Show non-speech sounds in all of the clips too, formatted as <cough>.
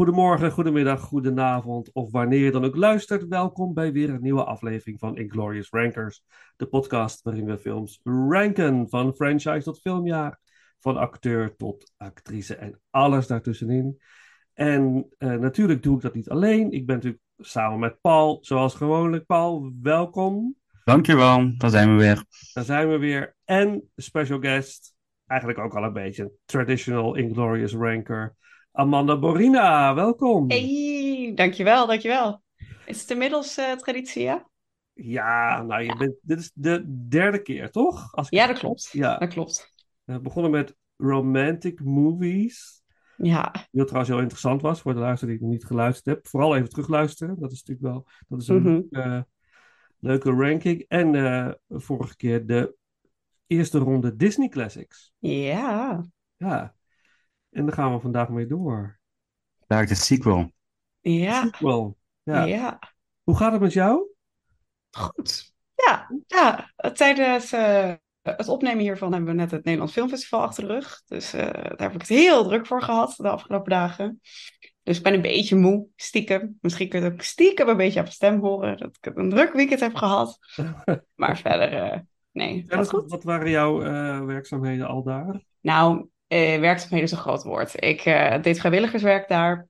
goedemorgen, goedemiddag, goedenavond of wanneer je dan ook luistert. Welkom bij weer een nieuwe aflevering van Inglorious Rankers. De podcast waarin we films ranken. Van franchise tot filmjaar, van acteur tot actrice en alles daartussenin. En uh, natuurlijk doe ik dat niet alleen. Ik ben natuurlijk samen met Paul, zoals gewoonlijk. Paul, welkom. Dankjewel, daar zijn we weer. Daar zijn we weer. En special guest, eigenlijk ook al een beetje traditional Inglorious Ranker... Amanda Borina, welkom. Hey, dankjewel, dankjewel. Is het inmiddels uh, traditie, ja? Ja, nou, je ja. Bent, dit is de derde keer, toch? Als ja, dat klopt. Ja. Dat klopt. We begonnen met romantic movies. Ja. Die trouwens heel interessant was voor de luisteraar die ik nog niet geluisterd heb. Vooral even terugluisteren. Dat is natuurlijk wel dat is een mm -hmm. uh, leuke ranking. En uh, vorige keer de eerste ronde Disney Classics. Ja. Ja. En daar gaan we vandaag mee door. Daar de sequel. Ja. Sequel. Ja. ja. Hoe gaat het met jou? Goed. Ja, ja. tijdens uh, het opnemen hiervan hebben we net het Nederlands Filmfestival achter de rug. Dus uh, daar heb ik het heel druk voor gehad de afgelopen dagen. Dus ik ben een beetje moe, stiekem. Misschien kun je het ook stiekem een beetje op de stem horen dat ik een druk weekend heb gehad. <laughs> maar verder, uh, nee. Ja, wat, wat waren jouw werkzaamheden al daar? Nou, uh, werkzaamheden is een groot woord. Ik uh, deed vrijwilligerswerk daar.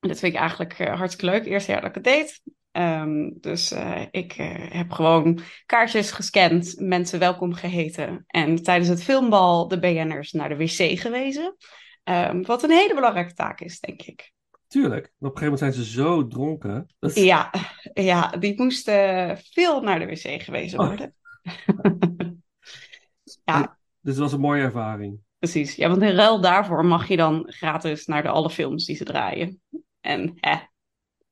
Dat vind ik eigenlijk uh, hartstikke leuk. Eerste jaar dat ik het deed. Ehm, dus eh, ik eh, heb gewoon kaartjes gescand, mensen welkom geheten. En tijdens het filmbal de BN'ers naar de wc gewezen. Ehm, wat een hele belangrijke taak is, denk ik. Tuurlijk. Op een gegeven moment zijn ze zo dronken. Dat Ja, ja die moesten veel naar de wc gewezen Oh. worden. <laughs> ja, Dus het was een mooie ervaring. Precies. Ja, want in ruil daarvoor mag je dan gratis naar de alle films die ze draaien. En hè,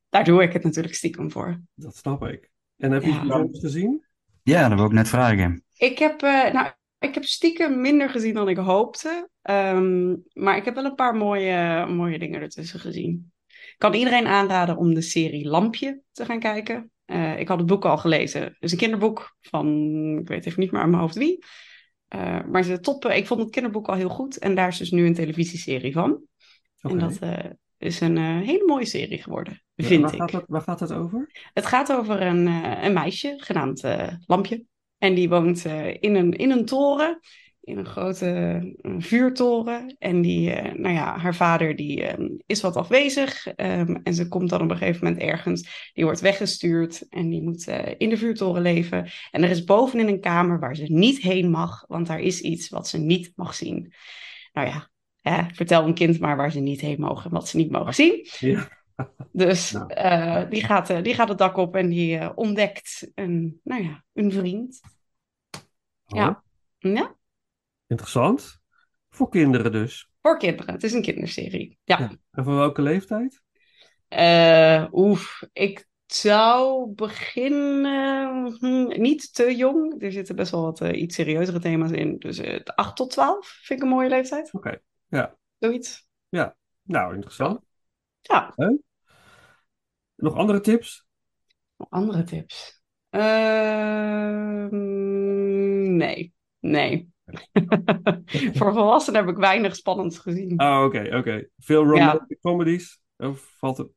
daar doe ik het natuurlijk stiekem voor. Dat snap ik. En heb je Ja. iets bijzonders gezien? Ja, dat wil ik net vragen. Ik heb, eh, nou, ik heb stiekem minder gezien dan ik hoopte. Ehm, maar ik heb wel een paar mooie, mooie dingen ertussen gezien. Ik kan iedereen aanraden om de serie Lampje te gaan kijken. Eh, ik had het boek al gelezen. Het is een kinderboek van, ik weet even niet meer uit mijn hoofd wie. Eh, maar ze toppen. Ik vond het kinderboek al heel goed. En daar is dus nu een televisieserie van. En dat eh, is een eh, hele mooie serie geworden, Ja, vind waar ik. Gaat het, waar gaat het over? Het gaat over een, een meisje genaamd Lampje. En die woont in, een, in een toren, in een grote vuurtoren. En die, eh, nou ja, haar vader die, eh, is wat afwezig. ehm, en ze komt dan op een gegeven moment ergens. Die wordt weggestuurd en die moet eh, in de vuurtoren leven. En er is bovenin een kamer waar ze niet heen mag, want daar is iets wat ze niet mag zien. Nou ja, hè, vertel een kind maar waar ze niet heen mogen en wat ze niet mogen zien. Ja. Dus Nou. eh, die, gaat, die gaat het dak op en die ontdekt een, nou ja, een vriend. Ja. Oh, Ja, Interessant. Voor kinderen dus. voor kinderen. Het is een kinderserie. Ja. Ja. En van welke leeftijd? Eh, oef, ik zou beginnen... hm, niet te jong. Er zitten best wel wat eh, iets serieuzere thema's in. Dus eh 8 tot 12 vind ik een mooie leeftijd. Oké. Ja. Zoiets. Nou, interessant. Ja, Nog andere tips? andere tips. Ehm, nee, nee. <laughs> Voor volwassenen heb ik weinig spannends gezien. Oh, oké, oké. Veel romantic comedies? Of valt het...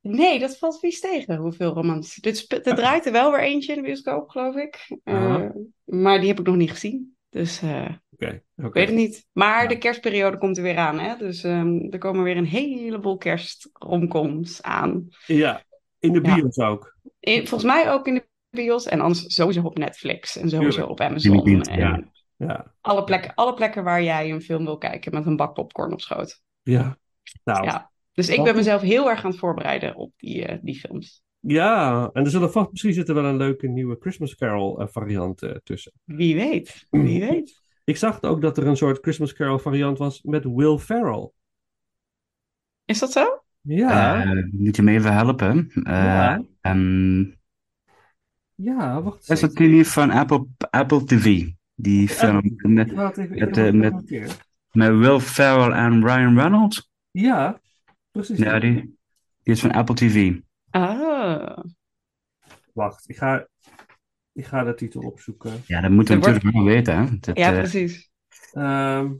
Nee, dat valt vies tegen, hoeveel romans. Er draait er wel weer eentje in de bioscoop, geloof ik. Eh, maar die heb ik nog niet gezien. Dus eh, Oké, oké. ik weet het niet. Maar Ja. de kerstperiode komt er weer aan, hè? Dus ehm, er komen weer een heleboel kerstromcoms aan. Ja, in de Ja. bios ook. In- volgens mij ook in de bios en anders sowieso op Netflix en sowieso Tuurlijk. op Amazon. En ja. Ja, alle, plekken, alle plekken waar jij een film wil kijken met een bak popcorn op schoot. ja. Nou, ja. Ja. Dus ik ben mezelf heel erg aan het voorbereiden op die, eh, die films. en er zullen vast, misschien zit er wel een leuke nieuwe Christmas Carol eh, variant eh, tussen. Wie weet, wie <clears throat> weet. Ik zag ook dat er een soort Christmas Carol variant was met Will Ferrell. Is dat zo? Ja, Eh, moet je me even helpen? Eh, Ja. ehm, ja, wacht is dat die niet van Apple, Apple TV? Die film met, ik met, eh, met- met Will Ferrell en Ryan Reynolds? Ja, precies. Ja, die, die is van Apple TV. Ah. Wacht, ik ga, ik ga de titel opzoeken. Ja, dat moeten we wordt- natuurlijk wel weten. Hè? Dat, Ja, eh, precies. Ehm,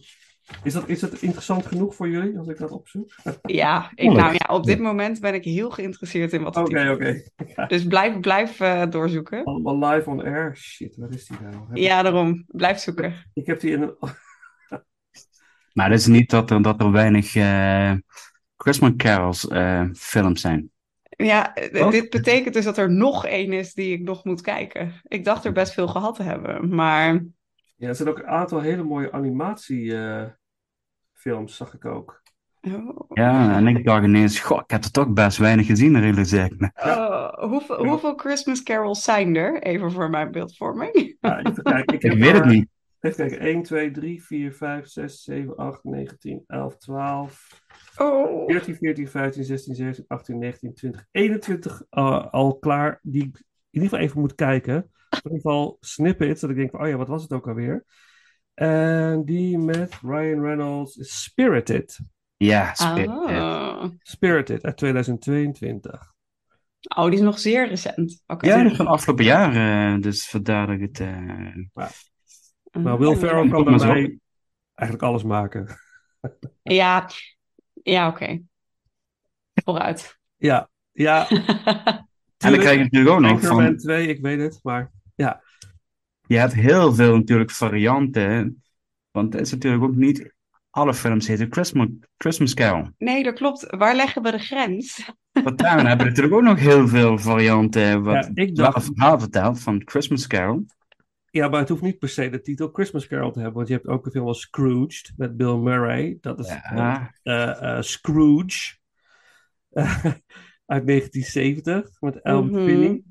is, dat, is dat interessant genoeg voor jullie als ik dat opzoek? Ja, <laughs> ik, nou ja, op dit moment ben ik heel geïnteresseerd in wat Oké, oké. is. Dus blijf, blijf eh, doorzoeken. Allemaal live on air. Shit, waar is die nou? Heb ik- Ja, daarom. Blijf zoeken. Ik heb die in een... <laughs> Maar het is niet dat er, dat er weinig eh, Christmas carols eh, films zijn. Ja, Oh. dit betekent dus dat er nog één is die ik nog moet kijken. Ik dacht er best veel gehad te hebben, maar Ja, er zijn ook een aantal hele mooie animatiefilms, zag ik ook. oh. Ja, en ik dacht ineens, goh, ik heb er toch best weinig gezien, realiseer ik me. Oh, hoeveel, Ja. hoeveel Christmas carols zijn er? Even voor mijn beeldvorming. Ja, even kijken. Ik, <laughs> weet het niet. Even kijken. 1, 2, 3, 4, 5, 6, 7, 8, 9, 10, 11, 12, Oh. 14, 14, 15, 16, 17, 18, 19, 20, 21 uh, al klaar. Die ik in ieder geval even moet kijken. In ieder geval snippets. Dat ik denk van, oh ja, wat was het ook alweer? En die met Ryan Reynolds is Spirited. Ja. Ah. Spirited uit 2022. Oh, die is nog zeer recent. Oké. Ja, dat is van afgelopen jaar, eh, dus vandaar dat ik het... eh, Maar Will Ferrell kan mij eigenlijk alles maken. <laughs> Ja, ja oké. Vooruit. Ja, ja. <laughs> En dan krijg je natuurlijk ook nog Anchorman van... 2, ik weet het, maar Je hebt heel veel natuurlijk varianten. Want het is natuurlijk ook niet alle films heten Christmas, Christmas Carol. Nee, dat klopt. Waar leggen we de grens? Want daarin hebben we natuurlijk ook nog heel veel varianten wat Ja, ik wel dacht- een verhaal vertelt van Christmas Carol. Ja, maar het hoeft niet per se de titel Christmas Carol te hebben. Want je hebt ook een film als Scrooged met Bill Murray. Dat is Ja, eh, eh, Scrooge eh, <laughs> uit 1970 met Elm Mhm. Finney.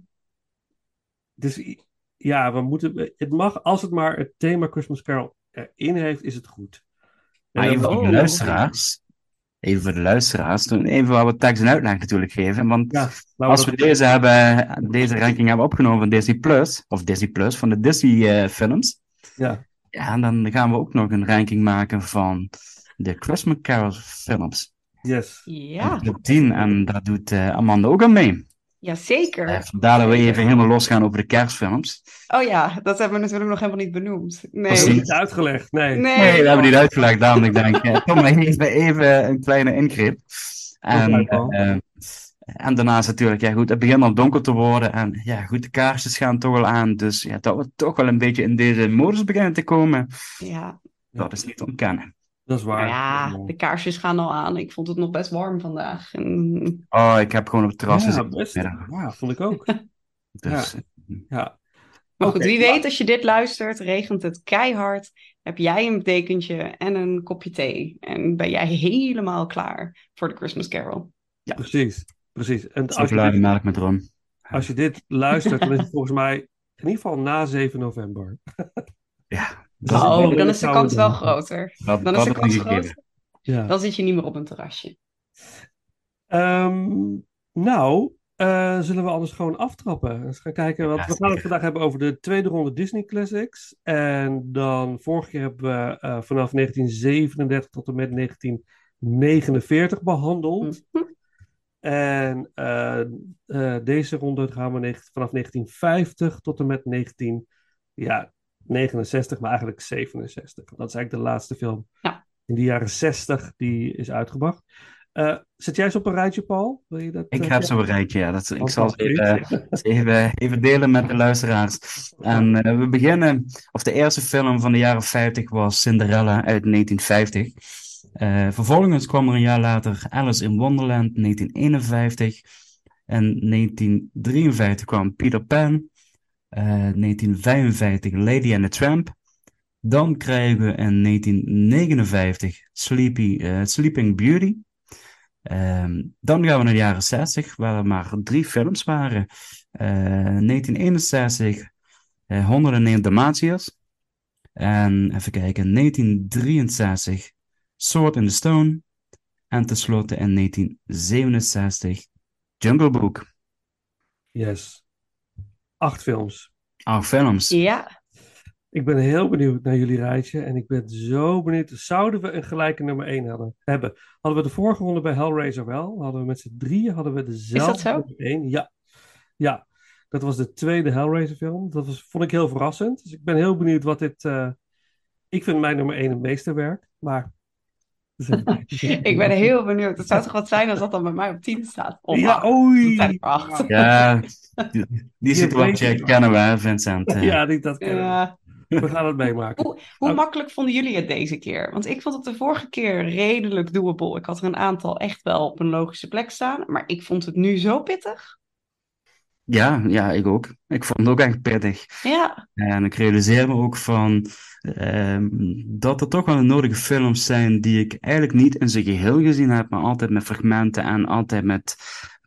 Dus ja, we moeten, het mag, als het maar het thema Christmas Carol erin heeft, is het goed. En maar even voor de luisteraars. Even voor de luisteraars. Toen even wat we tekst en uitleg natuurlijk geven. Want Ja, we als we deze, hebben, deze ranking hebben opgenomen van Disney Plus, of Disney Plus, van de Disney eh, films. Ja, Ja, dan gaan we ook nog een ranking maken van de Christmas Carol films. yes. Ja, Top 10. En daar doet eh, Amanda ook aan mee. Jazeker. Eh, vandaar dat we even helemaal losgaan over de kerstfilms. Oh ja, dat hebben we natuurlijk nog helemaal niet benoemd. Nee. Dat is niet uitgelegd, nee. Nee. Nee, dat hebben we niet uitgelegd. Daarom ik denk, eh, kom maar even, even een kleine ingreep. En, eh, en daarnaast natuurlijk, ja goed, het begint al donker te worden. En ja goed, de kaarsjes gaan toch al aan. Dus ja, dat we toch wel een beetje in deze modus beginnen te komen, Ja, dat is niet te ontkennen. Dat is waar. maar ja, de kaarsjes gaan al aan. Ik vond het nog best warm vandaag. En... Oh, ik heb gewoon op het terras ja, best. Ja, vond ik ook. <laughs> Dus, Ja. Maar Oké, goed, wie weet, als je dit luistert, regent het keihard. Heb jij een dekentje en een kopje thee. En ben jij helemaal klaar voor de Christmas Carol. Precies, precies. En als je, dit, met rum. als je dit luistert, dan is het volgens mij in ieder geval na 7 november. Ja, <laughs> Dat oh, dan is de kans wel groter. dat, Dan is de kans groter. Ja. Dan zit je niet meer op een terrasje. Ehm, nou, eh, zullen we anders gewoon aftrappen? Eens gaan kijken. Want Ja, we gaan het vandaag hebben over de tweede ronde Disney Classics. En dan vorige keer hebben we eh, vanaf 1937 tot en met 1949 behandeld. Mhm. En eh, eh, deze ronde gaan we vanaf 1950 tot en met 1969, maar eigenlijk 67. Dat is eigenlijk de laatste film Ja. in de jaren 60 die is uitgebracht. Eh, zet jij eens op een rijtje, Paul? Wil je dat, Ik eh, heb zo'n rijtje, ja. Dat, ik zal het oké. even, even, even delen met de luisteraars. En eh, we beginnen, of de eerste film van de jaren 50 was Cinderella uit 1950. Eh, vervolgens kwam er een jaar later Alice in Wonderland, 1951. En 1953 kwam Peter Pan. Eh 1955 Lady and the Tramp. Dan krijgen we in 1959 Sleepy, eh, Sleeping Beauty. Ehm, dan gaan we naar de jaren 60, waar er maar drie films waren. Eh 1961, eh 101 Dalmatiërs. En even kijken, 1963, Sword in the Stone. En tenslotte in 1967, Jungle Book. Yes. Acht films. Acht films. Ja, Ik ben heel benieuwd naar jullie rijtje. En ik ben zo benieuwd. Zouden we een gelijke nummer 1 hadden, hebben? Hadden we de vorige ronde bij Hellraiser wel? Hadden we met z'n drieën hadden we dezelfde zo? nummer 1? Ja. Ja. Dat was de tweede Hellraiser film. Dat was, vond ik heel verrassend. Dus ik ben heel benieuwd wat dit... eh, Ik vind mijn nummer 1 een meesterwerk. Maar... <laughs> ik ben heel benieuwd. Het zou toch wat zijn als dat dan bij mij op 10 staat? Of Ja, oei! Ja, die, die situatie kennen we, hè, Vincent. Ja, die- dat kennen we. Ja. We gaan het meemaken. Hoe, hoe makkelijk vonden jullie het deze keer? Want ik vond het de vorige keer redelijk doable. Ik had er een aantal echt wel op een logische plek staan. Maar ik vond het nu zo pittig. Ja, ja, ik ook. Ik vond het ook echt pittig. Ja, En ik realiseer me ook van ehm, dat er toch wel nodige films zijn die ik eigenlijk niet in zijn geheel gezien heb, maar altijd met fragmenten en altijd met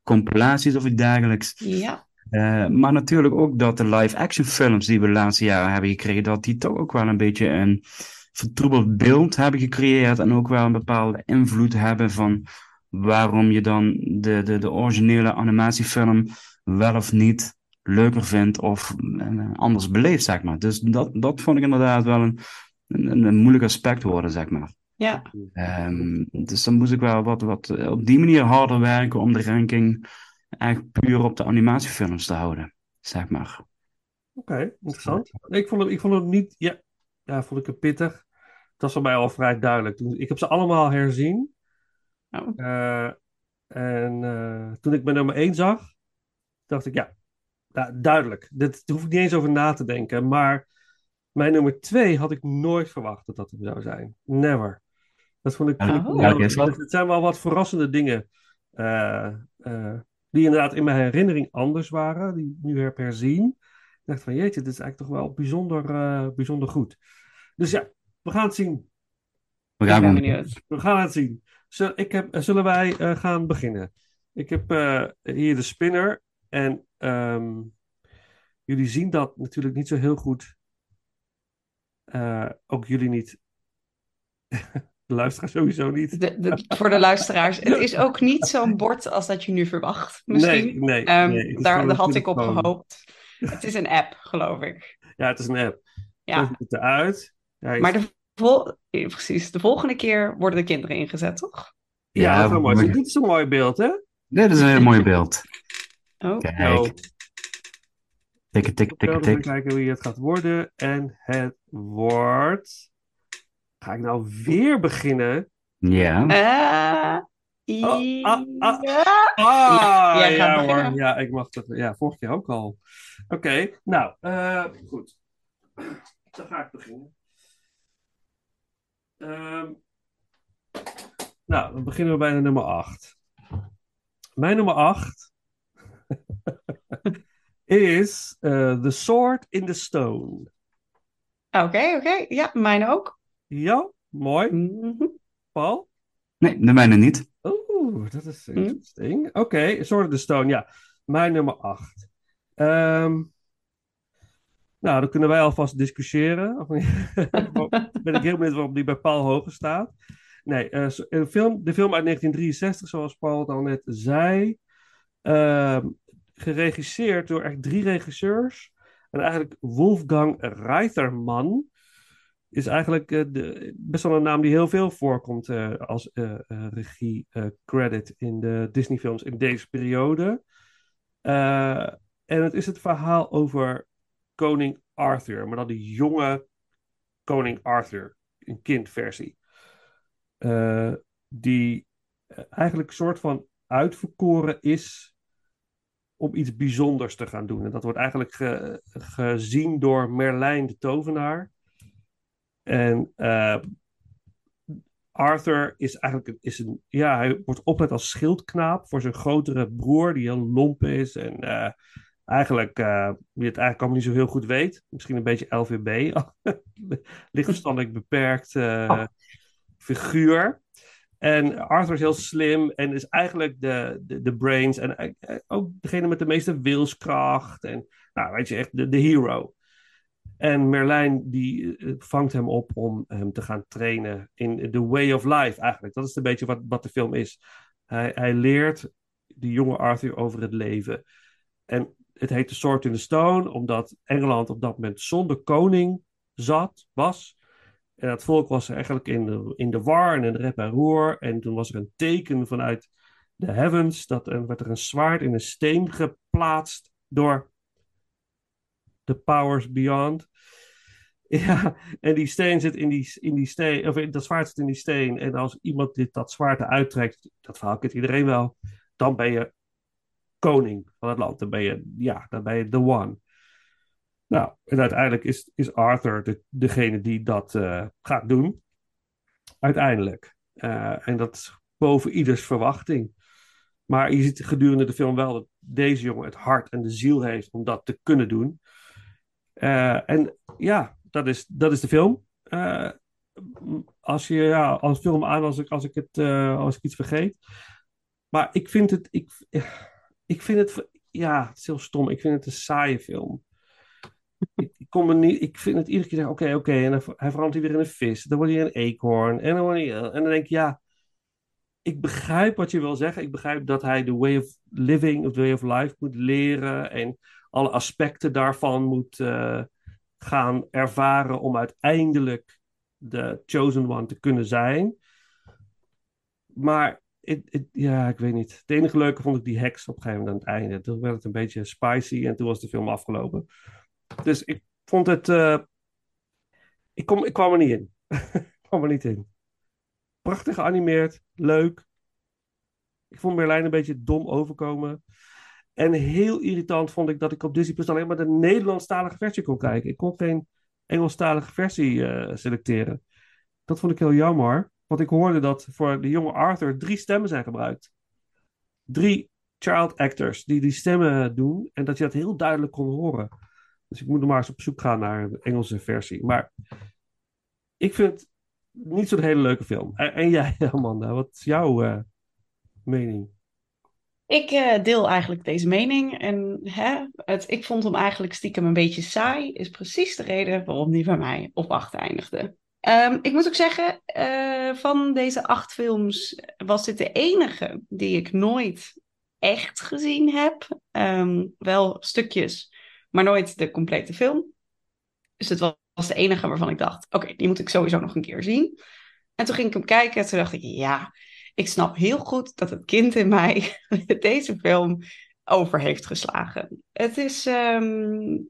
compilaties of iets dergelijks. ja. Eh, maar natuurlijk ook dat de live-action films die we de laatste jaren hebben gekregen, dat die toch ook wel een beetje een vertroebeld beeld hebben gecreëerd en ook wel een bepaalde invloed hebben van waarom je dan de, de, de originele animatiefilm wel of niet leuker vindt of eh, anders beleeft, zeg maar. Dus dat, dat vond ik inderdaad wel een, een, een moeilijk aspect worden, zeg maar. Ja, Ehm, dus dan moest ik wel wat, wat op die manier harder werken om de ranking echt puur op de animatiefilms te houden, zeg maar. Oké, interessant. Nee, ik vond het, ik vond het niet, ja, ja, vond ik het pittig. Het was voor mij al vrij duidelijk. Toen, ik heb ze allemaal herzien. Oh. Eh, en eh, toen ik mijn nummer 1 zag, dacht ik, ja, ja, duidelijk. Dit daar hoef ik niet eens over na te denken. Maar mijn nummer 2 had ik nooit verwacht dat dat hem zou zijn. Never. Dat vond ik, Ja, vond ik oh. dat? zijn wel wat verrassende dingen. eh, eh, die inderdaad in mijn herinnering anders waren. Die ik nu heb herzien. Ik dacht van jeetje, dit is eigenlijk toch wel bijzonder, eh, bijzonder goed. Dus ja, we gaan het zien. We gaan benieuwd. We gaan het zien. Zul- ik heb, eh, zullen wij eh, gaan beginnen? Ik heb eh, hier de spinner. En ehm, jullie zien dat natuurlijk niet zo heel goed. Eh, ook jullie niet. <laughs> De luisteraar sowieso niet. De, de- voor de luisteraars, het is ook niet zo'n bord als dat je nu verwacht, misschien. Nee, nee, Ehm, nee. Daar, had ik op gehoopt. Het is een app, geloof ik. Ja, het is een app. Ja, ziet het eruit. Ja, je- maar de, vol- eh, precies, de volgende keer worden de kinderen ingezet, toch? ja, Ja, dat is mooi. Dit is een mooi beeld, hè? Dit is een heel mooi beeld. Oh, Kijk. Tikken, tikken, tikken, Even tik. kijken wie het gaat worden. En het wordt. Ga ik nou weer beginnen? Ja. Eh, Oh, ah, ah. ja. Ah, ja hoor. Ja, ik mag dat. Ja, vorig jaar ook al. Oké, nou, eh, goed. Dan ga ik beginnen. Ehm, nou, dan beginnen we bij de nummer 8. Mijn nummer 8 <laughs> is eh, The Sword in the Stone. Oké, oké. Ja, mijn ook. Ja, mooi. Mhm. Paul? Nee, de mijne niet. Oeh, dat is Hm? interesting. Oké, Sword in the Stone, ja. Mijn nummer 8. Ehm, nou, dan kunnen wij alvast discussiëren. Of <laughs> ben ik heel benieuwd waarom die bij Paul hoger staat. Nee, eh, een film, de film uit 1963, zoals Paul het al net zei. Ehm, geregisseerd door echt drie regisseurs. En eigenlijk Wolfgang Reitherman is eigenlijk eh, de, best wel een naam die heel veel voorkomt eh, als eh, eh, regie eh, credit in de Disney-films in deze periode. En het is het verhaal over koning Arthur, maar dan de jonge koning Arthur, een kindversie. Die eigenlijk een soort van uitverkoren is om iets bijzonders te gaan doen. En dat wordt eigenlijk ge- gezien door Merlijn de tovenaar. En eh, Arthur is eigenlijk is een, ja, hij wordt opgeleid als schildknaap voor zijn grotere broer, die heel lomp is en eh, eigenlijk, eh, wie het eigenlijk allemaal niet zo heel goed weet. Misschien een beetje LVB, <laughs> lichtverstandelijk beperkt eh, figuur. En Arthur is heel slim en is eigenlijk de, de, de brains en ook degene met de meeste wilskracht. En nou, weet je, echt de, de hero. En Merlijn die eh, vangt hem op om hem te gaan trainen in the way of life eigenlijk. Dat is een beetje wat, wat de film is. Hij, hij leert de jonge Arthur over het leven. En het heet The Sword in the Stone, omdat Engeland op dat moment zonder koning zat, was. En dat volk was eigenlijk in de, in de war en in de rep en roer. En toen was er een teken vanuit de heavens. Dat er werd er een zwaard in een steen geplaatst door de powers beyond. <laughs> Ja, en die steen zit in die, in die steen, of dat zwaard zit in die steen. En als iemand dit, dat zwaard eruit trekt, dat verhaal kent iedereen wel, dan ben je koning van het land. Dan ben je, ja, dan ben je the one. Nou, en uiteindelijk is, is Arthur de, degene die dat eh, gaat doen. Uiteindelijk. Eh, en dat is boven ieders verwachting. Maar je ziet gedurende de film wel dat deze jongen het hart en de ziel heeft om dat te kunnen doen. Eh, en ja, dat is, dat is de film. Eh, als je ja, als film aan als ik, als ik, het, eh, als ik iets vergeet. Maar ik vind het. Ik, ik vind het. Ja, het is heel stom. Ik vind het een saaie film. ik, ik, kom er niet, ik vind het iedere keer zeggen: oké, oké. en dan, hij verandert hij weer in een vis. Dan wordt hij een eekhoorn. En dan, hij, en dan denk ik: ja. Ik begrijp wat je wil zeggen. Ik begrijp dat hij de way of living, of the way of life moet leren. En alle aspecten daarvan moet uh, gaan ervaren om uiteindelijk de chosen one te kunnen zijn. Maar ja, ik weet niet. Het enige leuke vond ik die heks op een gegeven moment aan het einde. Toen werd het een beetje spicy en toen was de film afgelopen. Dus ik vond het. Uh, ik, kom, ik kwam er niet in. <laughs> ik kwam er niet in. Prachtig geanimeerd, leuk. Ik vond Merlijn een beetje dom overkomen. En heel irritant vond ik dat ik op Disney Plus alleen maar de Nederlandstalige versie kon kijken. Ik kon geen Engelstalige versie uh, selecteren. Dat vond ik heel jammer. Want ik hoorde dat voor de jonge Arthur drie stemmen zijn gebruikt. Drie child actors die die stemmen doen. En dat je dat heel duidelijk kon horen. Dus ik moet nog maar eens op zoek gaan naar een Engelse versie. Maar ik vind het niet zo'n hele leuke film. En, jij, <laughs> Amanda, wat is jouw uh, mening? Ik uh, deel eigenlijk deze mening. En hè, het, ik vond hem eigenlijk stiekem een beetje saai. Is precies de reden waarom die bij mij op acht eindigde. Um, ik moet ook zeggen, uh, van deze acht films was dit de enige die ik nooit echt gezien heb. Um, wel stukjes, maar nooit de complete film. Dus het was, de enige waarvan ik dacht, oké, die moet ik sowieso nog een keer zien. En toen ging ik hem kijken en toen dacht ik, ja, ik snap heel goed dat het kind in mij <laughs> deze film over heeft geslagen. Het is um,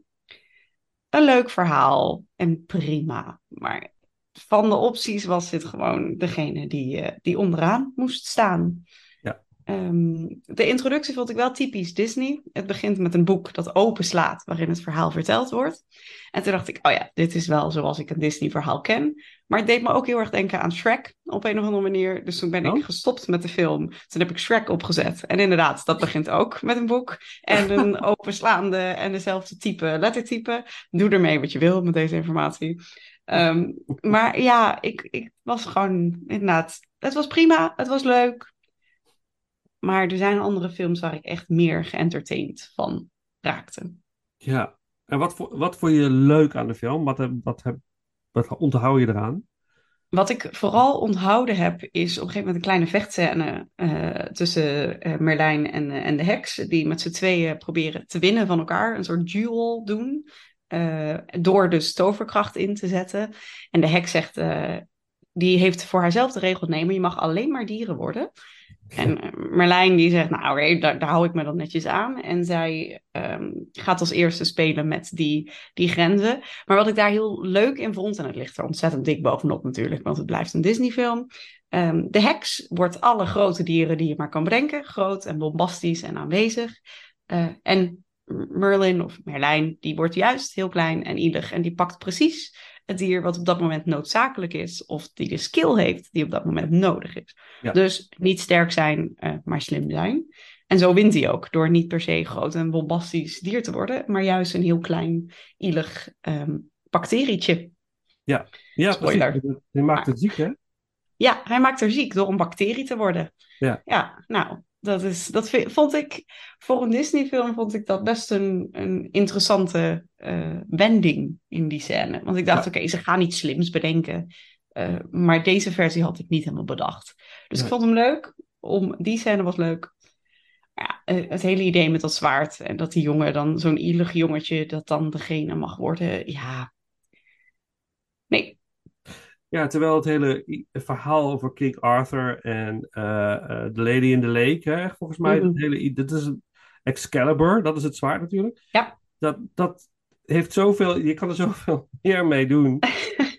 een leuk verhaal en prima. Maar van de opties was dit gewoon degene die, uh, die onderaan moest staan. Um, de introductie vond ik wel typisch Disney. Het begint met een boek dat openslaat, waarin het verhaal verteld wordt. En toen dacht ik, oh ja, dit is wel zoals ik een Disney-verhaal ken. Maar het deed me ook heel erg denken aan Shrek op een of andere manier. Dus toen ben ik oh. gestopt met de film. Toen heb ik Shrek opgezet. En inderdaad, dat begint ook met een boek. En een <laughs> openslaande en dezelfde type lettertype. Doe ermee wat je wil met deze informatie. Um, maar ja, ik, ik was gewoon inderdaad. Het was prima, het was leuk. Maar er zijn andere films waar ik echt meer geëntertained van raakte. Ja, en wat, wat vond je leuk aan de film? Wat, wat, wat onthoud je eraan? Wat ik vooral onthouden heb, is op een gegeven moment een kleine vechtscène uh, tussen uh, Merlijn en, uh, en de heks. Die met z'n tweeën proberen te winnen van elkaar. Een soort duel doen. door dus toverkracht in te zetten. En de heks zegt, die heeft voor haarzelf de regel nemen. Je mag alleen maar dieren worden. En eh, Merlijn die zegt, nou daar, daar, hou ik me dan netjes aan. En zij um, gaat als eerste spelen met die, die grenzen. Maar wat ik daar heel leuk in vond, en het ligt er ontzettend dik bovenop natuurlijk, want het blijft een Disney film. Um, de heks wordt alle grote dieren die je maar kan bedenken. Groot en bombastisch en aanwezig. Uh, en Merlin of Merlijn, die wordt juist heel klein en ielig. En die pakt precies het dier wat op dat moment noodzakelijk is, of die de skill heeft die op dat moment nodig is. Ja. Dus niet sterk zijn, uh, maar slim zijn. En zo wint hij ook, door niet per se groot en bombastisch dier te worden, maar juist een heel klein, ielig um, bacterietje. Ja, ja precies. Hij maakt het ziek, hè? Ja, hij maakt er ziek door een bacterie te worden. Ja, ja nou, dat, is, dat vond ik, voor een Disney-film vond ik dat best een, een interessante uh, wending in die scène. Want ik dacht, ja. oké, ze gaan iets slims bedenken. Uh, maar deze versie had ik niet helemaal bedacht. Dus ik vond hem leuk. Om, die scène was leuk. Ja, eh, het hele idee met dat zwaard en dat die jongen dan, zo'n ielig jongetje, dat dan degene mag worden. Ja. Nee, ja, terwijl het hele verhaal over King Arthur en uh, uh, The Lady in the Lake, hè, volgens mij, mm -hmm. het hele, dat is Excalibur, dat is het zwaard natuurlijk. Ja. Dat, dat heeft zoveel, je kan er zoveel <laughs> meer mee doen.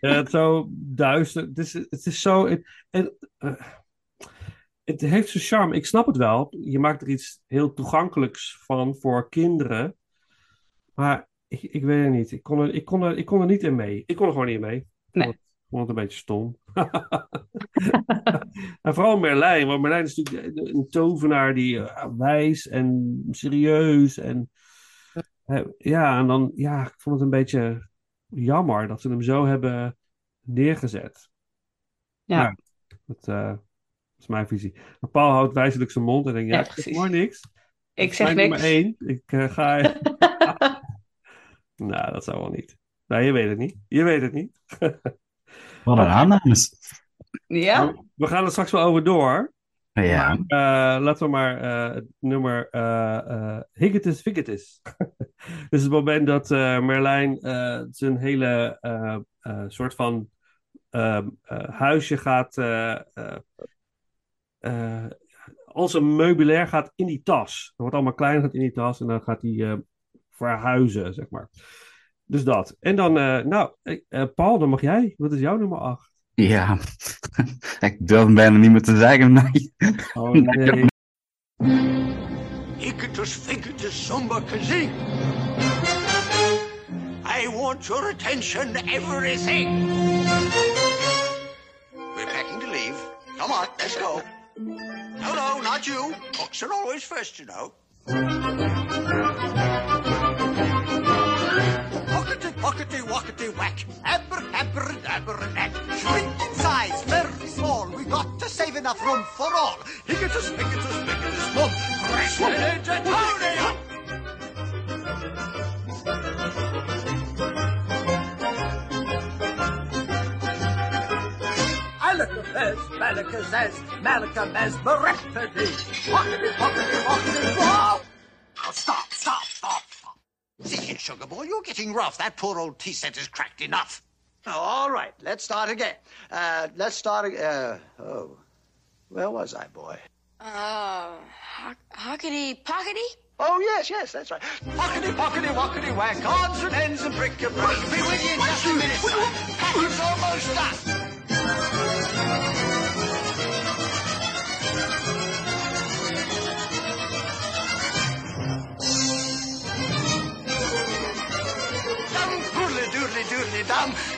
uh, <laughs> het zo duister, het is, het is zo, het, het, het heeft zijn charme, ik snap het wel. Je maakt er iets heel toegankelijks van voor kinderen. Maar ik, ik weet het niet, ik kon, er, ik, kon er, ik kon er niet in mee. Ik kon er gewoon niet in mee. Nee vond het een beetje stom. <laughs> en vooral Merlijn, want Merlijn is natuurlijk een tovenaar die uh, wijs en serieus. En uh, ja, en dan, ja, ik vond het een beetje jammer dat ze hem zo hebben neergezet. Ja. Nou, dat, uh, dat, is mijn visie. Maar Paul houdt wijzelijk zijn mond en denkt, ja, ja ik niks. Ik zeg niks. nummer één. Ik ga... <laughs> nou, dat zou wel niet. Nou, je weet het niet. Je weet het niet. <laughs> Wat een aannames. Ja? We gaan er straks wel over door. Ja. Maar, uh, laten we maar uh, het nummer uh, Higgitus Viggitus. dus <laughs> het moment dat Merlijn zijn hele soort van ehm, huisje gaat... al zijn meubilair gaat in die tas. Er wordt allemaal kleiner gaat in die tas en dan gaat hij verhuizen, zeg maar. Dus dat. En dan, uh, nou, uh, Paul, dan mag jij. Wat is jouw nummer 8? Ja, <laughs> ik durf bijna niet meer te zeggen. Nee. <laughs> Oh nee. Icatus ficatus somba kazing. I want your attention, everything. We're packing to leave. start. Let's go. No, no, not you. Books are always first, you know. Hockety walkety whack. Abracadabra and Shrink in size, very small. We got to save enough room for all. Hicketus, picketus, picketus, boom. Crash, Tony, Malakazaz, Malakazaz, Malakamaz, Berepity. Walkity, walkity, walkity, whoa! Now stop sugar boy, you're getting rough. That poor old tea set is cracked enough. Oh, all right, let's start again. Uh, let's start again. Uh, oh, where was I, boy? Uh, ho- hockety pockety? Oh, yes, yes, that's right. Pockety, pockety, walkety, whack, odds and ends and brick and break. Be with you in just a minute, son. Packing's almost done.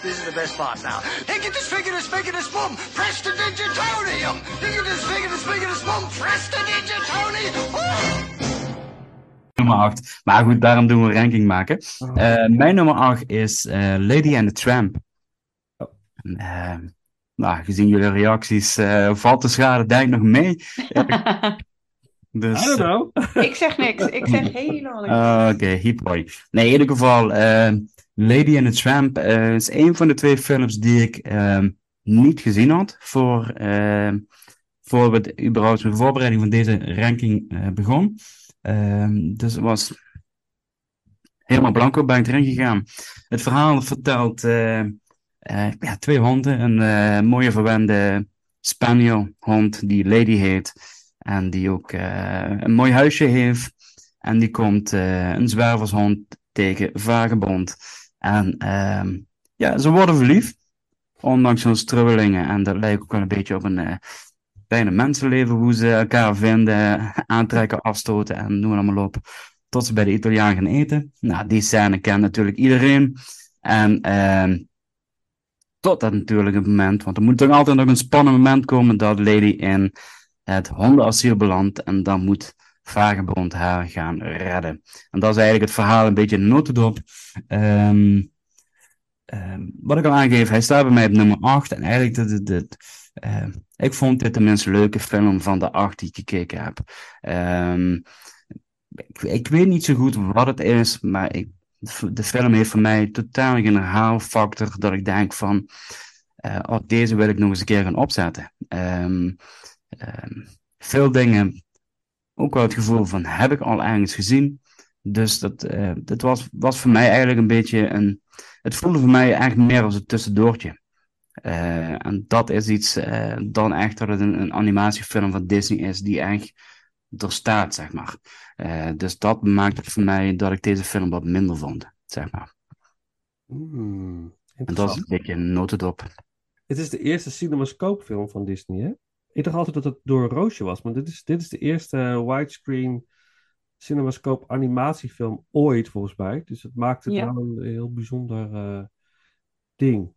This is the best part now. Hickitus, figgitus, figgitus, bum. Prestidigitonium. Hickitus, figgitus, figgitus, bum. Prestidigitonium. Oh! Nummer 8. Maar goed, daarom doen we een ranking maken. Eh, mijn nummer 8 is eh, Lady and the Tramp. Eh, nou, gezien jullie reacties, eh, valt de schade denk ik nog mee. <laughs> Dus, I don't know. ik zeg niks. Ik zeg helemaal niks. <laughs> Ah, Oké, okay, boy. Nee, in ieder geval, eh, Lady and the Tramp eh, is een van de twee films die ik eh, niet gezien had voor, eh, voor we überhaupt de voorbereiding van deze ranking eh, begon. Ehm, dus het was helemaal blanco ben ik erin gegaan. Het verhaal vertelt eh, ja, twee honden. Een mooie verwende spaniel hond die Lady heet. En die ook een mooi huisje heeft. En die komt een zwervershond tegen Vagebond. En ehm, ja, ze worden verliefd. Ondanks hun strubbelingen. En dat lijkt ook wel een beetje op een eh kleine mensenleven. Hoe ze elkaar vinden, <laughs> aantrekken, afstoten en noem maar allemaal op. Tot ze bij de Italiaan gaan eten. Nou, die scène kent natuurlijk iedereen. En ehm tot dat natuurlijk het moment, want er moet toch altijd nog een spannend moment komen dat Lady in het hondenasiel belandt en dan moet Vagebond haar gaan redden. En dat is eigenlijk het verhaal een beetje notendop. Ehm, ehm, wat ik al aangeef, hij staat bij mij op nummer 8 en eigenlijk dit, ehm, ik vond dit de minst leuke film van de acht die ik gekeken heb. Ik, weet niet zo goed wat het is, maar ik, de film heeft voor mij totaal geen herhaalfactor dat ik denk van, eh, oh, deze wil ik nog eens een keer gaan opzetten. Veel dingen, ook wel het gevoel van, heb ik al ergens gezien? Dus dat, eh, dat was, was voor mij eigenlijk een beetje een, het voelde voor mij echt meer als een tussendoortje. Eh, en dat is iets eh, dan echt dat het een, een animatiefilm van Disney is die echt er staat, zeg maar. Dus dat maakt het voor mij dat ik deze film wat minder vond, zeg maar. Hmm, En dat is een beetje een notendop. Het is de eerste cinemascope film van Disney, hè? Ik dacht altijd dat het door een roosje was, maar dit is, dit is de eerste eh, widescreen cinemascope animatiefilm ooit, volgens mij. Dus het maakt het Ja. wel een heel bijzonder eh, ding.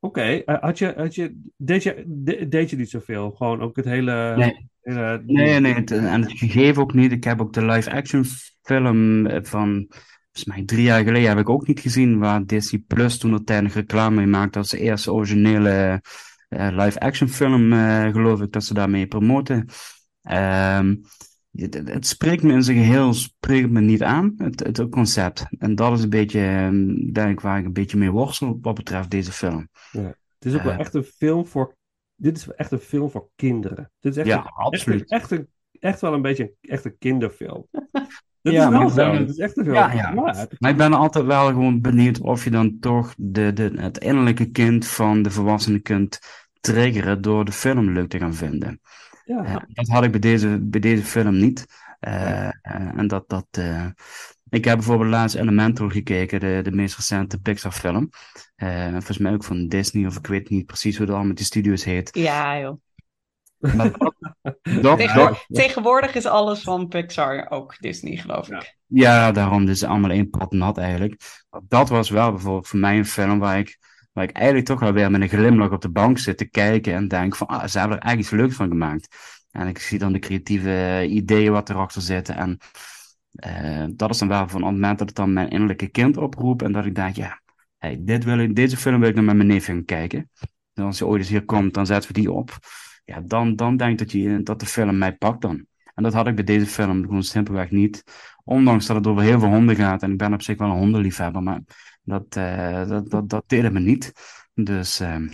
Oké, eh, had je, had je, deed, je, de- deed je niet zoveel? Gewoon ook het hele... Nee. hele Nee, nee, het, en het gegeven ook niet. Ik heb ook de live-action film van, volgens mij drie jaar geleden, heb ik ook niet gezien, waar Disney Plus toen uiteindelijk reclame mee maakte als de eerste originele live-action film, eh, geloof ik, dat ze daarmee promoten. Ehm, het, spreekt me in zijn geheel, spreekt me niet aan, het, het concept. En dat is een beetje, ehm, denk ik, waar ik een beetje mee worstel wat betreft deze film. Het is ook wel Eh. echt een film voor... Dit is echt een film voor kinderen. Dit is echt Ja, een, absoluut. echt, een, echt wel een beetje een, echt een kinderfilm. <laughs> Dit Ja, is wel maar zo. is echt een film. Ja, ja. Ja, Maar ik ben altijd wel gewoon benieuwd of je dan toch de, de, het innerlijke kind van de volwassenen kunt triggeren door de film leuk te gaan vinden. ja. Eh, dat had ik bij deze, bij deze film niet. Eh, eh, en dat, dat, ik heb bijvoorbeeld laatst Elemental gekeken, de, de meest recente Pixar film. Eh, volgens mij ook van Disney, of ik weet niet precies hoe dat allemaal met die studios heet. Ja, joh. Maar dat, <laughs> dat, Tegen- dat- Tegenwoordig is alles van Pixar ook Disney, geloof ik. Ja, daarom dus allemaal één pot nat eigenlijk. Dat was wel bijvoorbeeld voor mij een film waar ik waar ik eigenlijk toch wel weer met een glimlach op de bank zit te kijken en denk van, ah, ze hebben er eigenlijk iets leuks van gemaakt. En ik zie dan de creatieve ideeën wat erachter zitten. En eh, dat is dan wel van het moment dat het dan mijn innerlijke kind oproept. En dat ik denk, ja, hey, dit wil ik, deze film wil ik dan met mijn neef gaan kijken. En als hij ooit eens hier komt, dan zetten we die op. Ja, dan, dan denk ik dat, je, dat de film mij pakt dan. En dat had ik bij deze film gewoon simpelweg niet. Ondanks dat het over heel veel honden gaat. En ik ben op zich wel een hondenliefhebber. Maar dat, uh, dat, dat, dat deed me niet. Dus uh,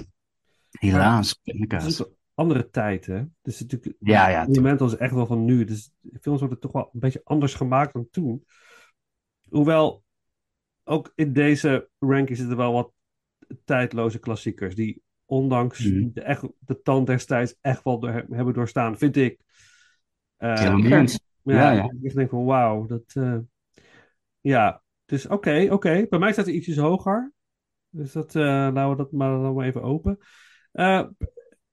helaas. Het is een andere tijd, hè? Dus natuurlijk, Ja, ja, het moment was echt wel van nu. Dus films worden toch wel een beetje anders gemaakt dan toen. Hoewel, ook in deze ranking zitten wel wat tijdloze klassiekers. Die ondanks Mhm. de, echt, de tand destijds echt wel door, hebben doorstaan, vind ik. Eh, eens. ja, Ja, ja. Ik denk van wauw, dat... eh, ja, dus oké, oké. Bij mij staat hij ietsjes hoger. Dus dat, eh, laten we dat maar, dan maar even open. Eh,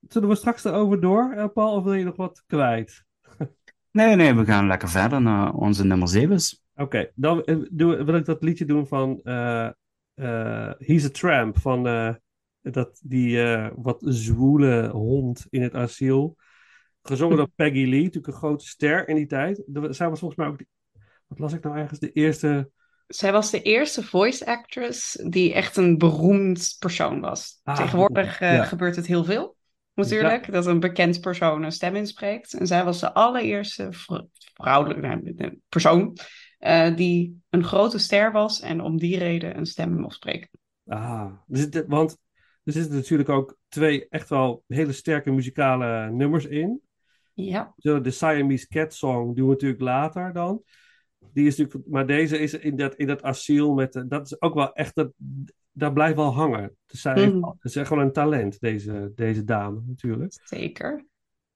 zullen we straks erover door, eh, Paul? Of wil je nog wat kwijt? <laughs> Nee, nee, we gaan lekker verder naar onze nummer 7. Oké, dan doe, wil ik dat liedje doen van He's a Tramp. Van dat, die wat zwoele hond in het asiel. Gezongen door Peggy Lee, natuurlijk een grote ster in die tijd. Zij was volgens mij ook, wat las ik nou ergens, de eerste... Zij was de eerste voice actress die echt een beroemd persoon was. Ah, Tegenwoordig eh, ja. gebeurt het heel veel, natuurlijk. Dat een bekend persoon een stem inspreekt. En zij was de allereerste vrou- vrouwelijke nee, persoon eh, die een grote ster was en om die reden een stem mocht spreken. Ah, zit, want er zitten natuurlijk ook twee echt wel hele sterke muzikale nummers in. Ja, Zo, de Siamese Cat Song doen we natuurlijk later dan. Die is natuurlijk, maar deze is in dat, in dat asiel met, eh, dat is ook wel echt, dat, dat blijft wel hangen. Dus zij heeft- Mhm. ze is echt gewoon een talent, deze, deze dame natuurlijk. zeker.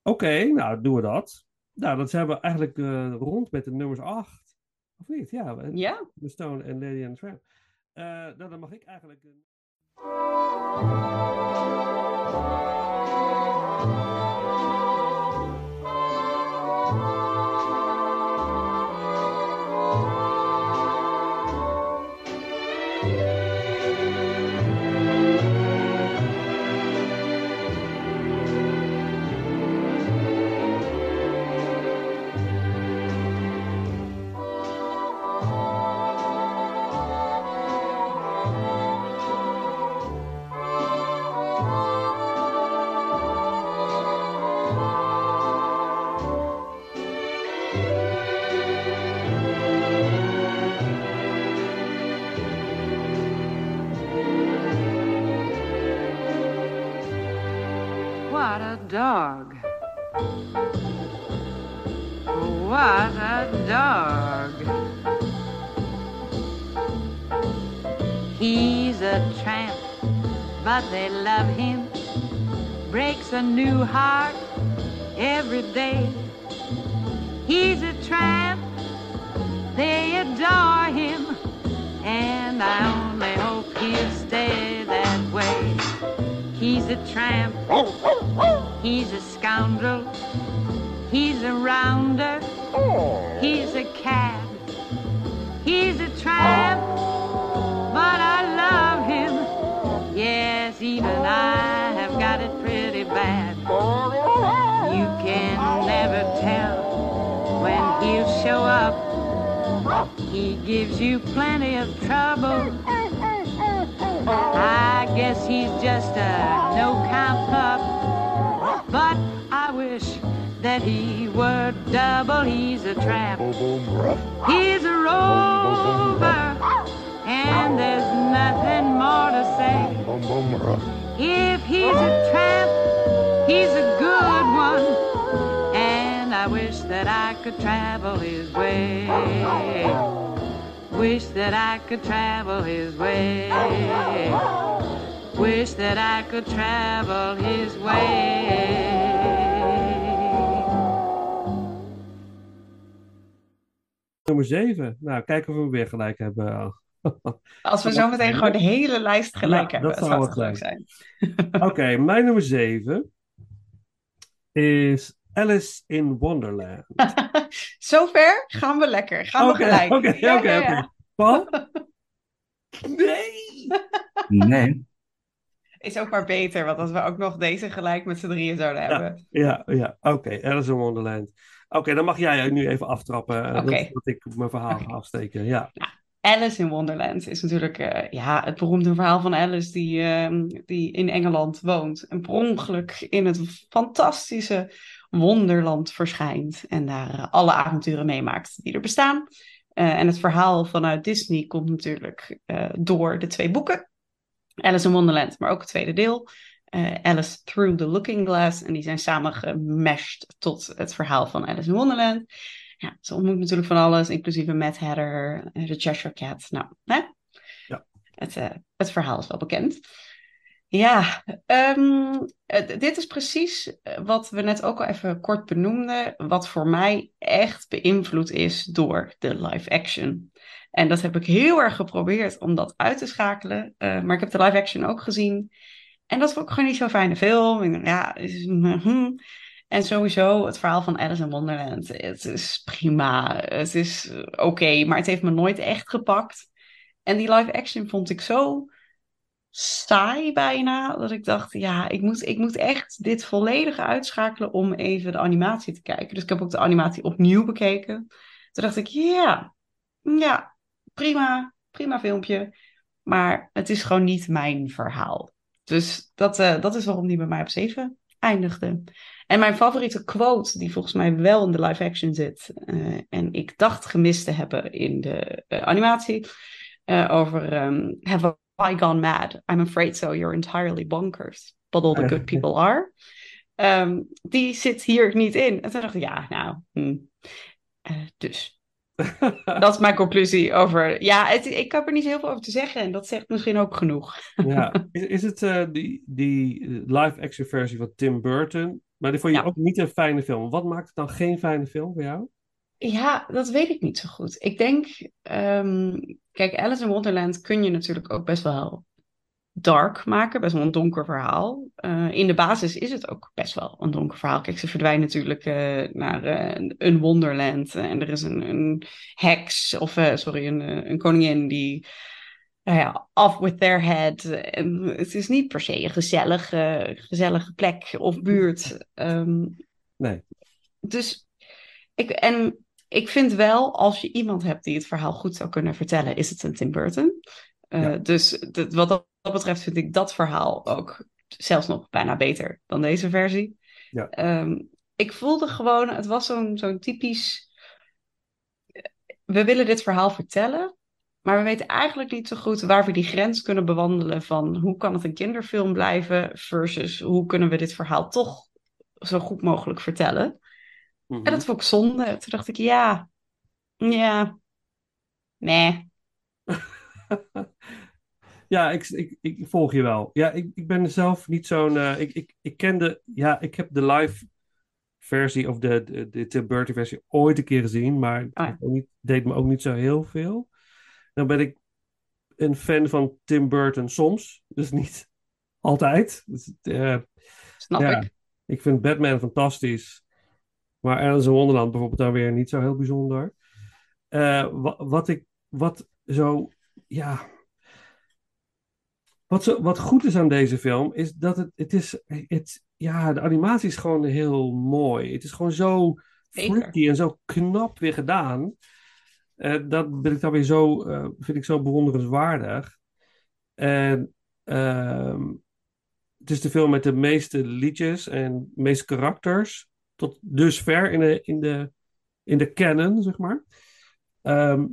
Oké, nou doen we dat. Nou, dan zijn we eigenlijk eh, rond met de nummers 8. Of niet? Ja, The Stone en Lady and the Tramp. Eh, nou, dan mag ik eigenlijk... but they love him. Breaks a new heart every day. He's a tramp, they adore him. And I only hope he'll stay that way. He's a tramp. He's a scoundrel. He's a rounder. He's a cad. He's a tramp. Even I have got it pretty bad. You can never tell when he'll show up. He gives you plenty of trouble. I guess he's just a no count pup. But I wish that he were double. He's a tramp. He's a rover. And there's nothing more to say. If he's a tramp, he's a good one. And I wish that I could travel his way. Wish that I could travel his way. Wish that I could travel his way. Nummer 7. Nou, kijken of we weer gelijk hebben. Als we zo meteen gewoon de hele lijst gelijk Ja, hebben, dat dat zou het leuk zijn. <laughs> Oké, mijn nummer 7 is Alice in Wonderland. <laughs> Zover gaan we lekker. Gaan we gelijk. oké, Ja, oké, ja, oké. ja. Paul? <laughs> Nee! Nee. is ook maar beter, want als we ook nog deze gelijk met z'n drieën zouden hebben. Ja, ja. Oké, Alice in Wonderland. Oké, dan mag jij nu even aftrappen. eh. Dat, dat ik mijn verhaal ga afsteken. Ja. Alice in Wonderland is natuurlijk eh, ja, het beroemde verhaal van Alice die, ehm, die in Engeland woont. En per ongeluk in het fantastische wonderland verschijnt. En daar eh, alle avonturen meemaakt die er bestaan. Eh, en het verhaal vanuit Disney komt natuurlijk door de twee boeken. Alice in Wonderland, maar ook het tweede deel. Alice Through the Looking Glass. En die zijn samen tot het verhaal van Alice in Wonderland. Ja, ze ontmoet natuurlijk van alles, inclusive een Mad Hatter, de Cheshire Cat. Nou, hè? Ja. Het, eh, het verhaal is wel bekend. Ja, ehm, eh, dit is precies eh, wat we net ook al even kort benoemden, wat voor mij echt beïnvloed is door de live action. En dat heb ik heel erg geprobeerd om dat uit te schakelen, eh, maar ik heb de live action ook gezien. En dat vond ik gewoon niet zo'n fijne film. Ja, is, hm. En sowieso het verhaal van Alice in Wonderland. Het is prima. Het is eh, oké, maar het heeft me nooit echt gepakt. En die live action vond ik zo saai bijna. Dat ik dacht, ja, ik moet, ik moet echt dit volledig uitschakelen om even de animatie te kijken. Dus ik heb ook de animatie opnieuw bekeken. Toen dacht ik, ja, ja, prima, prima filmpje. Maar het is gewoon niet mijn verhaal. Dus dat, eh, dat is waarom die bij mij op 7 eindigde. En mijn favoriete quote, die volgens mij wel in de live action zit, eh, en ik dacht gemist te hebben in de eh, animatie, eh, over ehm, Have I gone mad? I'm afraid so. You're entirely bonkers. But all the good <laughs> people are. Ehm, die zit hier niet in. En toen dacht ik, ja, nou, hm. Dus. <laughs> Dat is mijn conclusie over. Ja, het, ik heb er niet heel veel over te zeggen. En dat zegt misschien ook genoeg. ja. <laughs> Is, is het die, die live-action versie van Tim Burton? Maar die vond je Ja. ook niet een fijne film. Wat maakt het dan geen fijne film voor jou? Ja, dat weet ik niet zo goed. Ik denk, ehm, kijk, Alice in Wonderland kun je natuurlijk ook best wel dark maken, best wel een donker verhaal. Eh, in de basis is het ook best wel een donker verhaal. Kijk, ze verdwijnen natuurlijk eh, naar eh, een wonderland en er is een, een heks, of sorry, een, een koningin die, nou ja, off with their head. En het is niet per se een gezellige, gezellige plek of buurt. Ehm, Nee. dus ik, en ik vind wel, als je iemand hebt die het verhaal goed zou kunnen vertellen, is het een Tim Burton. Eh, Ja. Dus dat- wat dat betreft vind ik dat verhaal ook zelfs nog bijna beter dan deze versie. Ja. Ehm, ik voelde gewoon, het was zo'n zo'n typisch. We willen dit verhaal vertellen, maar we weten eigenlijk niet zo goed waar we die grens kunnen bewandelen van hoe kan het een kinderfilm blijven versus hoe kunnen we dit verhaal toch zo goed mogelijk vertellen. Mhm. En dat vond ik zonde. Toen dacht ik, ja, ja, nee. <laughs> Ja, ik, ik, ik volg je wel. Ja, ik, ik ben zelf niet zo'n. eh, ik, ik, ik ken de. Ja, ik heb de live versie of de, de, de Tim Burton versie ooit een keer gezien, maar het ja. niet, deed me ook niet zo heel veel. Dan ben ik een fan van Tim Burton soms, dus niet <laughs> altijd. Dus, eh, Snap ja, ik. ik vind Batman fantastisch, maar Alice in Wonderland bijvoorbeeld dan weer niet zo heel bijzonder. Eh, wa- wat ik, wat zo, ja. Wat, zo, wat goed is aan deze film, is dat het, het is, het, ja, de animatie is gewoon heel mooi. Het is gewoon zo freaky en zo knap weer gedaan. Eh, dat ben ik dan weer zo, eh, vind ik zo bewonderenswaardig. En ehm, het is de film met de meeste liedjes en meeste karakters. Tot dusver in de, in de, in de canon, zeg maar. Ehm,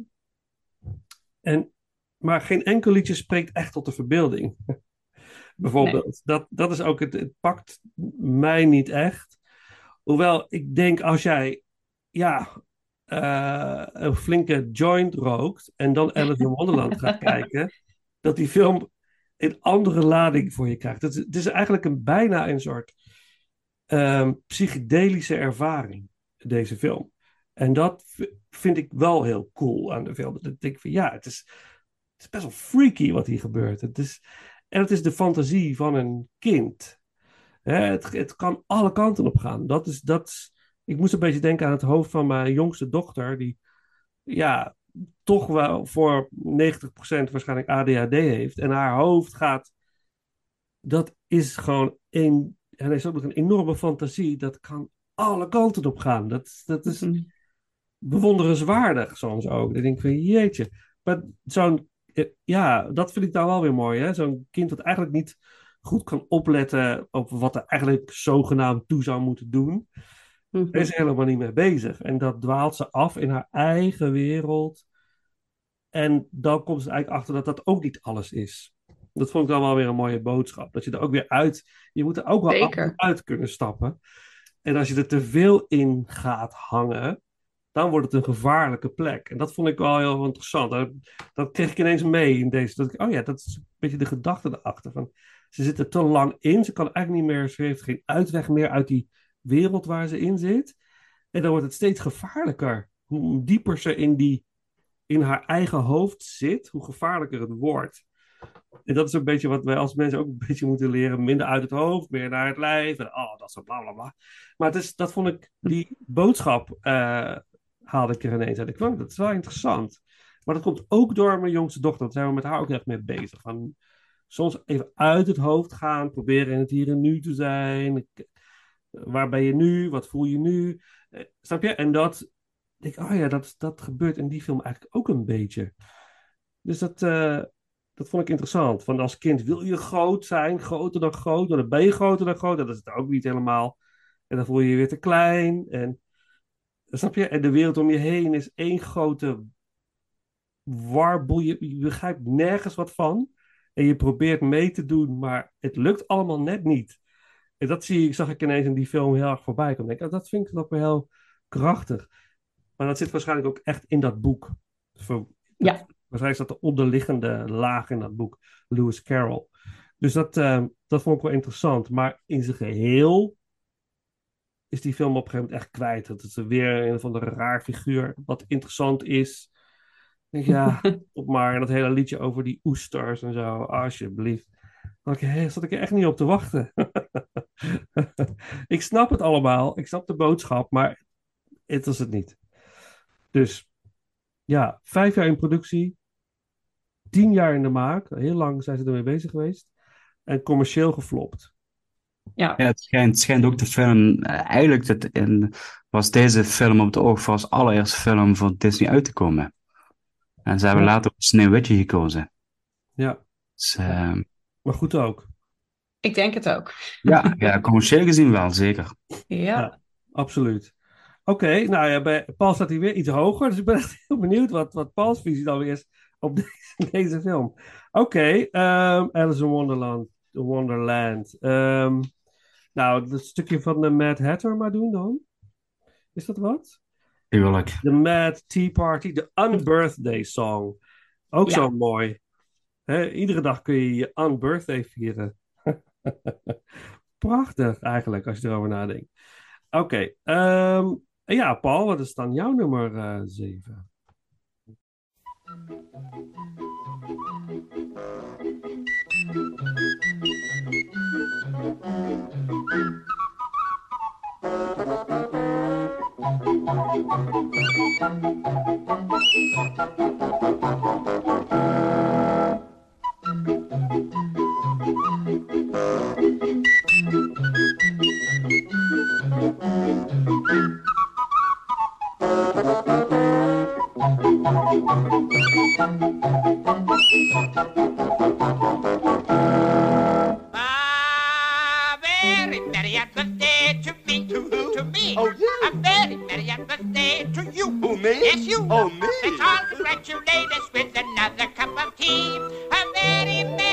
en, maar geen enkel liedje spreekt echt tot de verbeelding. <laughs> Bijvoorbeeld. Dat, dat is ook het, het pakt mij niet echt. Hoewel ik denk als jij ja, eh, een flinke joint rookt en dan <laughs> Alice in Wonderland gaat kijken, dat die film een andere lading voor je krijgt. Het is, het is eigenlijk een, bijna een soort ehm, psychedelische ervaring, deze film. En dat vind ik wel heel cool aan de film. Dat ik denk van ja, het is, het is best wel freaky wat hier gebeurt. Het is, en het is de fantasie van een kind. Hè, het, het kan alle kanten op gaan. Dat is, dat is, ik moest een beetje denken aan het hoofd van mijn jongste dochter, die ja, toch wel voor 90% waarschijnlijk ADHD heeft. En haar hoofd gaat dat is gewoon een. En hij is ook nog een enorme fantasie. Dat kan alle kanten op gaan. Dat, dat is Mhm. bewonderenswaardig soms ook. Dan denk ik van jeetje. Maar zo'n. eh, Ja, dat vind ik dan wel weer mooi. hè Zo'n kind dat eigenlijk niet goed kan opletten op wat er eigenlijk zogenaamd toe zou moeten doen. Mhm. Daar is er helemaal niet mee bezig. En dat dwaalt ze af in haar eigen wereld. En dan komt ze eigenlijk achter dat dat ook niet alles is. Dat vond ik dan wel weer een mooie boodschap. Dat je er ook weer uit... Je moet er ook wel Zeker. uit kunnen stappen. En als je er te veel in gaat hangen... dan wordt het een gevaarlijke plek. En dat vond ik wel heel interessant. Dat, dat kreeg ik ineens mee in deze... Dat ik, oh ja, dat is een beetje de gedachte erachter. Van, ze zit er te lang in. Ze kan eigenlijk niet meer... Ze heeft geen uitweg meer uit die wereld waar ze in zit. En dan wordt het steeds gevaarlijker. Hoe dieper ze in, die, in haar eigen hoofd zit, hoe gevaarlijker het wordt. En dat is een beetje wat wij als mensen ook een beetje moeten leren. Minder uit het hoofd, meer naar het lijf. En oh, dat soort bla bla bla. Maar het is, dat vond ik, die boodschap eh, haalde ik er ineens uit. Ik vond dat is wel interessant. Maar dat komt ook door mijn jongste dochter. Daar zijn we met haar ook echt mee bezig. Van soms even uit het hoofd gaan. Proberen in het hier en nu te zijn. Waar ben je nu? Wat voel je nu? Eh, snap je? En dat, denk ik, oh ja, dat, dat gebeurt in die film eigenlijk ook een beetje. Dus dat, eh, dat vond ik interessant. Van als kind wil je groot zijn, groter dan groot, maar dan ben je groter dan groot. Dat is het ook niet helemaal. En dan voel je je weer te klein. En, snap je? En de wereld om je heen is één grote warboel. Je, je begrijpt nergens wat van. En je probeert mee te doen, maar het lukt allemaal net niet. En dat zie ik, zag ik ineens in die film heel erg voorbij komen. Ik denk, oh, dat vind ik ook weer heel krachtig. Maar dat zit waarschijnlijk ook echt in dat boek. Voor, Ja. dat- waarschijnlijk is dat de onderliggende laag in dat boek, Lewis Carroll. Dus dat, eh, dat vond ik wel interessant. Maar in zijn geheel is die film op een gegeven moment echt kwijt. Dat is weer een van de raar figuur. Wat interessant is. Ja, <laughs> op maar. En dat hele liedje over die oesters en zo. Alsjeblieft. Hé, zat ik er echt niet op te wachten. <laughs> ik snap het allemaal. Ik snap de boodschap. Maar het was het niet. Dus ja, vijf jaar in productie. Tien jaar in de maak. Heel lang zijn ze ermee bezig geweest. En commercieel geflopt. Ja, Ja, het schijnt, het schijnt ook de film, eh, eigenlijk dat in, was deze film op het oog voor als allereerste film van Disney uit te komen. En ze hebben Ja. later op Sneeuwwitje gekozen. Ja, Dus, eh, maar goed ook. ik denk het ook. ja, <laughs> ja, commercieel gezien wel, zeker. Ja, Ja. Absoluut. Oké, nou ja, bij Paul staat hij weer iets hoger. Dus ik ben <laughs> echt heel benieuwd wat, wat Paul's visie dan weer is op <laughs> deze, deze film. Oké, ehm, Alice in Wonderland. Wonderland. Ehm, nou, dat stukje van de Mad Hatter maar doen dan. Is dat wat? Tuurlijk. De Mad Tea Party, de Unbirthday Song. Ook Ja. zo mooi. Iedere dag kun je je Unbirthday vieren. <laughs> Prachtig eigenlijk, als je erover nadenkt. Oké, ehm, ja, Paul, wat is dan jouw nummer eh 7? Yes, you. Happy birthday to you Happy birthday to you To me Oh, yeah Happy birthday to you oh, To you Oh me? Let's all congratulate us with another cup of tea. A very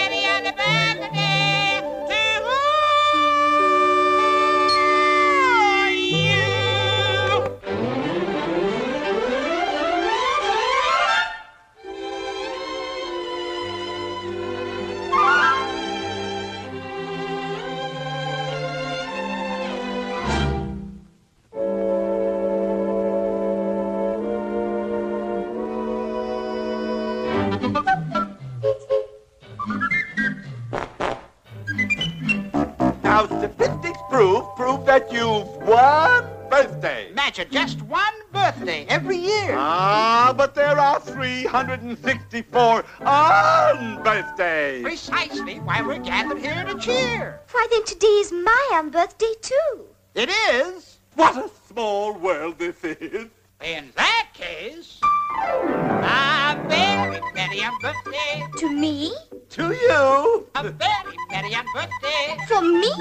364 on-birthdays. Precisely why we're gathered here to cheer. Why, then today's my um, birthday, too. It is. What a small world this is. In that case, a very merry on birthday. To me? To you. A very merry on birthday. From me?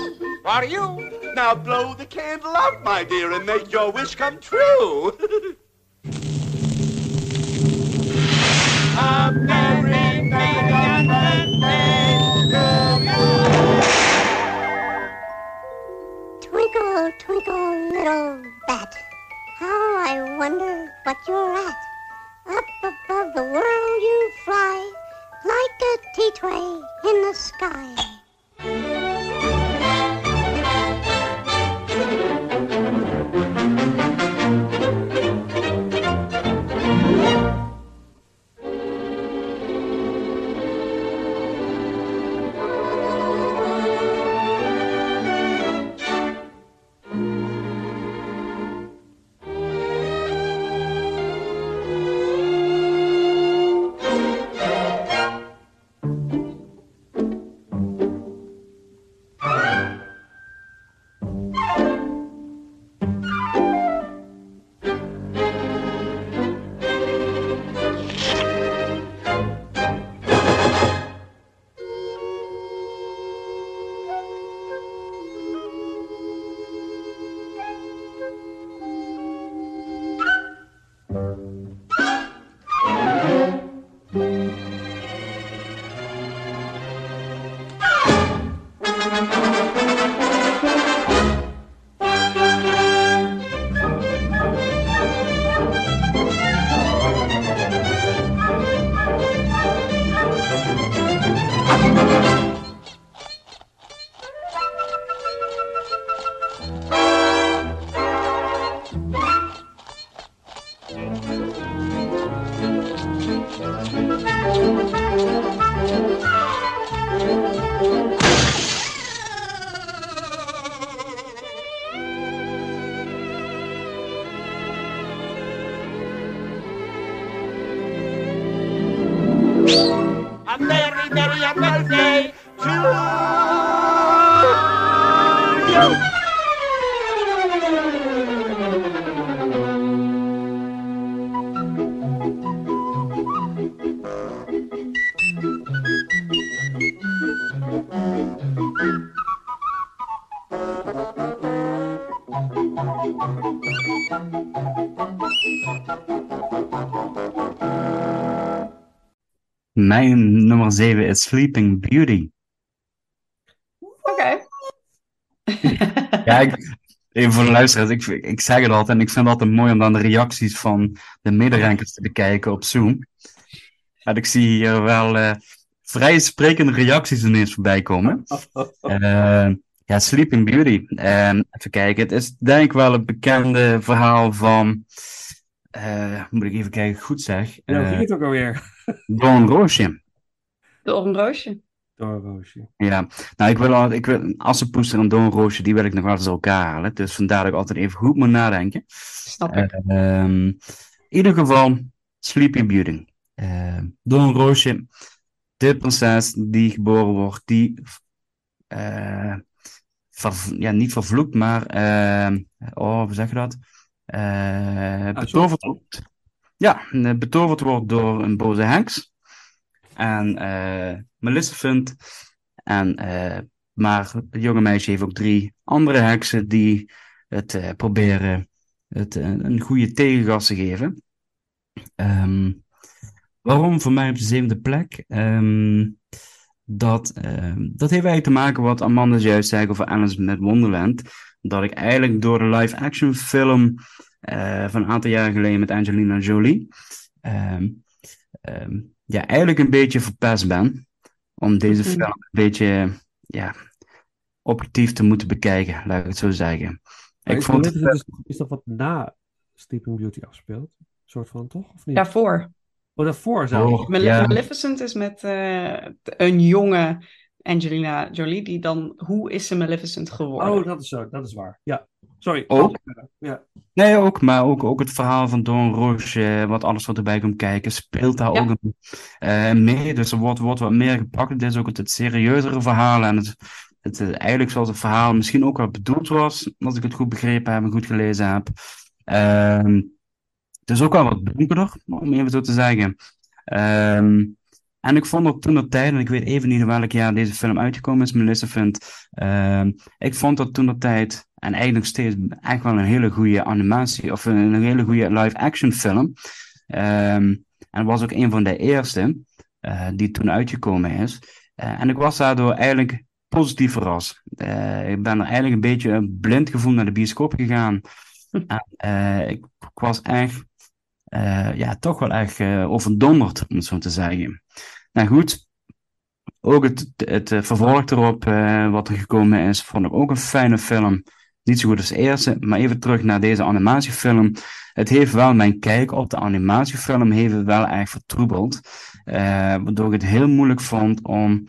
For you. Now blow the candle out, my dear, and make your wish come true. 7 is Sleeping Beauty. Oké. Ja, ik, even voor de luisteraars, ik, ik zeg het altijd en ik vind het altijd mooi om dan de reacties van de mederankers te bekijken op Zoom. En ik zie hier wel eh, vrij sprekende reacties ineens voorbij komen. <laughs> Eh, ja, Sleeping Beauty. Eh, even kijken, het is denk ik wel het bekende verhaal van, eh, moet ik even kijken, goed zeg, Ja, hoe ging het ook alweer? Don Roosje. De oranroosje. Doorroosje. Ja, nou, ik wil, al, ik wil Assenpoester en Doornroosje, die wil ik nog wel eens elkaar halen. Dus vandaar dat ik altijd even goed moet nadenken. Snap ik. Ehm, in ieder geval, Sleeping Beauty. Uh, Doornroosje, de prinses die geboren wordt, die, eh, ver- ja, niet vervloekt, maar, eh, oh, hoe zeg je dat? Eh, betoverd wordt. Ja, eh, betoverd wordt door een boze heks. En eh Maleficent. En, eh, maar het jonge meisje heeft ook drie andere heksen die het eh, proberen het, een goede tegengas te geven. Ehm, waarom voor mij op de zevende plek? Ehm, dat, ehm, dat heeft eigenlijk te maken wat Amanda juist zei over Alice met Wonderland. Dat ik eigenlijk door de live-action film van een aantal jaar geleden met Angelina Jolie. Ehm, ja, eigenlijk een beetje verpest ben. Om deze Mhm. film een beetje ja, objectief te moeten bekijken, laat ik het zo zeggen. Maar Ik is, vond dus- is dat wat na Sleeping Beauty afspeelt? Een soort van, toch? Of niet? Daarvoor. Oh, daarvoor zou Oh. Maleficent is met eh, een jonge Angelina Jolie, die dan, hoe is ze Maleficent geworden? Oh, dat is zo, dat is waar. Ja. Sorry. Ook. Ja. Nee, ook, maar ook, ook het verhaal van Don Roche, wat alles wat erbij komt kijken, speelt daar Ja. ook een, eh, mee. Dus er wordt, wordt wat meer gepakt. Het is ook het, het serieuzere verhaal en het, het, eh, eigenlijk zoals het verhaal misschien ook wel bedoeld was, als ik het goed begrepen heb en goed gelezen heb. Ehm, het is ook wel wat donkerder, om even zo te zeggen. Ehm, en ik vond dat toen de tijd, en ik weet even niet in welk jaar deze film uitgekomen is, Melissa vindt, ehm, ik vond dat toen de tijd, en eigenlijk nog steeds, echt wel een hele goede animatie, of een, een hele goede live-action film. Ehm, en was ook een van de eerste eh, die toen uitgekomen is. Eh, en ik was daardoor eigenlijk positief verrast. Eh, ik ben er eigenlijk een beetje blind gevoel naar de bioscoop gegaan. <laughs> En, ik, ik was echt, ja, toch wel echt overdonderd, om het zo te zeggen. Nou goed, ook het, het eh, vervolg erop, eh, wat er gekomen is, vond ik ook een fijne film. Niet zo goed als de eerste, maar even terug naar deze animatiefilm. Het heeft wel mijn kijk op de animatiefilm heeft wel erg vertroebeld. eh, waardoor ik het heel moeilijk vond om,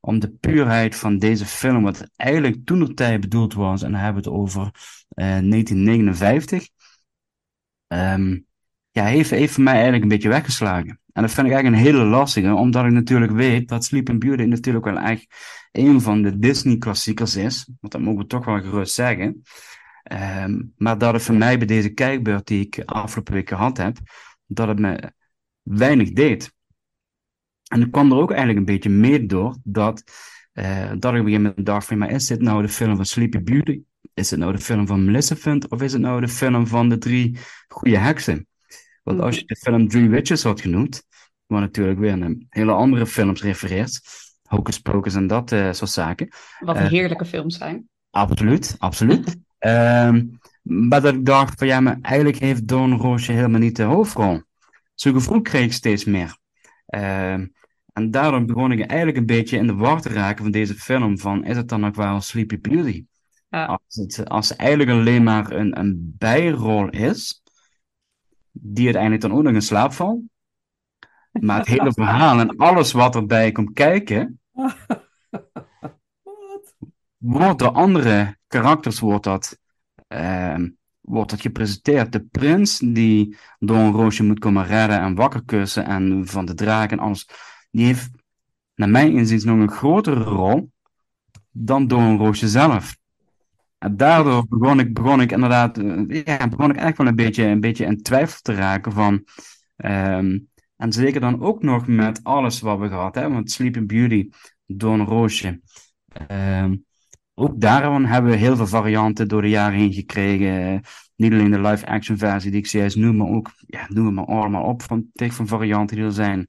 om de puurheid van deze film, wat eigenlijk toen de tijd bedoeld was, en dan hebben we het over eh, 1959, ehm, ja, heeft, heeft voor mij eigenlijk een beetje weggeslagen. En dat vind ik eigenlijk een hele lastige, omdat ik natuurlijk weet dat Sleeping Beauty natuurlijk wel echt een van de Disney-klassiekers is. Want dat mogen we toch wel gerust zeggen. Ehm, maar dat het voor mij bij deze kijkbeurt die ik afgelopen week gehad heb, dat het me weinig deed. En ik kwam er ook eigenlijk een beetje mee door dat, eh, dat ik op een gegeven moment van, maar is dit nou de film van Sleepy Beauty? Is het nou de film van Maleficent? Of is het nou de film van de drie goede heksen? Want als je de film Three Witches had genoemd, wat natuurlijk weer naar hele andere films refereert, Hocus Pocus en dat eh, soort zaken. Wat Eh, heerlijke films zijn. Absoluut, absoluut. <laughs> Ehm, maar dat ik dacht van ja, maar eigenlijk heeft Don Roosje helemaal niet de hoofdrol. Zo'n gevoel kreeg ik steeds meer. Ehm, en daarom begon ik eigenlijk een beetje in de war te raken van deze film. Van is het dan ook wel Sleepy Beauty? Ja. Als het als het eigenlijk alleen maar een, een bijrol is, die uiteindelijk dan ook nog in slaap valt. Maar het hele verhaal en alles wat erbij komt kijken, <laughs> wordt door andere karakters wordt dat, ehm, wordt dat gepresenteerd. De prins die Don Roosje moet komen redden en wakker kussen en van de draak en alles, die heeft naar mijn inziens nog een grotere rol dan Don Roosje zelf. En daardoor begon ik, begon ik inderdaad, eh, ja, begon ik echt wel een beetje, een beetje in twijfel te raken van, ehm, en zeker dan ook nog met alles wat we gehad hebben, want Sleeping Beauty, Don Roosje, ehm, ook daarvan hebben we heel veel varianten door de jaren heen gekregen. Niet alleen de live-action versie die ik zojuist noem, maar ook, ja, noem maar allemaal op, van tig van varianten die er zijn.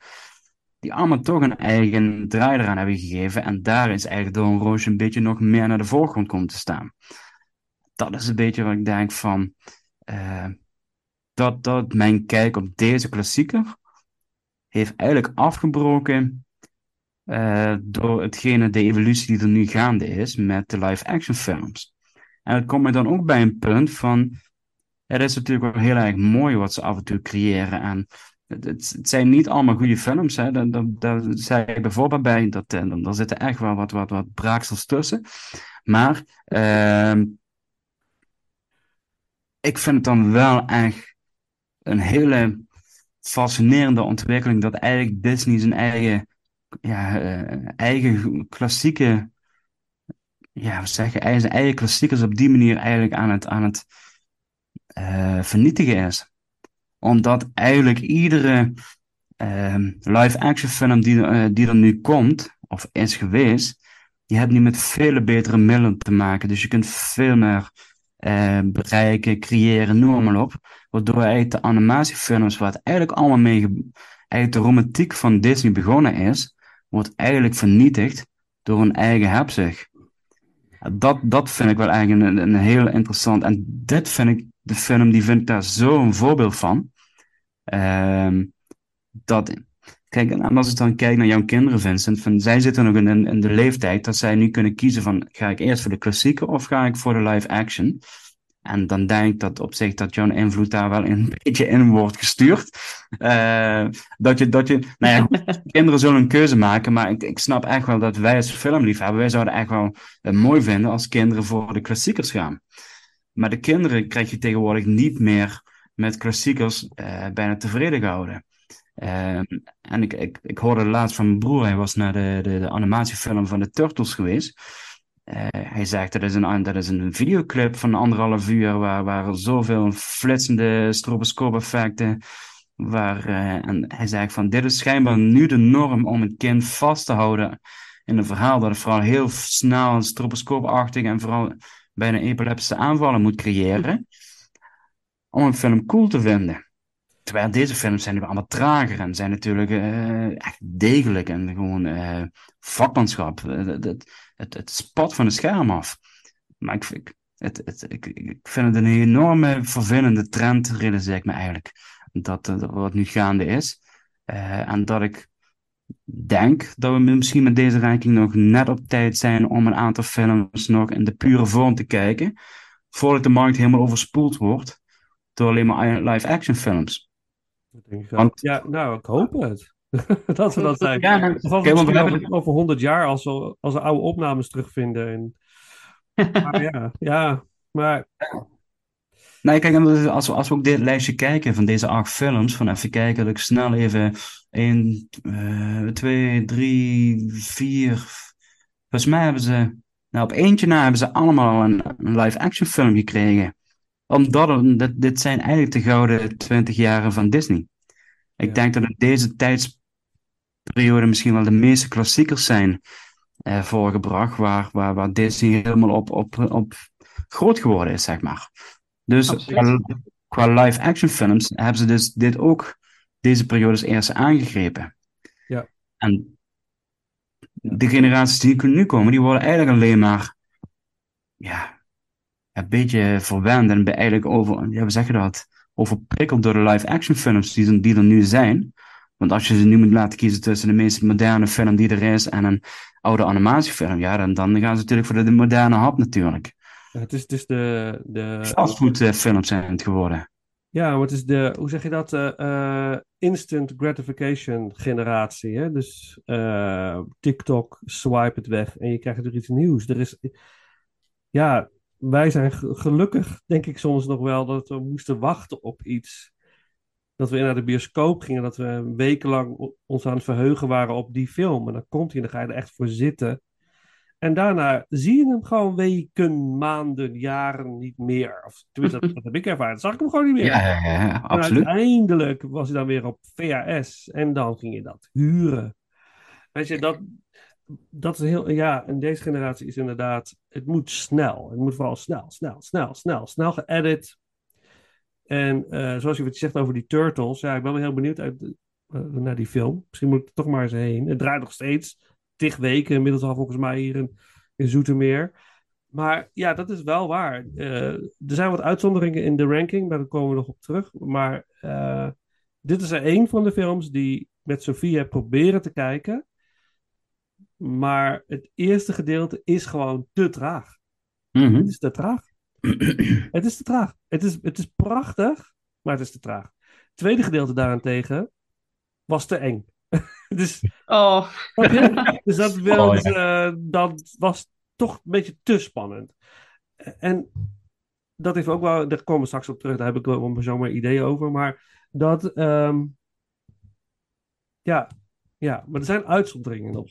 Die allemaal toch een eigen draai eraan hebben gegeven. En daar is eigenlijk Don Roosje een beetje nog meer naar de voorgrond komen te staan. Dat is een beetje wat ik denk van, eh, dat, dat mijn kijk op deze klassieker heeft eigenlijk afgebroken eh, door hetgene, de evolutie die er nu gaande is met de live-action films. En het komt me dan ook bij een punt van, het is natuurlijk wel heel erg mooi wat ze af en toe creëren. En het, het, zijn niet allemaal goede films, hè. Daar, daar, daar zei ik bijvoorbeeld bij, dat, eh, daar zitten echt wel wat, wat, wat braaksels tussen. Maar ehm, ik vind het dan wel echt een hele fascinerende ontwikkeling dat eigenlijk Disney zijn eigen, ja, eh, eigen klassieke, ja, wat zeg je, zijn eigen klassiekers op die manier eigenlijk aan het, aan het eh, vernietigen is. Omdat eigenlijk iedere ehm, live-action film die, eh, die er nu komt, of is geweest, die heeft nu met vele betere middelen te maken. Dus je kunt veel meer bereiken, creëren, noem maar op. Waardoor eigenlijk de animatiefilms, waar het eigenlijk allemaal mee, ge- eigenlijk de romantiek van Disney begonnen is, wordt eigenlijk vernietigd door een eigen hebzucht. Dat, dat vind ik wel eigenlijk een, een heel interessant. En dit vind ik, de film, die vind ik daar zo'n voorbeeld van. Ehm, dat, kijk, en als ik dan kijk naar jouw kinderen, Vincent, van, zij zitten nog in, in, de leeftijd dat zij nu kunnen kiezen van, ga ik eerst voor de klassieke of ga ik voor de live action? En dan denk ik dat op zich dat jouw invloed daar wel een <laughs> beetje in wordt gestuurd. Eh, dat je, dat je, nou ja, <laughs> kinderen zullen een keuze maken, maar ik, ik snap echt wel dat wij als filmliefhebber, wij zouden echt wel mooi vinden als kinderen voor de klassiekers gaan. Maar de kinderen krijg je tegenwoordig niet meer met klassiekers eh, bijna tevreden gehouden. Ehm, en ik, ik, ik hoorde laatst van mijn broer, hij was naar de, de, de animatiefilm van de Turtles geweest. Eh, hij zegt dat is, een, dat is een videoclip van anderhalf uur waar, waar zoveel flitsende stroboscoop-effecten. Waar, eh, en hij zegt van dit is schijnbaar nu de norm om een kind vast te houden in een verhaal dat het vooral heel snel en stroboscoopachtig en vooral bijna epileptische aanvallen moet creëren. Om een film cool te vinden. Terwijl deze films zijn allemaal trager en zijn natuurlijk eh, echt degelijk en gewoon eh, vakmanschap. Eh, Het, het, het, het spat van het scherm af. Maar ik, het, het, ik, ik vind het een enorme vervelende trend, realiseer ik me eigenlijk. Dat, eh, wat nu gaande is. Eh, en dat ik denk dat we misschien met deze ranking nog net op tijd zijn om een aantal films nog in de pure vorm te kijken. Voordat de markt helemaal overspoeld wordt door alleen maar live-action films. Ik. Want- Ja, nou, ik hoop het. <laughs> dat we dat zijn. Ja, nou, we want hebben- over, over 100 jaar, als we, als we oude opnames terugvinden. En... <laughs> Maar ja, ja, maar Nee, kijk, als we, als we ook dit lijstje kijken van deze acht films, van even kijken dat ik snel even 1, 2, 3, 4. Volgens mij hebben ze, nou op eentje na hebben ze allemaal een, een live-action film gekregen. Omdat het- dit, dit zijn eigenlijk de gouden 20 jaren van Disney. Ik Ja. denk dat in deze tijdsperiode misschien wel de meeste klassiekers zijn eh, voorgebracht, waar, waar, waar Disney helemaal op, op, op groot geworden is, zeg maar. Dus qua, qua live-action films hebben ze dus dit ook deze periode als eerste aangegrepen. Ja. En de generaties die nu komen, die worden eigenlijk alleen maar ja, een beetje verwend en eigenlijk over, ja, hoe zeg je dat, overprikkeld door de live-action films die, er- die er nu zijn. Want als je ze nu moet laten kiezen tussen de meest moderne film die er is en een oude animatiefilm, ja, dan, dan gaan ze natuurlijk voor de, de moderne hap natuurlijk. het is, het is de, de, Fastfoodfilms zijn het geworden. Ja, het is de, hoe zeg je dat? eh, eh, instant gratification generatie. Hè? Dus eh, TikTok, swipe het weg en je krijgt er iets nieuws. Er is, ja, wij zijn ge- gelukkig, denk ik soms nog wel, dat we moesten wachten op iets. Dat we naar de bioscoop gingen, dat we wekenlang ons aan het verheugen waren op die film. En dan komt hij en dan ga je er echt voor zitten. En daarna zie je hem gewoon weken, maanden, jaren niet meer. Of tenminste, dat, dat heb ik ervaren. Dan zag ik hem gewoon niet meer. Ja, ja, ja, En absoluut. uiteindelijk was hij dan weer op VHS en dan ging je dat huren. Weet je, dat, dat is heel, ja, en deze generatie is inderdaad, het moet snel. Het moet vooral snel, snel, snel, snel, snel geëdit. En eh, zoals je wat je zegt over die Turtles, ja, ik ben wel heel benieuwd uit, eh, naar die film. Misschien moet ik er toch maar eens heen. Het draait nog steeds, tig weken, inmiddels al volgens mij hier in, in Zoetermeer. Maar ja, dat is wel waar. Eh, er zijn wat uitzonderingen in de ranking, maar daar komen we nog op terug. Maar dit is er één van de films die met Sofie heb proberen te kijken. Maar het eerste gedeelte is gewoon te traag. Mhm. Het is te traag. <clears throat> Het is te traag. Het is, het is prachtig, maar het is te traag. Het tweede gedeelte daarentegen was te eng. <laughs> dus, Oh, dus dat, <laughs> Oh, ja. dus, eh, dat was toch een beetje te spannend. En dat heeft ook wel, daar komen we straks op terug, daar heb ik wel zomaar ideeën over. Maar dat, ehm, ja, ja, maar er zijn uitzonderingen nog.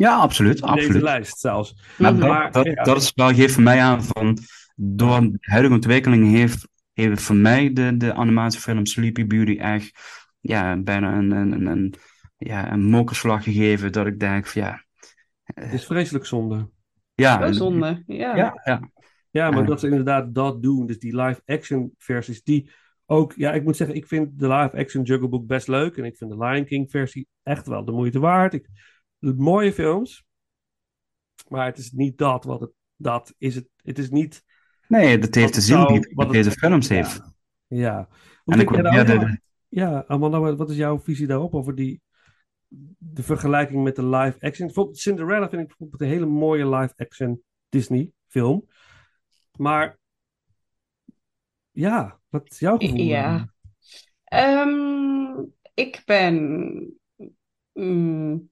Ja, absoluut, In deze absoluut. lijst zelfs. Maar dat, Maar, dat, ja. dat is wel, geeft voor mij aan van, door de huidige ontwikkeling heeft, heeft voor mij de, de animatiefilm Sleepy Beauty echt, ja, bijna een, een, een, een, ja, een mokerslag gegeven, dat ik denk van, ja, Het is vreselijk zonde. ja, zo zonde. Ja. ja, ja, Ja, maar dat ze inderdaad dat doen. Dus die live-action versies, die ook... Ja, ik moet zeggen, ik vind de live-action Jungle Book best leuk. En ik vind de Lion King versie echt wel de moeite waard. Ik, mooie films. Maar het is niet dat wat het... Dat is het. Het is niet... Nee, dat heeft de ziel zou- niet wat deze films Ja. heeft. Ja. Hoe En ik ja, ook de, Ja, Amanda, wat wat is jouw visie daarop? Over die... De vergelijking met de live-action. Bijvoorbeeld Cinderella vind ik bijvoorbeeld een hele mooie live-action Disney film. Maar... Ja, wat is jouw gevoel? Ja. Ehm, ik ben. mm,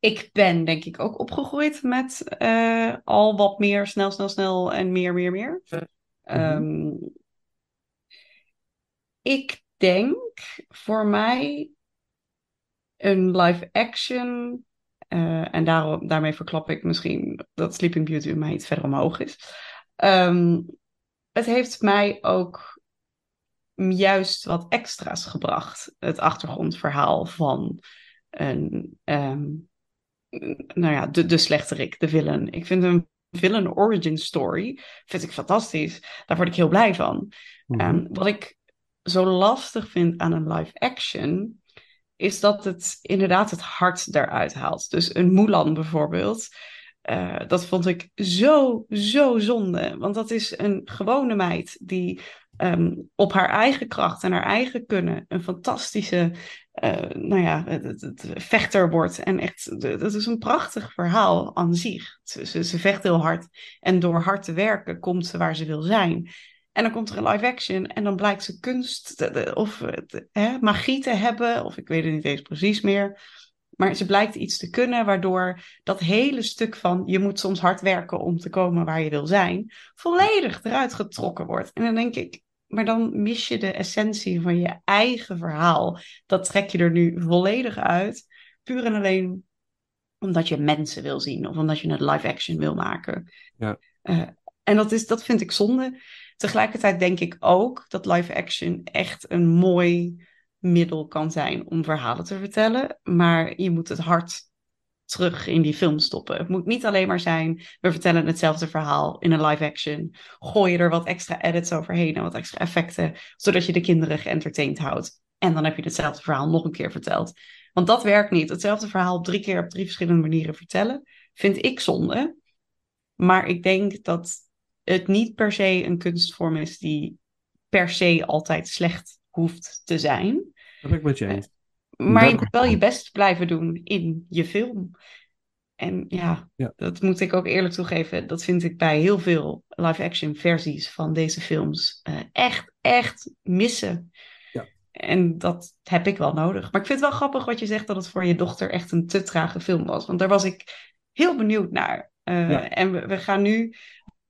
ik ben denk ik ook opgegroeid met eh, al wat meer snel, snel, snel en meer, meer, meer. Ehm, ik denk voor mij een live action. eh, en daarom, daarmee verklap ik misschien dat Sleeping Beauty mij iets verder omhoog is. Ehm, het heeft mij ook juist wat extra's gebracht. Het achtergrondverhaal van een, ehm, nou ja, de, de slechterik, de villain. Ik vind een villain origin story vind ik fantastisch. Daar word ik heel blij van. Ehm, wat ik zo lastig vind aan een live action, is dat het inderdaad het hart eruit haalt. Dus een Mulan bijvoorbeeld, eh, dat vond ik zo, zo zonde. Want dat is een gewone meid die ehm, op haar eigen kracht en haar eigen kunnen een fantastische eh, nou ja, het, vechter wordt. En echt, dat is een prachtig verhaal aan zich. Ze, ze, vecht heel hard. En door hard te werken komt ze waar ze wil zijn. En dan komt er een live action en dan blijkt ze kunst of hè, magie te hebben. Of ik weet het niet eens precies meer. Maar ze blijkt iets te kunnen waardoor dat hele stuk van je moet soms hard werken om te komen waar je wil zijn, volledig eruit getrokken wordt. En dan denk ik, maar dan mis je de essentie van je eigen verhaal. Dat trek je er nu volledig uit, puur en alleen omdat je mensen wil zien of omdat je een live action wil maken. Ja. Eh, en dat, is, dat vind ik zonde. Tegelijkertijd denk ik ook dat live action echt een mooi middel kan zijn om verhalen te vertellen. Maar je moet het hart terug in die film stoppen. Het moet niet alleen maar zijn, we vertellen hetzelfde verhaal in een live action. Gooi je er wat extra edits overheen en wat extra effecten, zodat je de kinderen geëntertained houdt. En dan heb je hetzelfde verhaal nog een keer verteld. Want dat werkt niet. Hetzelfde verhaal drie keer op drie verschillende manieren vertellen, vind ik zonde. Maar ik denk dat het niet per se een kunstvorm is die per se altijd slecht hoeft te zijn. Dat ben ik met je eens. Maar Dat je moet wel je best blijven doen in je film. En ja, Ja. dat moet ik ook eerlijk toegeven. Dat vind ik bij heel veel live-action versies van deze films eh, echt, echt missen. Ja. En dat heb ik wel nodig. Maar ik vind het wel grappig wat je zegt dat het voor je dochter echt een te trage film was. Want daar was ik heel benieuwd naar. Eh, Ja. En we, we gaan nu,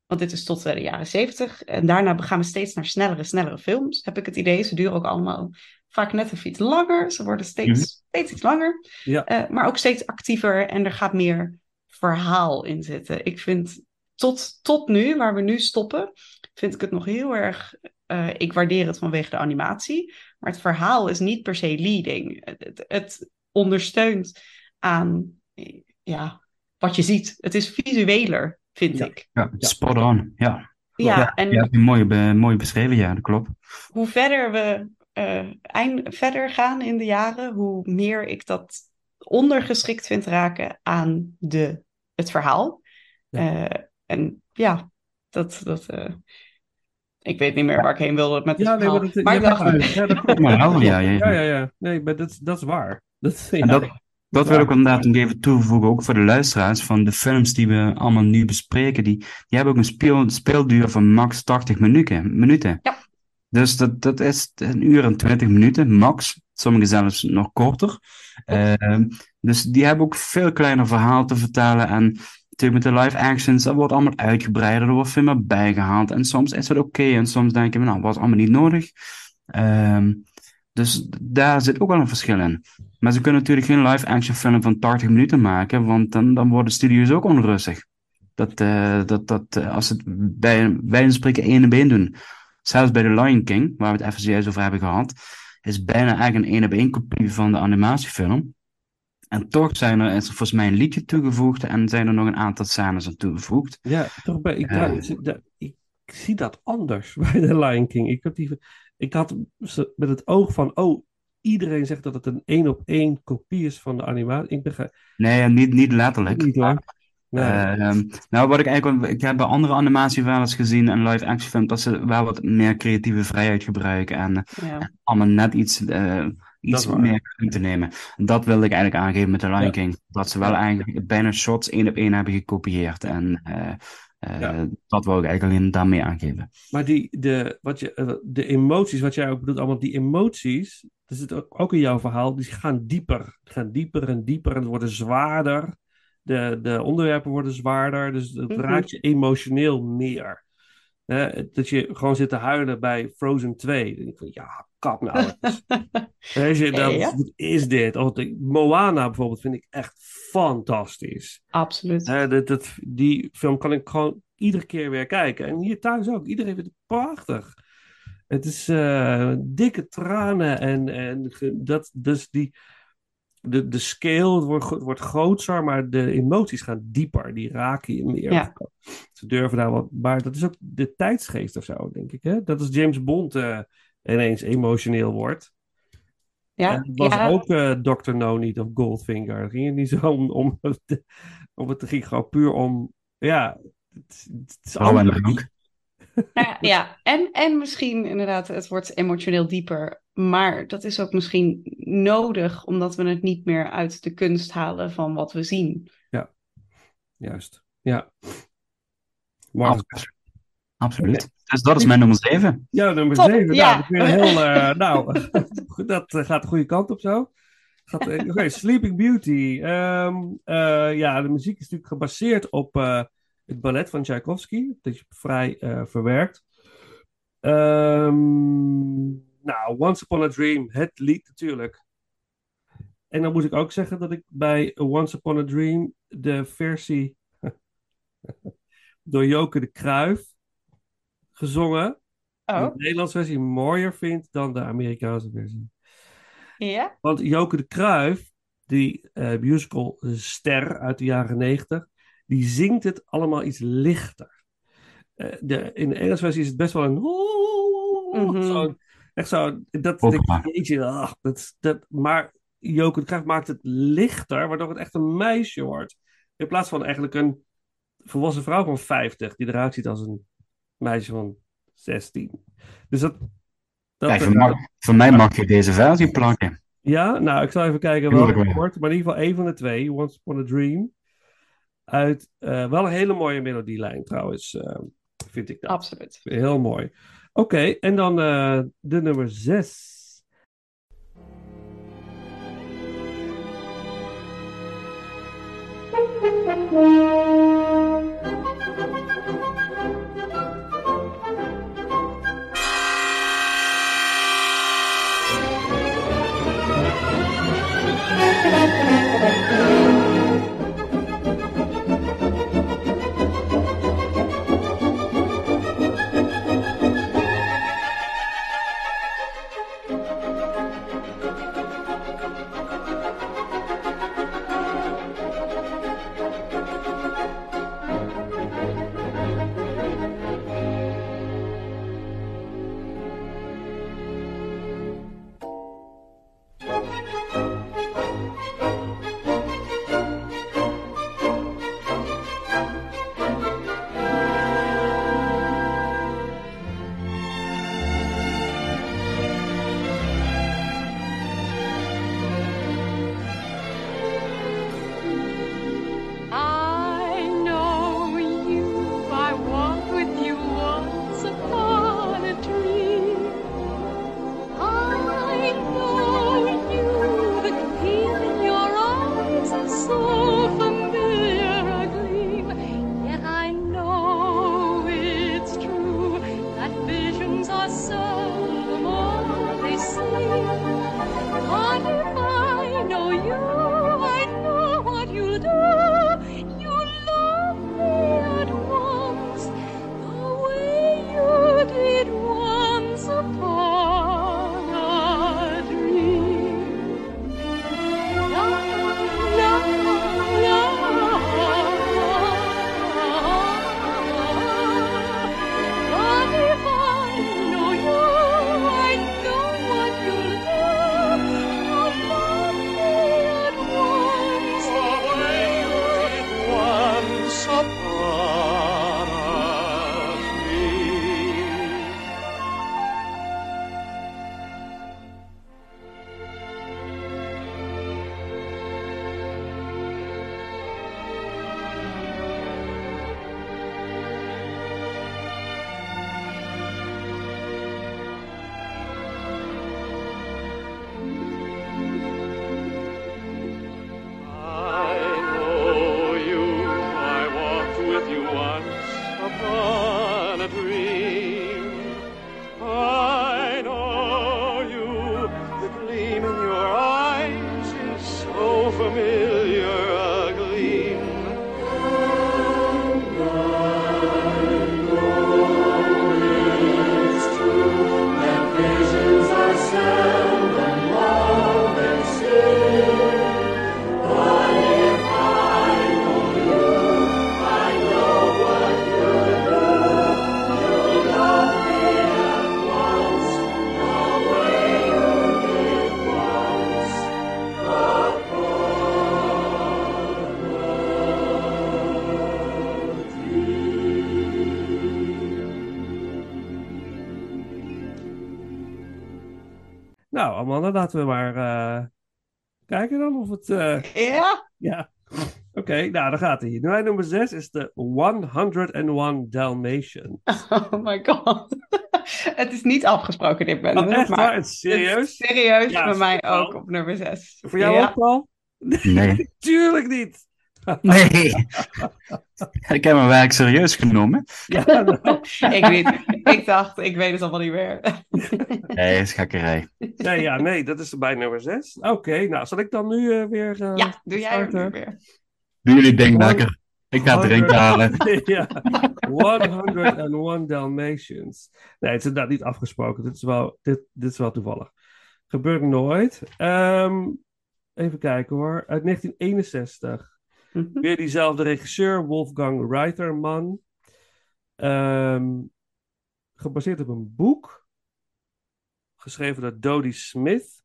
want dit is tot eh, de jaren zeventig. En daarna gaan we steeds naar snellere, snellere films. Heb ik het idee. Ze duren ook allemaal vaak net even iets langer. Ze worden steeds, Mhm. steeds iets langer. Ja. Eh, maar ook steeds actiever en er gaat meer verhaal in zitten. Ik vind tot, tot nu, waar we nu stoppen, vind ik het nog heel erg. eh, ik waardeer het vanwege de animatie, maar het verhaal is niet per se leading. Het, het, het ondersteunt aan ja, wat je ziet. Het is visueler, vind Ja. ik. Ja, spot on. Ja, Ja, ja, en het mooi, be- mooi beschreven, ja, dat klopt. hoe verder we eh, eind, verder gaan in de jaren, hoe meer ik dat ondergeschikt vind raken aan de, het verhaal. Ja. Eh, en ja, dat. dat eh, ik weet niet meer waar ik heen wilde met het Ja, nee, verhaal. dat, maar. Ja, dat <laughs> klopt. Maar ja, ja, ja. ja, ja, ja. Nee, maar dat, dat is waar. <laughs> Dat, ja. En dat, dat wil ik inderdaad nog even toevoegen, ook voor de luisteraars van de films die we allemaal nu bespreken. Die, die hebben ook een speel, speelduur van max 80 minuten. minuten. Ja. Dus dat, dat is een uur en 20 minuten, max. Sommige zelfs nog korter. Ehm, dus die hebben ook veel kleiner verhaal te vertellen. En natuurlijk met de live actions, dat wordt allemaal uitgebreider, er wordt veel meer bijgehaald. En soms is het oké en soms denk je, nou, was allemaal niet nodig. Ehm, dus daar zit ook wel een verschil in. Maar ze kunnen natuurlijk geen live-action film van 80 minuten maken, want dan, dan worden studio's ook onrustig. Dat, eh, dat, dat eh, als ze het bij, bij een spreken op één doen. Zelfs bij The Lion King, waar we het even zojuist over hebben gehad, is bijna eigenlijk een één op één kopie van de animatiefilm. En toch zijn er, is er volgens mij een liedje toegevoegd en zijn er nog een aantal scènes aan toegevoegd. Ja, toch bij, ik, Ja. ik, zie dat anders <laughs> bij de Lion King. Ik, heb die, ik had ze met het oog van, oh, iedereen zegt dat het een één op één kopie is van de animatie. Ik begrijp Nee, niet, niet letterlijk. niet Ehm, nou, wat ik eigenlijk, ik heb bij andere animatie wel eens gezien en live action films, dat ze wel wat meer creatieve vrijheid gebruiken en allemaal net iets, eh, iets meer in te nemen. Dat wilde ik eigenlijk aangeven met The Lion Ja. King. Dat ze wel eigenlijk bijna shots één op één hebben gekopieerd. En eh, eh, Ja. dat wil ik eigenlijk alleen daarmee aangeven. Maar die, de, wat je, de emoties, wat jij ook bedoelt, allemaal die emoties, dat zit ook, ook in jouw verhaal, die gaan dieper. Die gaan dieper en dieper en worden zwaarder. De, de onderwerpen worden zwaarder, dus het Mhm. raakt je emotioneel meer. hè, dat je gewoon zit te huilen bij Frozen 2. Dan denk ik van, ja, kap nou. <laughs> Je, dan, Ja. Wat is dit? Of de, Moana bijvoorbeeld vind ik echt fantastisch. Absoluut. Hè, dat, dat, die film kan ik gewoon iedere keer weer kijken. En hier thuis ook. Iedereen vindt het prachtig. Het is eh, dikke tranen en, en dat, dus die, de, de scale wordt, wordt groter, maar de emoties gaan dieper. Die raken je meer. Ja. Ze durven daar wat, maar dat is ook de tijdsgeest of zo, denk ik. Hè? Dat is James Bond eh, ineens emotioneel wordt. Ja, En het was ja. ook eh Dr. No niet of Goldfinger. Het ging het niet zo om, om, het, om het ging gewoon puur om, ja, het, het is anders. drank. Ja, ja. En, en misschien inderdaad, het wordt emotioneel dieper. Maar dat is ook misschien nodig, omdat we het niet meer uit de kunst halen van wat we zien. Juist, ja. Absoluut. Dus dat is mijn nummer 7. <laughs> ja, nummer Top, 7. ja. Nou, dat, heel, eh, <laughs> nou <laughs> dat eh, gaat de goede kant op zo. Gaat, eh, Oké, Sleeping Beauty. Ehm, eh, ja, de muziek is natuurlijk gebaseerd op eh, het ballet van Tchaikovsky. Dat is vrij eh, verwerkt. Ehm, nou, Once Upon a Dream, het lied natuurlijk. En dan moet ik ook zeggen dat ik bij Once Upon a Dream de versie <laughs> door Joke de Kruif gezongen, Oh, de Nederlandse versie mooier vind dan de Amerikaanse versie. ja? Want Joke de Kruif, die eh, musical ster uit de jaren negentig, die zingt het allemaal iets lichter. Eh, de, in de Engelse versie is het best wel een... Zo, echt zo, dat ik, jeetje, ach, dat, dat, maar Joke de Kruif maakt het lichter, waardoor het echt een meisje wordt. In plaats van eigenlijk een volwassen vrouw van 50, die eruit ziet als een meisje van 16. Dus dat... dat Kijk, eh, voor, mij mag je deze versie plakken. ja, nou, ik zal even kijken welke wel. wordt. Maar in ieder geval één van de twee, Once Upon a Dream. Uit, eh, wel een hele mooie melodielijn trouwens, eh, vind ik dat. Absoluut. Heel mooi. Oké, en dan eh, de nummer zes. I Amanda, laten we maar eh, kijken dan of het... eh, Ja? ja. Oké, nou, dan gaat hij. Mijn nummer 6 is de 101 Dalmatian. <laughs> Oh my god. <laughs> Het is niet afgesproken, dit ben Oh, echt maar waar? Het is serieus? het is serieus Ja, bij mij ook op nummer 6. Voor jou ja. ook, Paul? <laughs> Nee. Tuurlijk niet! Nee. <laughs> Ik heb mijn werk serieus genomen. Ja, nou, <laughs> ik, weet, ik dacht, ik weet het allemaal niet meer. <laughs> Nee, dat is gekkerij. nee, ja, nee, dat is bij nummer 6. Oké, nou, zal ik dan nu eh, weer eh, Ja, doe jij hem weer. Doe jullie ding lekker. Ik ga het drinken halen. ja, 101 Dalmatians. Nee, het is inderdaad niet afgesproken. Dit is wel, dit, dit is wel toevallig. Gebeurt nooit. Ehm, even kijken hoor. Uit 1961. Mhm. Weer diezelfde regisseur, Wolfgang Reiterman. Ehm, gebaseerd op een boek. Geschreven door Dodie Smith.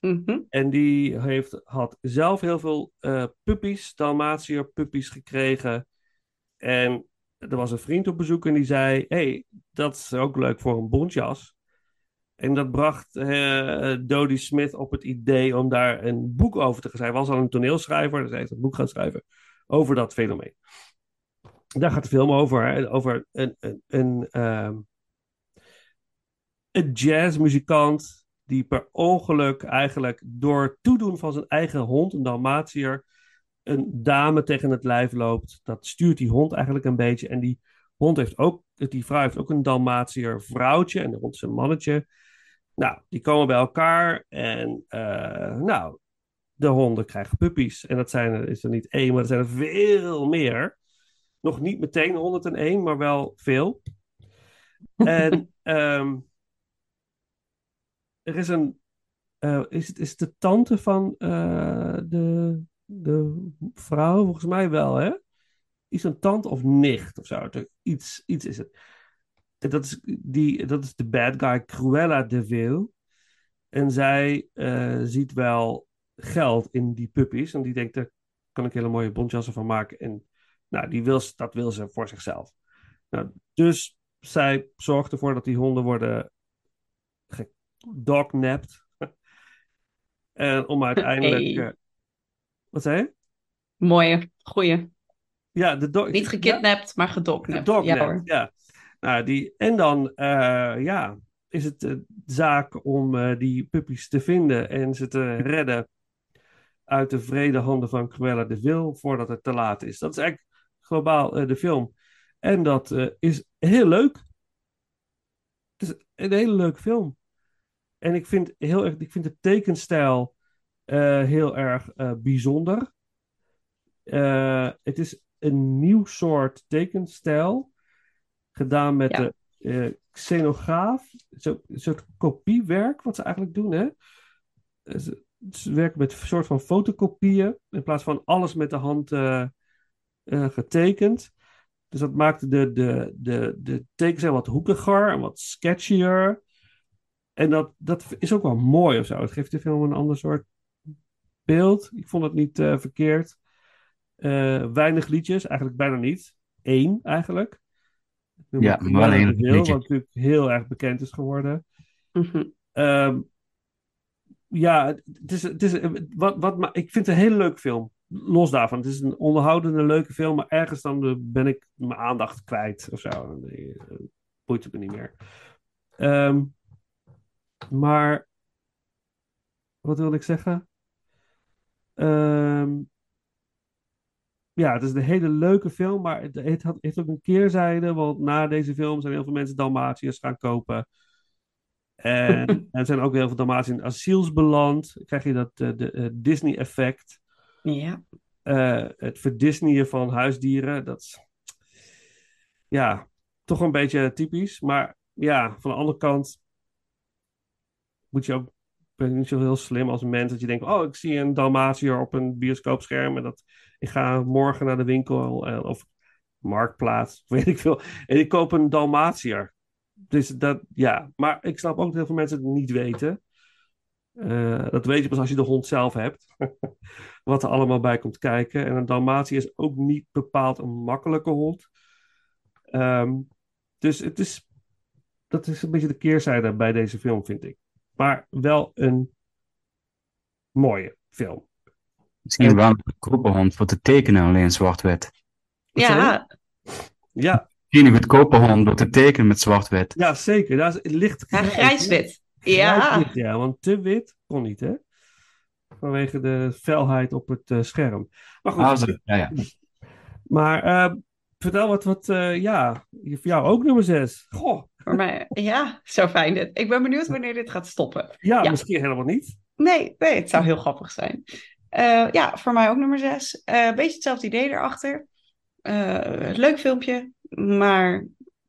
Mhm. En die heeft, had zelf heel veel eh puppies, Dalmatiër puppies gekregen. En er was een vriend op bezoek en die zei: hey, dat is ook leuk voor een bontjas. En dat bracht eh Dodie Smith op het idee om daar een boek over te schrijven. Hij was al een toneelschrijver, dus hij heeft een boek gaan schrijven over dat fenomeen. Daar gaat de film over. hè, Over een, een, een, ehm, een jazzmuzikant die per ongeluk eigenlijk door toedoen van zijn eigen hond, een Dalmatiër, een dame tegen het lijf loopt. Dat stuurt die hond eigenlijk een beetje. En die hond heeft ook, die vrouw heeft ook een Dalmatiër vrouwtje en de hond is een mannetje. Nou, die komen bij elkaar en eh, nou, de honden krijgen puppies. En dat zijn er, is er niet één, maar er zijn er veel meer. Nog niet meteen 101, maar wel veel. <laughs> En ehm, er is een. eh, is, het, is het de tante van eh, de, de vrouw? Volgens mij wel, hè? Is een tante of nicht of zo? Iets, iets is het. Dat is, die, dat is de bad guy Cruella de Vil. En zij eh, ziet wel geld in die puppies. En die denkt, daar kan ik hele mooie bontjassen van maken. En nou, die wil, dat wil ze voor zichzelf. Nou, dus zij zorgt ervoor dat die honden worden gedognapped. <laughs> en om uiteindelijk... Hey. eh, wat zei je? Mooie, goeie. Ja, de. Niet gekidnapt, maar gedognapt. Ja, Gedognapped, hoor. ja. Nou, die, en dan eh, ja, is het eh, zaak om eh, die puppies te vinden en ze te redden uit de vrede handen van Cruella de Vil voordat het te laat is. Dat is eigenlijk globaal eh, de film. En dat is heel leuk. Het is een hele leuke film. En ik vind, heel erg, ik vind de tekenstijl heel erg bijzonder. Het is een nieuw soort tekenstijl. Gedaan met Ja. de eh xenograaf. Zo, een soort kopiewerk, wat ze eigenlijk doen. Hè? Eh, Ze, ze werken met een soort van fotocopieën. In plaats van alles met de hand eh, getekend. Dus dat maakt de, de, de, de tekenstijl wat hoekiger en wat sketchier. En dat, dat is ook wel mooi of zo. Het geeft de film een ander soort beeld. Ik vond het niet verkeerd. Weinig liedjes, eigenlijk bijna niet. Eén eigenlijk. Ja, Wil, liedje. Wat natuurlijk heel erg bekend is geworden. Mhm. Ehm, ja, het is, het is, wat, wat, maar ik vind het een hele leuke film. Los daarvan. Het is een onderhoudende, leuke film. Maar ergens dan eh, ben ik mijn aandacht kwijt of zo. Nee, eh, boeit het me niet meer. Ehm, maar, wat wilde ik zeggen? Ehm, ja, het is een hele leuke film, maar het, het had, heeft ook een keerzijde. Want na deze film zijn heel veel mensen Dalmatiërs gaan kopen. En <laughs> er zijn ook heel veel Dalmatiërs in asiels beland. Krijg je dat eh, de, eh, Disney-effect. Ja. Eh, het verdisneyen van huisdieren. Dat is ja, toch een beetje typisch. Maar ja, van de andere kant moet je ook ben niet zo heel slim als mens dat je denkt: oh, ik zie een Dalmatiër op een bioscoopscherm en dat ik ga morgen naar de winkel eh, of marktplaats, <laughs> weet ik veel, en ik koop een Dalmatiër. Dus dat, ja, maar ik snap ook dat heel veel mensen het niet weten. Eh, dat weet je pas als je de hond zelf hebt. <laughs> Wat er allemaal bij komt kijken. En een Dalmatiër is ook niet bepaald een makkelijke hond. Ehm, dus het is, dat is een beetje de keerzijde bij deze film, vind ik. Maar wel een mooie film. Misschien wel een goedkope voor te tekenen, alleen zwart-wit. Ja, Ja, Misschien een goedkope hond door te tekenen met zwart-wit. ja zeker. Daar is het licht grijs, grijs-wit. Ja, ja, want te wit kon niet, hè? Vanwege de felheid op het eh, scherm. Maar goed, Ah, zo. Ja, ja. maar eh, vertel wat, wat eh, ja, voor jou ook nummer 6. Goh, voor mij, ja, zo fijn dit. Ik ben benieuwd wanneer dit gaat stoppen. ja, Ja. misschien helemaal niet. Nee, nee, het zou heel grappig zijn. Eh, ja, voor mij ook nummer zes. Eh, Een beetje hetzelfde idee erachter. Eh, leuk filmpje, maar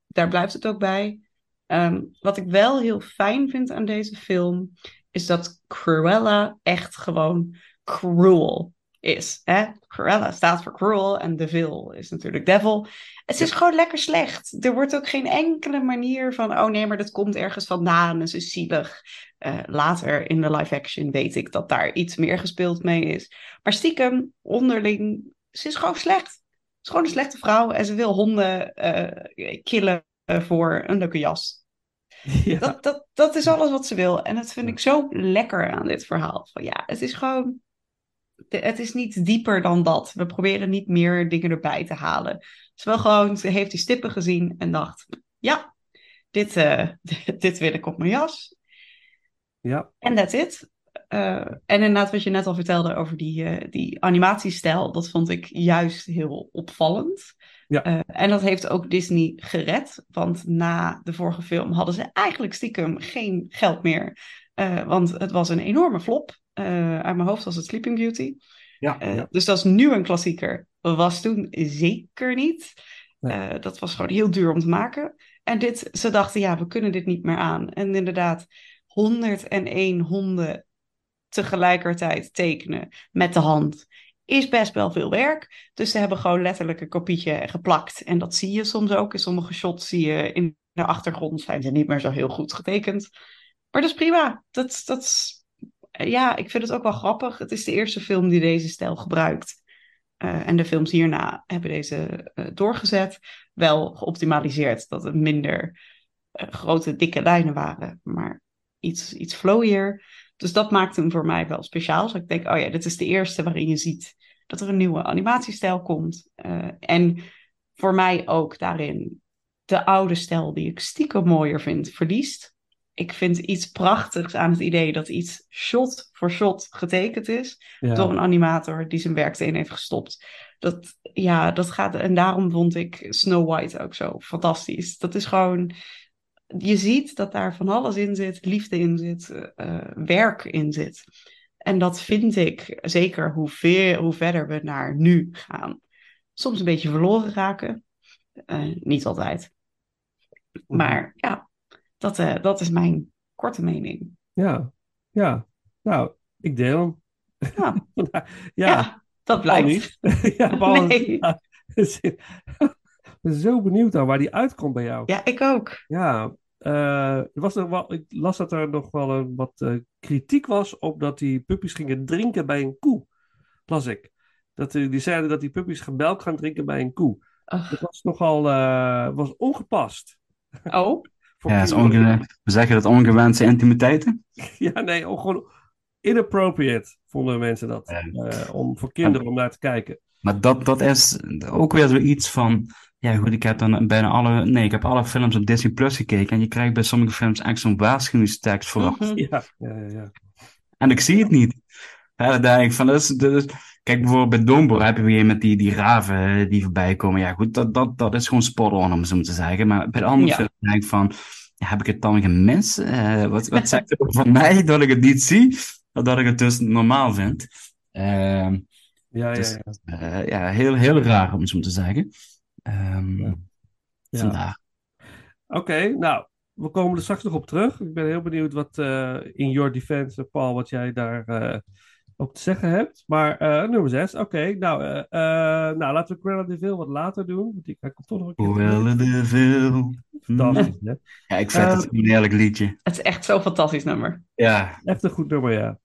daar blijft het ook bij. Ehm, wat ik wel heel fijn vind aan deze film, is dat Cruella echt gewoon cruel is. Hè? Cruella staat voor cruel en Devil is natuurlijk devil. Het is gewoon lekker slecht. Er wordt ook geen enkele manier van, oh nee, maar dat komt ergens vandaan en ze is zielig. Eh, later in de live action weet ik dat daar iets meer gespeeld mee is. Maar stiekem, onderling, ze is gewoon slecht. Ze is gewoon een slechte vrouw en ze wil honden eh, killen voor een leuke jas. <laughs> Ja, Dat, dat, dat is alles wat ze wil. En dat vind ik zo lekker aan dit verhaal. Van ja, het is gewoon. Het is niet dieper dan dat. We proberen niet meer dingen erbij te halen. Ze wil gewoon, ze heeft die stippen gezien en dacht: ja, dit, eh, <laughs> dit wil ik op mijn jas. ja, En that's it. Eh, en inderdaad, wat je net al vertelde over die, eh, die animatiestijl, dat vond ik juist heel opvallend. Ja. En dat heeft ook Disney gered, want na de vorige film hadden ze eigenlijk stiekem geen geld meer. Want het was een enorme flop. Eh, uit mijn hoofd was het Sleeping Beauty. Ja, Eh, ja. Dus dat is nu een klassieker. Was toen zeker niet. Nee. Eh, dat was gewoon heel duur om te maken. En dit, ze dachten, ja, we kunnen dit niet meer aan. En inderdaad, 101 honden tegelijkertijd tekenen met de hand is best wel veel werk. Dus ze hebben gewoon letterlijk een kopietje geplakt. En dat zie je soms ook. In sommige shots zie je in de achtergrond zijn ze niet meer zo heel goed getekend. Maar dat is prima. Dat, dat is- ja, ik vind het ook wel grappig. Het is de eerste film die deze stijl gebruikt. Eh, en de films hierna hebben deze eh, doorgezet. Wel geoptimaliseerd dat het minder eh, grote, dikke lijnen waren. Maar iets, iets flowier. Dus dat maakt hem voor mij wel speciaal. Dus ik denk, oh ja, dit is de eerste waarin je ziet dat er een nieuwe animatiestijl komt. En voor mij ook daarin de oude stijl die ik stiekem mooier vind, verliest. Ik vind iets prachtigs aan het idee dat iets shot voor shot getekend is ja. door een animator die zijn werk erin heeft gestopt. Dat, ja, dat gaat. En daarom vond ik Snow White ook zo fantastisch. Dat is gewoon. Je ziet dat daar van alles in zit, liefde in zit, eh, werk in zit. En dat vind ik zeker hoe, veel, hoe verder we naar nu gaan. Soms een beetje verloren raken. Eh, niet altijd. Maar ja, dat, eh, dat is mijn korte mening. Ja, ja. Nou, ik deel hem. Ja, <laughs> ja, ja, dat blijkt. <laughs> ja, Paul, <laughs> Nee. Ik ben zo benieuwd naar waar die uitkomt bij jou. Ja, ik ook. Ja, eh, er was nog wel, ik las dat er nog wel een, wat eh, kritiek was op dat die puppies gingen drinken bij een koe. Las ik. Dat, die die zeiden dat die puppies melk gaan drinken bij een koe. Dat was nogal eh, was ongepast. Oh, Ja, is onge- we zeggen dat ongewenste intimiteiten. <laughs> Ja, nee, ook gewoon inappropriate vonden mensen dat. Ja. eh, om voor kinderen om naar te kijken. Maar dat, dat is ook weer zoiets van. Ja, goed, ik heb dan bijna alle. Nee, ik heb alle films op Disney Plus gekeken. En je krijgt bij sommige films echt zo'n waarschuwingstekst vooraf. mhm. Ja, ja, ja. ja. En ik zie het niet. Ja, dan denk ik van, dat is, dat is- kijk bijvoorbeeld bij Dombo heb je weer met die, die raven eh, die voorbij komen. Ja, goed, dat, dat, dat is gewoon spot on, om zo maar te zeggen. Maar bij de andere Ja. films denk ik van, ja, heb ik het dan gemist? Eh, wat, wat <laughs> zegt het van mij dat ik het niet zie? Of dat ik het dus normaal vind? Ehm, ja, ja, dus, ja. eh, ja, heel, heel raar, om zo maar te zeggen. Ehm, Ja. Ja. Vandaar. Oké, nou, we komen er straks nog op terug. Ik ben heel benieuwd wat eh, in your defense, Paul, wat jij daar op te zeggen hebt. Maar eh, nummer 6, oké. nou, eh, eh, nou, laten we Cruella de Vil wat later doen. Want die hij komt toch nog een keer. Cruella de Vil. Fantastisch, hè? Ja, ik vind het een heerlijk liedje. Het is echt zo'n fantastisch nummer. Ja, Echt een goed nummer, ja.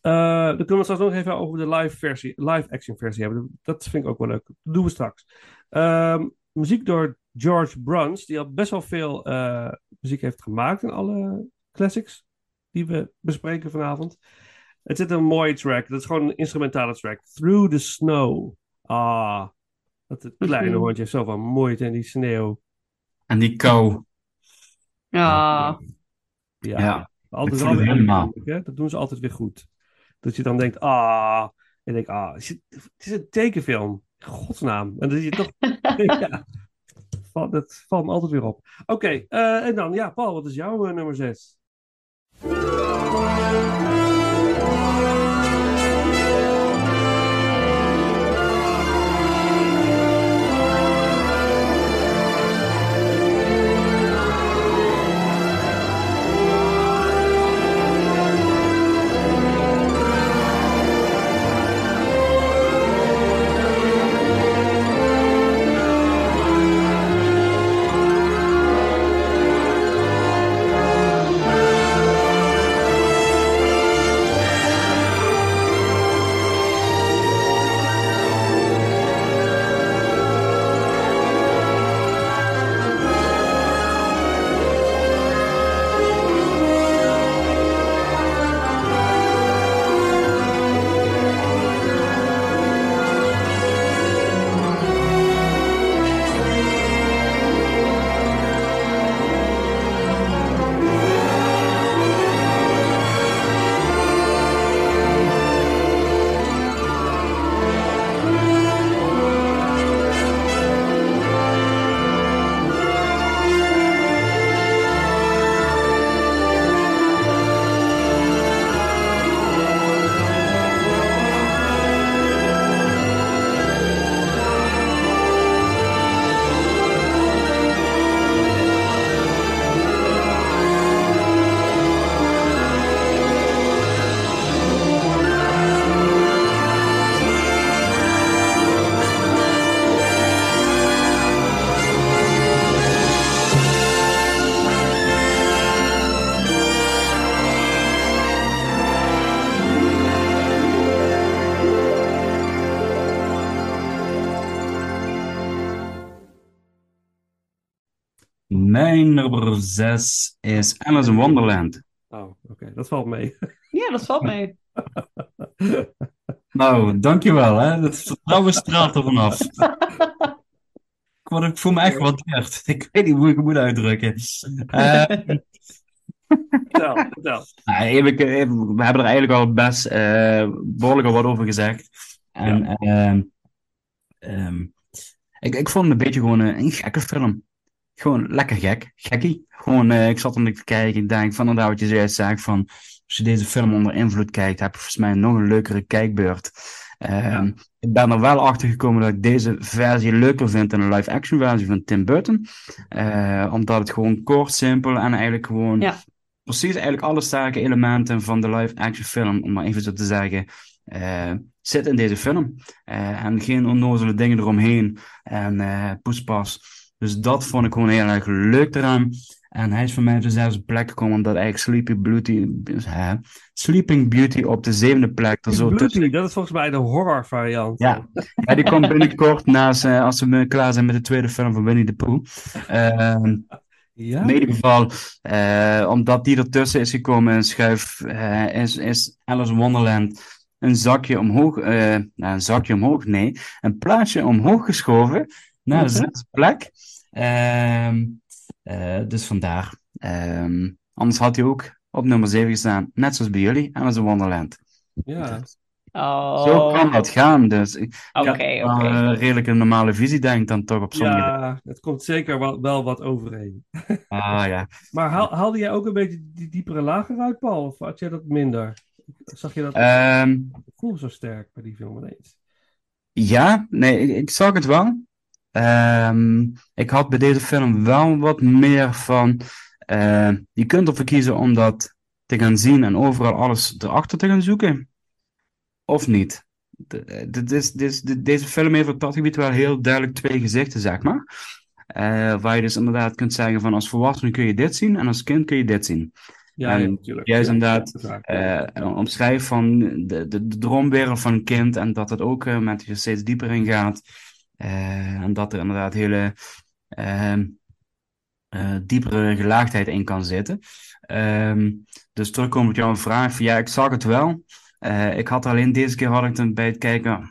Eh, dan kunnen we straks nog even over de live versie, live action versie hebben. Dat vind ik ook wel leuk. Dat doen we straks. Ehm, muziek door George Bruns, die al best wel veel eh, muziek heeft gemaakt in alle classics die we bespreken vanavond. Het zit een mooie track. Dat is gewoon een instrumentale track. Through the Snow. Ah, dat het kleine Mhm. hondje heeft zoveel moeite in die sneeuw. En die kou. Ja. Ja, Ja, altijd weer helemaal. hè? Dat doen ze altijd weer goed. Dat je dan denkt, ah, en denk, ah, het, is een tekenfilm. Godsnaam. En dat je toch, <laughs> <laughs> ja, Val- dat valt me altijd weer op. Oké, eh, en dan, ja, Paul, wat is jouw eh, nummer 6? Nummer 6 is Alice in Wonderland. Oh, oké, dat valt mee. <laughs> Ja, dat valt mee. Nou, dankjewel, hè. Het vertrouwen straalt er vanaf. <laughs> Ik, word, ik voel me echt gewaardeerd. <laughs> Ik weet niet hoe ik het moet uitdrukken. Eh, Vertel, vertel. nou, even, even- we hebben er eigenlijk al best eh behoorlijk al wat over gezegd. En ehm, ehm, ik, ik vond het een beetje gewoon een, een gekke film. Gewoon lekker gek, gekkie. Gewoon, eh, ik zat om te kijken, ik denk van inderdaad wat je zojuist zei, van als je deze film onder invloed kijkt, heb je volgens mij nog een leukere kijkbeurt. Ehm, Ik ben er wel achter gekomen dat ik deze versie leuker vind dan de live-action versie van Tim Burton. Eh, omdat het gewoon kort, simpel en eigenlijk gewoon Ja. precies eigenlijk alle sterke elementen van de live-action film, om maar even zo te zeggen, eh zit in deze film. En geen onnozele dingen eromheen en poespas. Dus dat vond ik gewoon heel erg leuk eraan. En hij is voor mij op de zesde plek gekomen, omdat eigenlijk Sleeping Beauty, hè, Sleeping Beauty op de zevende plek er zo tussen Bloody, dat is volgens mij de horror variant. ja. ja, die komt binnenkort naast, eh, als we klaar zijn met de tweede film van Winnie the Pooh. Ehm, Ja? in ieder geval, eh, omdat die ertussen is gekomen en schuif, eh, is, is Alice in Wonderland een zakje omhoog, eh, nou, een zakje omhoog, nee, een plaatsje omhoog geschoven naar de Mhm. zesde plek. Ehm, eh, dus vandaar. Ehm, anders had hij ook op nummer 7 gestaan, net zoals bij jullie, Alice in Wonderland. Ja. Oh. Zo kan dat gaan. Dus ik, heb een redelijk een normale visie, denk ik dan toch op sommige. Ja, het komt zeker wel, wel wat overeen. <laughs> Ah ja. Maar haal, haalde jij ook een beetje die diepere lagen uit, Paul? Of had jij dat minder? Zag je dat Ehm, gevoel zo sterk bij die film ineens? ja, nee, ik, ik zag het wel. Ehm, ik had bij deze film wel wat meer van. eh, je kunt ervoor kiezen om dat te gaan zien en overal alles erachter te gaan zoeken. Of niet. De- dit is, dit is- de- deze film heeft op dat gebied wel heel duidelijk twee gezichten, zeg maar. Eh, waar je dus inderdaad kunt zeggen van als volwassene kun je dit zien en als kind kun je dit zien. Ja, en natuurlijk. Juist Ja, inderdaad eh omschrijft van de, de, droomwereld van een kind en dat het ook eh, met je steeds dieper in gaat. Eh, en dat er inderdaad hele ehm, eh, diepere gelaagdheid in kan zitten. Ehm, dus terugkomend op jouw vraag, ja, ik zag het wel. Eh, ik had alleen deze keer had ik het bij het kijken,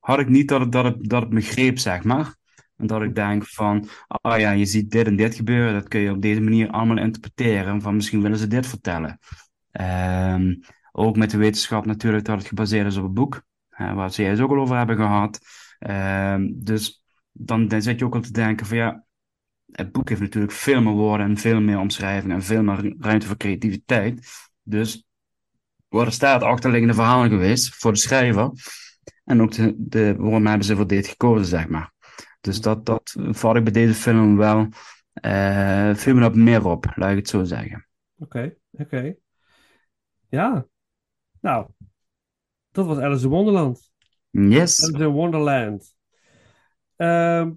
had ik niet dat het, dat het, dat het me greep, zeg maar. En dat ik denk van, ah ja, je ziet dit en dit gebeuren, dat kun je op deze manier allemaal interpreteren. Van misschien willen ze dit vertellen. Ehm, ook met de wetenschap natuurlijk dat het gebaseerd is op een boek, waar ze juist ook al over hebben gehad. Ehm, dus dan, dan zit je ook al te denken van ja, het boek heeft natuurlijk veel meer woorden en veel meer omschrijvingen en veel meer ruimte voor creativiteit. Dus wat er staat achterliggende verhalen geweest voor de schrijver. En ook de, de, waarom hebben ze voor dit gekozen, zeg maar. Dus dat, dat vat ik bij deze film wel me dat meer op, laat ik het zo zeggen. Oké, oké. Ja. Nou, dat was Alice in Wonderland. Yes. In Wonderland. Ehm,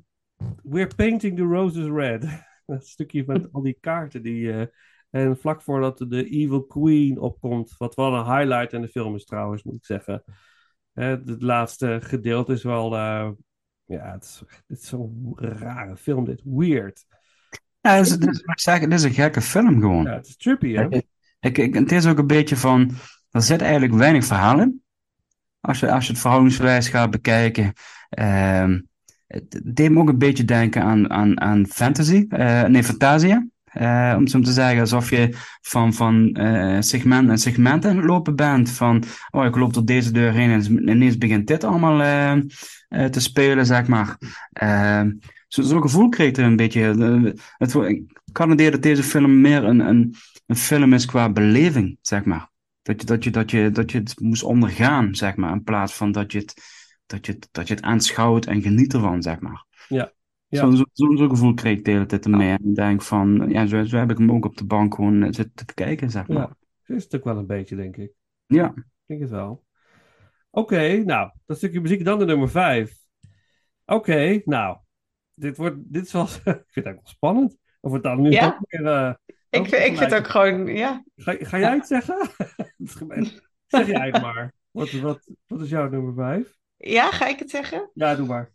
we're painting the roses red. <laughs> Dat stukje met al die kaarten die... eh, en vlak voordat de Evil Queen opkomt, wat wel een highlight in de film is trouwens, moet ik zeggen. Hè, het laatste gedeelte is wel... eh, ja, het is, het is zo'n rare film dit. Weird. Ja, het is, het is, het een gekke film gewoon. Ja, het is trippy, hè? Ik- het is ook een beetje van, er zit eigenlijk weinig verhaal in. Als je, als je het verhoudingsgewijs gaat bekijken. Het deed me ook een beetje denken aan, aan, aan fantasy, eh, nee, Fantasia. Eh, om zo te zeggen, alsof je van, van eh, segment naar segment aan het lopen bent. Van, oh, ik loop door deze deur heen en ineens begint dit allemaal te spelen, zeg maar. Ehm, zo- Zo'n gevoel kreeg er een beetje. het, ik kan het dat deze film meer een, een, een film is qua beleving, zeg maar. Dat je, dat, je, dat, je, dat je het moest ondergaan, zeg maar. In plaats van dat je het, dat je het, dat je het aanschouwt en geniet ervan, zeg maar. Ja. Ja. Zo'n zo, zo, gevoel kreeg ik de hele tijd ermee. En ik denk van, ja, zo, zo heb ik hem ook op de bank gewoon eh, zitten te bekijken, zeg maar. Ja, dat is het ook wel een beetje, denk ik. Ja. Ik denk het wel. Oké, nou, dat stukje muziek dan de nummer 5. Oké, nou, dit, wordt, dit is wel, <laughs> ik vind het ook wel spannend. Of het dan nu Ja. ook weer... eh, Ik, vind- ik vind het ook gewoon, ja. Ga, ga jij het zeggen? <laughs> Dat is gemeen. zeg jij het maar. Wat, wat, wat is jouw nummer 5? Ja, ga ik het zeggen? Ja, doe maar.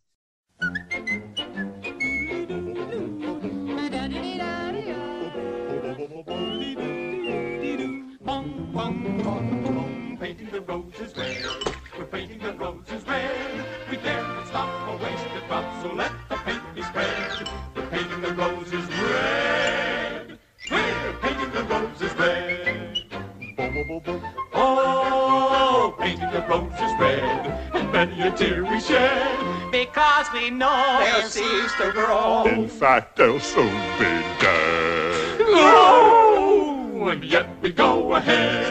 Painting the roses red. We're painting the roses red. We dare not stop or waste a drop, so let the paint be spread. Shed. Because we know they'll cease to grow. In fact, they'll soon be dead. Oh, and yet we go ahead,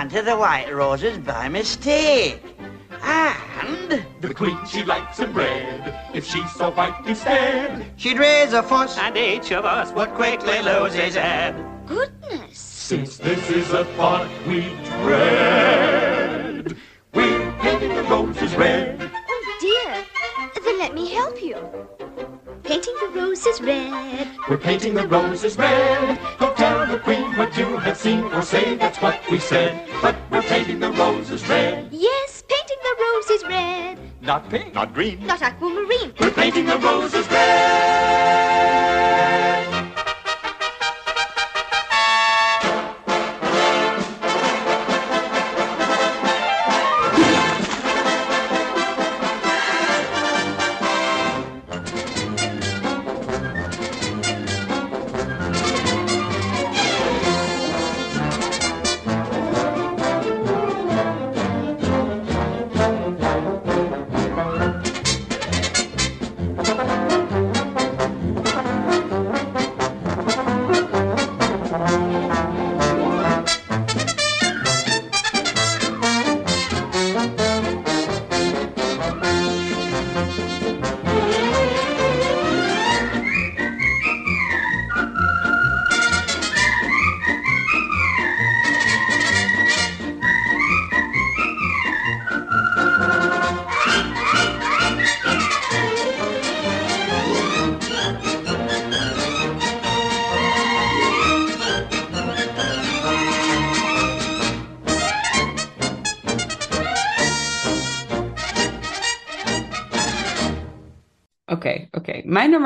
planted the white roses by mistake. And The queen, she likes them red. If she saw white instead, she'd raise a fuss. and each of us would quickly lose his head. Goodness. Since this is a part we dread, we're painting the roses red. Oh, dear. Then let me help you. Painting the roses red. We're painting the roses red. Don't tell the queen what you have seen or say that's what we said. But we're painting the roses red. Yes, painting the roses red. Not pink. Not green. Not aquamarine. We're painting the roses red.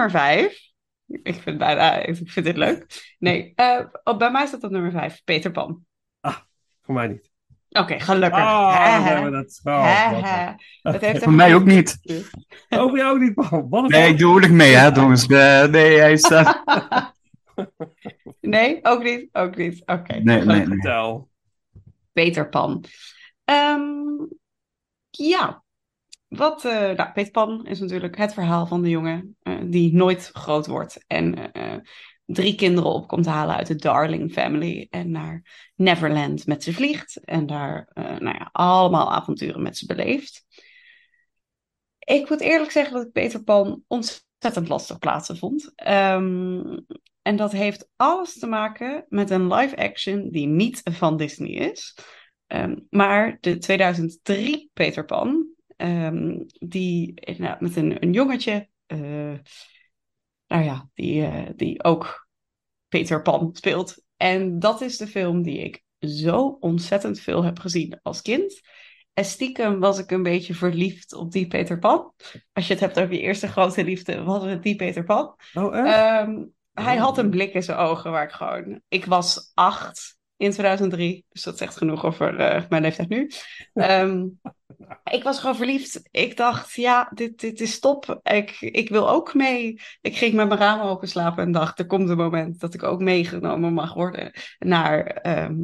Nummer vijf. Ik vind, bijna, ik vind dit leuk. Nee, eh, oh, bij mij staat op nummer vijf. Peter Pan. Voor mij niet. Oké, gelukkig. Oh, Hè, dan hè. hebben we dat. Oh. Het heeft Voor mij ook niet. <laughs> Oh, voor jou ook niet, Paul. Wat een Nee, ik doe oorlijk mee, hè, jongens. <laughs> Eh, nee, hij staat... Nee, ook niet. Ook niet. Oké. Nee, nee, nee. Vertel. Peter Pan. Ehm, ja, wat, eh, nou, Peter Pan is natuurlijk het verhaal van de jongen eh, die nooit groot wordt en eh, drie kinderen op komt halen uit de Darling family en naar Neverland met ze vliegt en daar nou ja, allemaal avonturen met ze beleeft. Ik moet eerlijk zeggen dat ik Peter Pan ontzettend lastig plaatsen vond. Ehm, en dat heeft alles te maken met een live action die niet van Disney is. Ehm, maar de 2003 Peter Pan, ehm, die nou, met een, een jongetje, eh, nou ja, die, eh, die ook Peter Pan speelt. En dat is de film die ik zo ontzettend veel heb gezien als kind. En stiekem was ik een beetje verliefd op die Peter Pan. Als je het hebt over je eerste grote liefde, was het die Peter Pan. Oh, echt? Ehm, hij Oh. had een blik in zijn ogen waar ik gewoon... Ik was acht in 2003, dus dat zegt genoeg over eh, mijn leeftijd nu. Ehm, ik was gewoon verliefd. Ik dacht, ja, dit, dit is top. Ik, ik wil ook mee. Ik ging met mijn ramen open slapen en dacht, er komt een moment dat ik ook meegenomen mag worden naar, ehm,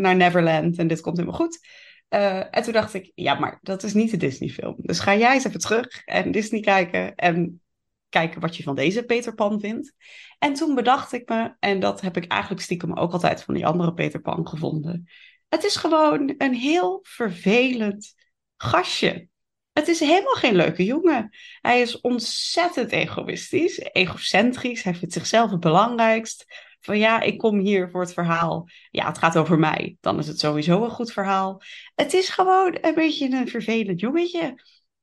naar Neverland en dit komt helemaal goed. Eh, en toen dacht ik, ja, maar dat is niet de Disney-film. Dus ga jij eens even terug en Disney kijken en kijken wat je van deze Peter Pan vindt. En toen bedacht ik me, en dat heb ik eigenlijk stiekem ook altijd van die andere Peter Pan gevonden. Het is gewoon een heel vervelend gastje. Het is helemaal geen leuke jongen. Hij is ontzettend egoïstisch, egocentrisch. Hij vindt zichzelf het belangrijkst. Van ja, ik kom hier voor het verhaal. Ja, het gaat over mij. Dan is het sowieso een goed verhaal. Het is gewoon een beetje een vervelend jongetje.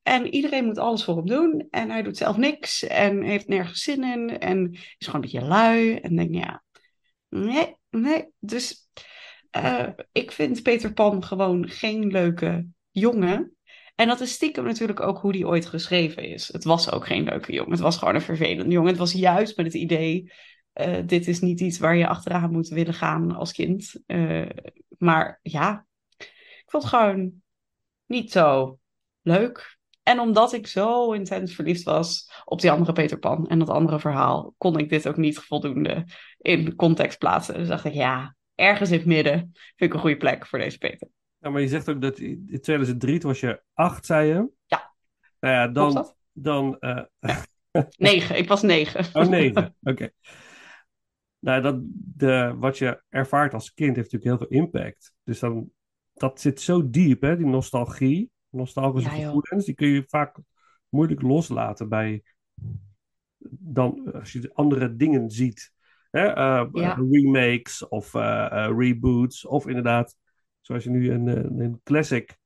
En iedereen moet alles voor hem doen. En hij doet zelf niks. En heeft nergens zin in. En is gewoon een beetje lui. En denk ja, nee, nee. Dus eh, ik vind Peter Pan gewoon geen leuke jongen. En dat is stiekem natuurlijk ook hoe die ooit geschreven is. Het was ook geen leuke jongen. Het was gewoon een vervelende jongen. Het was juist met het idee... eh, dit is niet iets waar je achteraan moet willen gaan als kind. Eh, maar ja, ik vond het gewoon niet zo leuk. En omdat ik zo intens verliefd was op die andere Peter Pan en dat andere verhaal, kon ik dit ook niet voldoende in context plaatsen. Dus dacht ik, ja, ergens in het midden vind ik een goede plek voor deze Peter. Ja, maar je zegt ook dat in 2003, toen was je acht, zei je? Ja. Nou ja, dan... dat? dan eh, <laughs> Negen, ik was negen. Oh, negen. Oké. Nou, dat, de, wat je ervaart als kind heeft natuurlijk heel veel impact. Dus dan, dat zit zo diep, hè, die nostalgie, nostalgische Ja, gevoelens, die kun je vaak moeilijk loslaten bij dan als je andere dingen ziet. Hè, eh, Ja. remakes of eh, eh, reboots, of inderdaad, zoals je nu een, eh, een classic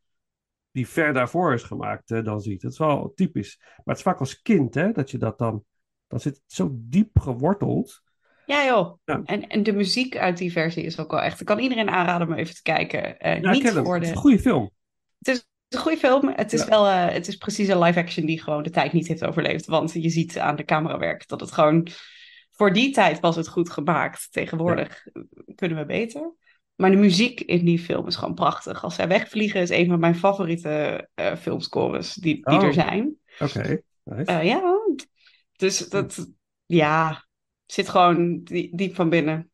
die ver daarvoor is gemaakt eh, dan ziet. Dat is wel typisch. Maar het is vaak als kind, hè, dat je dat dan, dan zit het zo diep geworteld. Ja joh, Ja. En, en de muziek uit die versie is ook wel echt... Ik kan iedereen aanraden om even te kijken. Eh, Ja, niet voor Het is de... een goede film. Het is een goede film. Het is Ja. wel, eh, het is precies een live action die gewoon de tijd niet heeft overleefd. Want je ziet aan de camerawerk dat het gewoon voor die tijd was het goed gemaakt. Tegenwoordig kunnen we beter. Maar de muziek in die film is gewoon prachtig. Als zij wegvliegen is een van mijn favoriete eh, filmscores die, die Oh. er zijn. Oké, nice. Eh, ja, dus dat, ja, zit gewoon die- diep van binnen.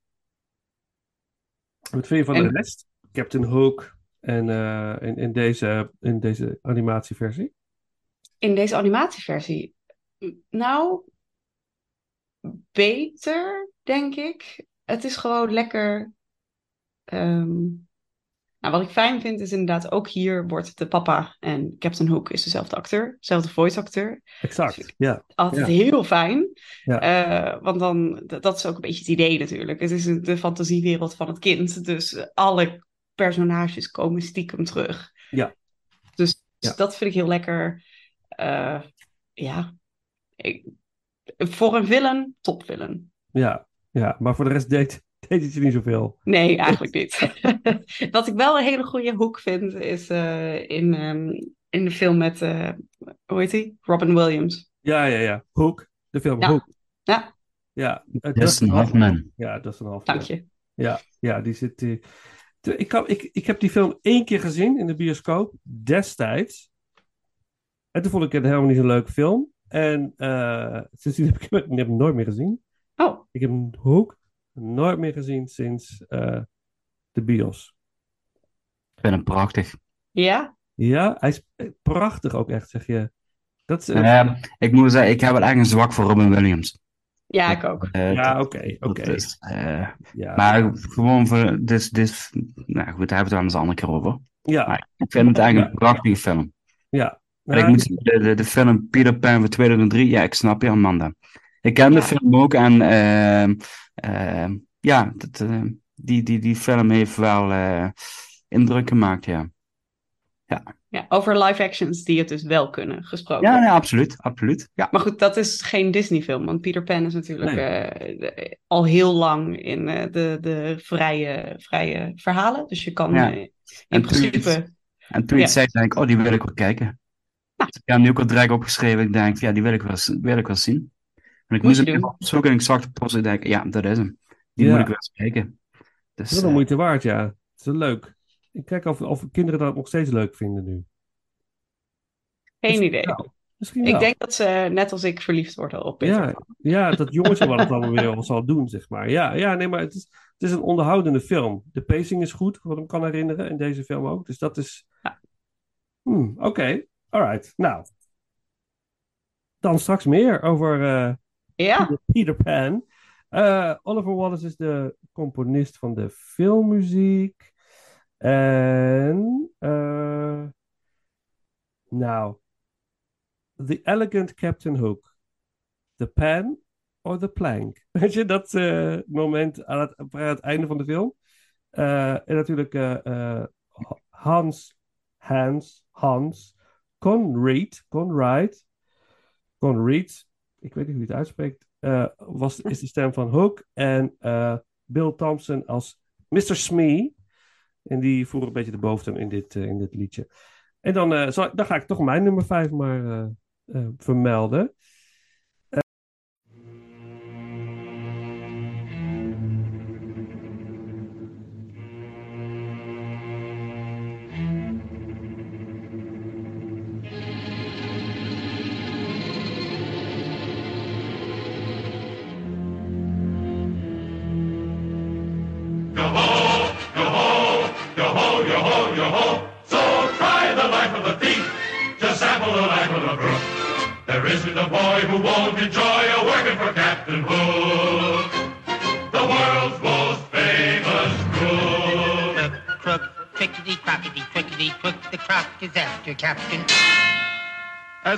Wat vind je van en- de rest? Captain Hook en eh, in, in, deze, in deze animatieversie? In deze animatieversie, nou, beter, denk ik. Het is gewoon lekker. ehm, nou, wat ik fijn vind is inderdaad, ook hier wordt de papa en Captain Hook is dezelfde acteur, dezelfde voice acteur. Exact, ja. Altijd Ja. heel fijn. Ja. Eh, want dan, dat, is ook een beetje het idee natuurlijk. Het is de fantasiewereld van het kind. Dus alle personages komen stiekem terug. Ja. Dus Ja. dat vind ik heel lekker. Eh, ja. Ik, voor een villain, top villain. Ja, ja. Maar voor de rest deed, <laughs> deed het je niet zoveel. Nee, eigenlijk niet. <laughs> Wat ik wel een hele goede hoek vind, is eh, in, ehm, in de film met, eh, hoe heet hij? Robin Williams. Ja, ja, ja. Hook. De film Ja. Hook. Ja. Ja. eh, Dustin Hoffman. Ja, Dustin Hoffman. Dank je. Ja, ja die zit. eh, te- ik, kan, ik, ik heb die film één keer gezien in de bioscoop, destijds. En toen vond ik het helemaal niet zo'n leuke film. En eh sindsdien <laughs> heb ik hem, ik heb hem nooit meer gezien. Oh. Ik heb hem Hook nooit meer gezien sinds eh, de bios. Ik vind hem prachtig. Ja? Ja, hij is prachtig ook echt, zeg je. Dat is, Ja, ik moet zeggen, ik heb wel echt een zwak voor Robin Williams. Ja, ik ook. Eh, ja, oké, oké. eh, Ja. Maar gewoon voor. Dus, dus, nou goed, daar hebben we het wel eens een andere keer over. Ja. Maar ik vind het eigenlijk een prachtige film. Ja. Ik Ja, moet de, de, de film Peter Pan van 2003, ja, ik snap je, Amanda. Ik ken de Ja. film ook en ehm, ehm, ja, dat, eh, die, die, die film heeft wel eh, indruk gemaakt, ja. Ja, over live actions die het dus wel kunnen, gesproken. Ja, nee, absoluut, absoluut. Ja. Maar goed, dat is geen Disney-film, want Peter Pan is natuurlijk Nee. eh, de- al heel lang in de, de vrije, vrije verhalen. Dus je kan Ja. in En toen principe. het- En toen je het Ja. zei, denk ik, oh, die wil ik wel kijken. Dus ik heb hem nu ook al direct opgeschreven. Ik denk, ja, die wil ik wel, wil ik wel zien. En ik Moet moest hem even opzoeken en ik zag de post. Ik denk, ja, dat is hem. Die Ja. moet ik wel eens kijken. Dat Dus, is wel de eh, moeite waard, ja. Het is wel leuk. Ik kijk of, of kinderen dat nog steeds leuk vinden nu. Geen idee. Misschien Ik wel. denk dat ze net als ik verliefd worden op Peter Ja, ja, dat jongetje wat het <laughs> allemaal weer wel zal doen, zeg maar. Ja, ja nee, maar het is, het is een onderhoudende film. De pacing is goed, wat ik me kan herinneren, in deze film ook. Dus dat is... Hmm, Oké, alright. Nou, dan straks meer over eh, Ja. Peter, Pan. Eh, Oliver Wallace is de componist van de filmmuziek. En... eh, nou... The Elegant Captain Hook. The pen or the plank. <laughs> Weet je, dat moment aan het, aan het einde van de film. En natuurlijk Hans, Hans, Hans, Conrad, Conrad, Conrad, ik weet niet hoe je het uitspreekt, eh, was, is de stem van Hook. En eh, Bill Thompson als Mr. Smee. En die voeren een beetje de boventoon in dit, eh, in dit liedje. En dan, dan ga ik toch mijn nummer 5 maar vermelden.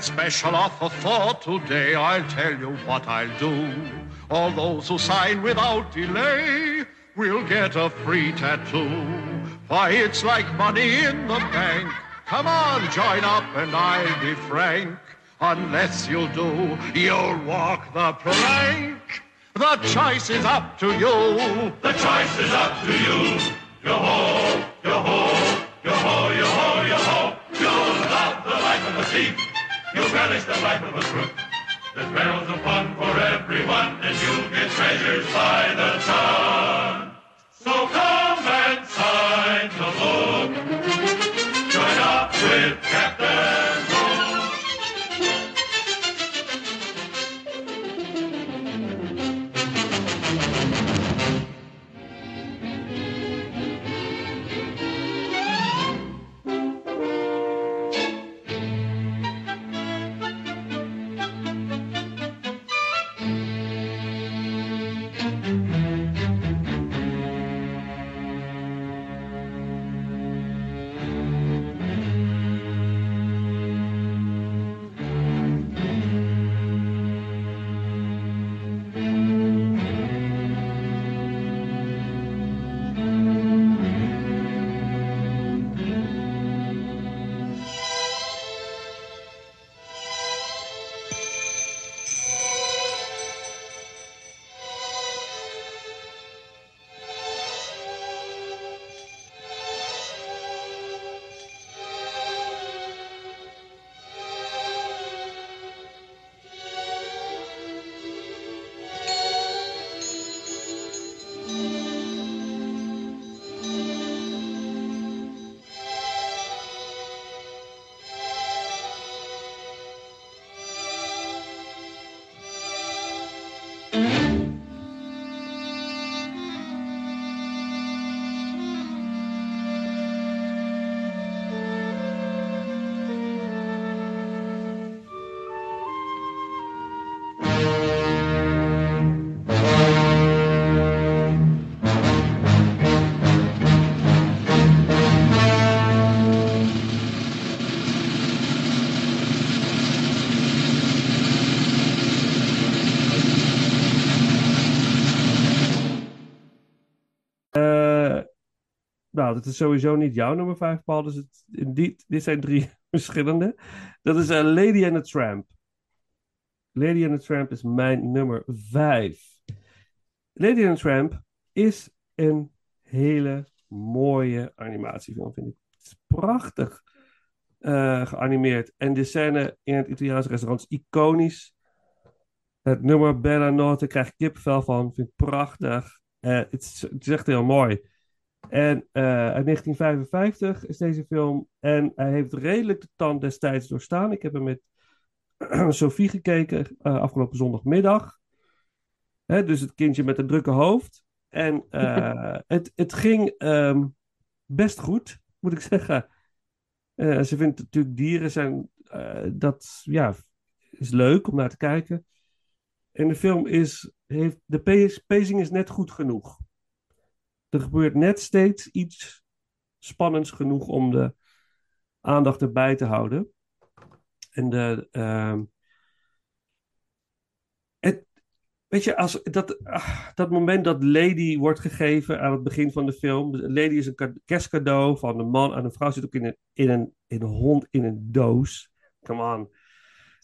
Special offer for today, I'll tell you what I'll do. All those who sign without delay will get a free tattoo. Why, it's like money in the bank. Come on, join up and I'll be frank. Unless you do, you'll walk the plank. The choice is up to you. The choice is up to you. Yo-ho, yo-ho, yo-ho, yo-ho, yo-ho. You'll love the life of a thief. You'll relish the life of a crook. There's barrels of fun for everyone, and you'll get treasures by the ton. So come dat is sowieso niet jouw nummer 5, Paul. Dus het, dit zijn drie <laughs> verschillende. Dat is eh, Lady and the Tramp. Lady and the Tramp is mijn nummer 5. Lady and the Tramp is een hele mooie animatiefilm, vind ik. Het is prachtig eh, geanimeerd. En de scène in het Italiaanse restaurant is iconisch. Het nummer Bella Notte krijg ik kippenvel van. Vind ik prachtig. Eh, het, is, het is echt heel mooi. En eh, uit 1955 is deze film. En hij heeft redelijk de tand destijds doorstaan. Ik heb hem met <clears throat> Sophie gekeken eh, afgelopen zondagmiddag. Hè, dus het kindje met een drukke hoofd. En eh, <laughs> het, het ging ehm, best goed, moet ik zeggen. Ze vindt natuurlijk dieren zijn. dat ja, is leuk om naar te kijken. En de film is. Heeft, de pacing is net goed genoeg. Er gebeurt net steeds iets spannends genoeg om de aandacht erbij te houden. En de, ehm, het, weet je, als dat, ah, dat moment dat Lady wordt gegeven aan het begin van de film. Lady is een kerstcadeau van een man en een vrouw zit ook in een, in een, in een hond in een doos. Come on.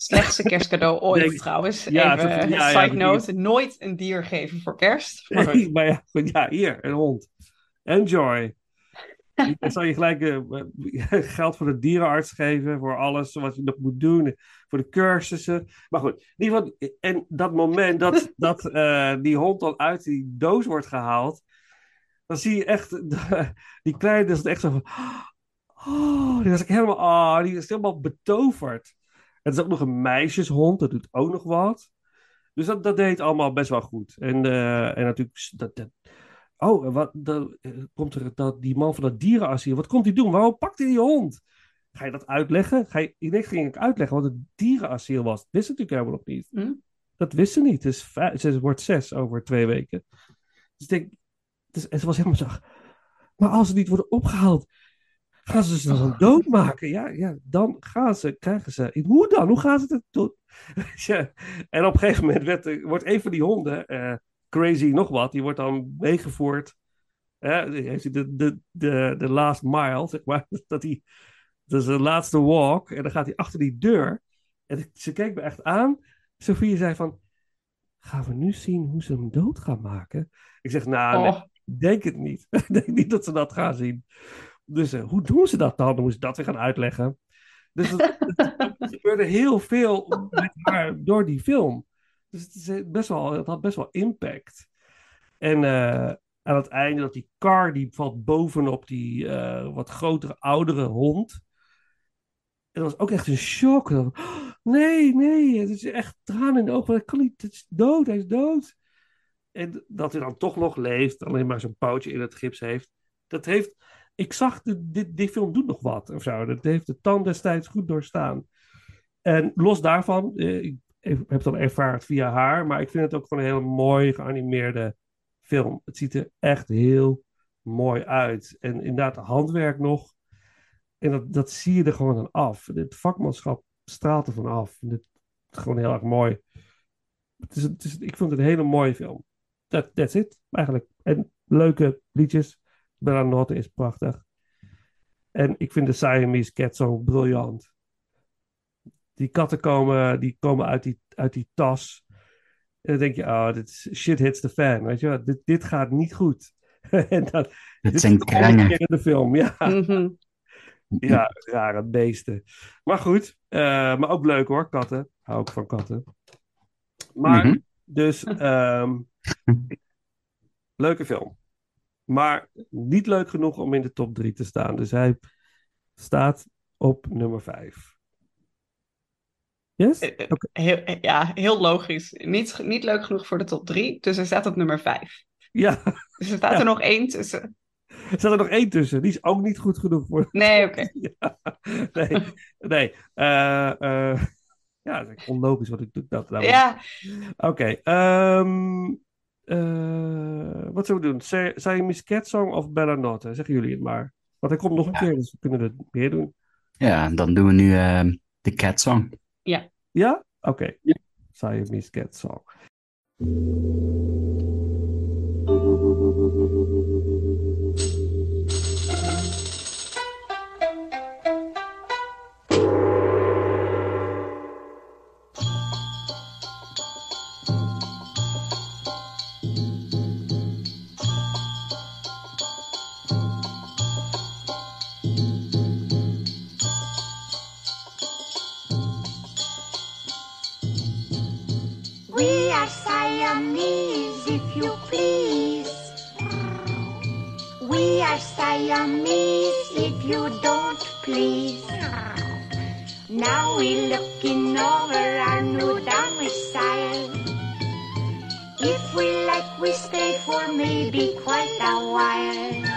Slechtste kerstcadeau <laughs> ooit trouwens. Ja, Even ja, side note. Nooit een dier geven voor kerst. <laughs> Maar goed. maar ja, goed, ja, hier, een hond. Enjoy. <laughs> Dan zal je gelijk eh, geld voor de dierenarts geven, voor alles wat je nog moet doen, voor de cursussen. Maar goed, in ieder geval, en dat moment dat, dat eh, die hond dan uit die doos wordt gehaald, dan zie je echt, die kleine, dat is echt zo van, <gasps> oh, die was ik helemaal, oh, die is helemaal betoverd. Het is ook nog een meisjeshond, dat doet ook nog wat. Dus dat, dat deed allemaal best wel goed. En, eh, en natuurlijk, dat, dat, oh, wat, dan eh, komt er dat, die man van dat dierenasiel, wat komt hij doen? Waarom pakt hij die hond? Ga je dat uitleggen? Ga je, ineens ging ik uitleggen wat het dierenasiel was. Dat wist ze natuurlijk helemaal nog niet. Hm? Dat wist ze niet. Het, is vijf, het wordt zes over twee weken. Dus ik denk, het, is, het was helemaal zo. Maar als ze niet worden opgehaald, gaan ze ze dan doodmaken? Ja, ja, dan gaan ze, krijgen ze. Hoe dan? Hoe gaan ze het doen? <laughs> Ja. En op een gegeven moment werd, er- wordt een van die honden, eh, Crazy nog wat, die wordt dan meegevoerd. Heeft hij de, de, de, de last mile, zeg maar. <laughs> Dat, hij, dat is de laatste walk. En dan gaat hij achter die deur. En ze keek me echt aan. Sophie zei van, gaan we nu zien hoe ze hem dood gaan maken? Ik zeg, nou, nee, Oh. ik denk het niet. <laughs> Ik denk niet dat ze dat gaan zien. Dus eh, hoe doen ze dat dan? Dan moest dat weer gaan uitleggen. Dus er <laughs> gebeurde heel veel met haar door die film. Dus het, is best wel, het had best wel impact. En eh, aan het einde dat die car die valt bovenop die eh, wat grotere, oudere hond. En dat was ook echt een shock. Dan, "Oh, <gasps> nee, nee, het is echt tranen in de ogen. Kan niet, het is dood, hij is dood. En dat hij dan toch nog leeft, alleen maar zo'n poutje in het gips heeft. Dat heeft, ik zag, de, dit, die film doet nog wat of zo. Dat heeft de tand destijds goed doorstaan. En los daarvan, eh, ik heb het dan ervaard via haar, maar ik vind het ook gewoon een hele mooi geanimeerde film. Het ziet er echt heel mooi uit. En inderdaad, handwerk nog. En dat, dat zie je er gewoon aan af. Het vakmanschap straalt er van af. Het is gewoon heel erg mooi. Het is, het is, ik vond het een hele mooie film. That, that's it, eigenlijk. En leuke liedjes. Bella Notte is prachtig. En ik vind de Siamese Cat Song briljant. Die katten komen, die komen uit, die, uit die tas. En dan denk je, oh, dit is, shit hits the fan. Weet je wel, dit, dit gaat niet goed. <laughs> en dan, dit zijn in de film, ja. Mhm. Ja, rare beesten. Maar goed, eh, maar ook leuk hoor, katten. Hou ik van katten. Maar, Mhm. dus, ehm, <laughs> leuke film. Maar niet leuk genoeg om in de top 3 te staan. Dus hij staat op nummer 5. Yes? Eh, Heel, eh, ja, heel logisch. Niet, niet leuk genoeg voor de top 3, dus hij staat op nummer 5. Ja, Dus er staat Ja. er nog één tussen. er staat er nog één tussen. Die is ook niet goed genoeg voor. Nee, oké. <laughs> Ja, nee, nee. eh, eh, ja, dat is onlogisch wat ik doe. Dat, dat Ja, Oké. ehm, eh, wat zullen we doen? Sa- Siamese Cat Song of Bella Notte? Zeggen jullie het maar. Want hij komt nog een keer, dus we kunnen het meer doen. Ja, dan doen we nu ehm, de Cat Song. ja. Ja? Oké. Siamese Cat Song. We are Siamese, if you don't please. Now we're looking over our new domicile. If we like, we stay for maybe quite a while.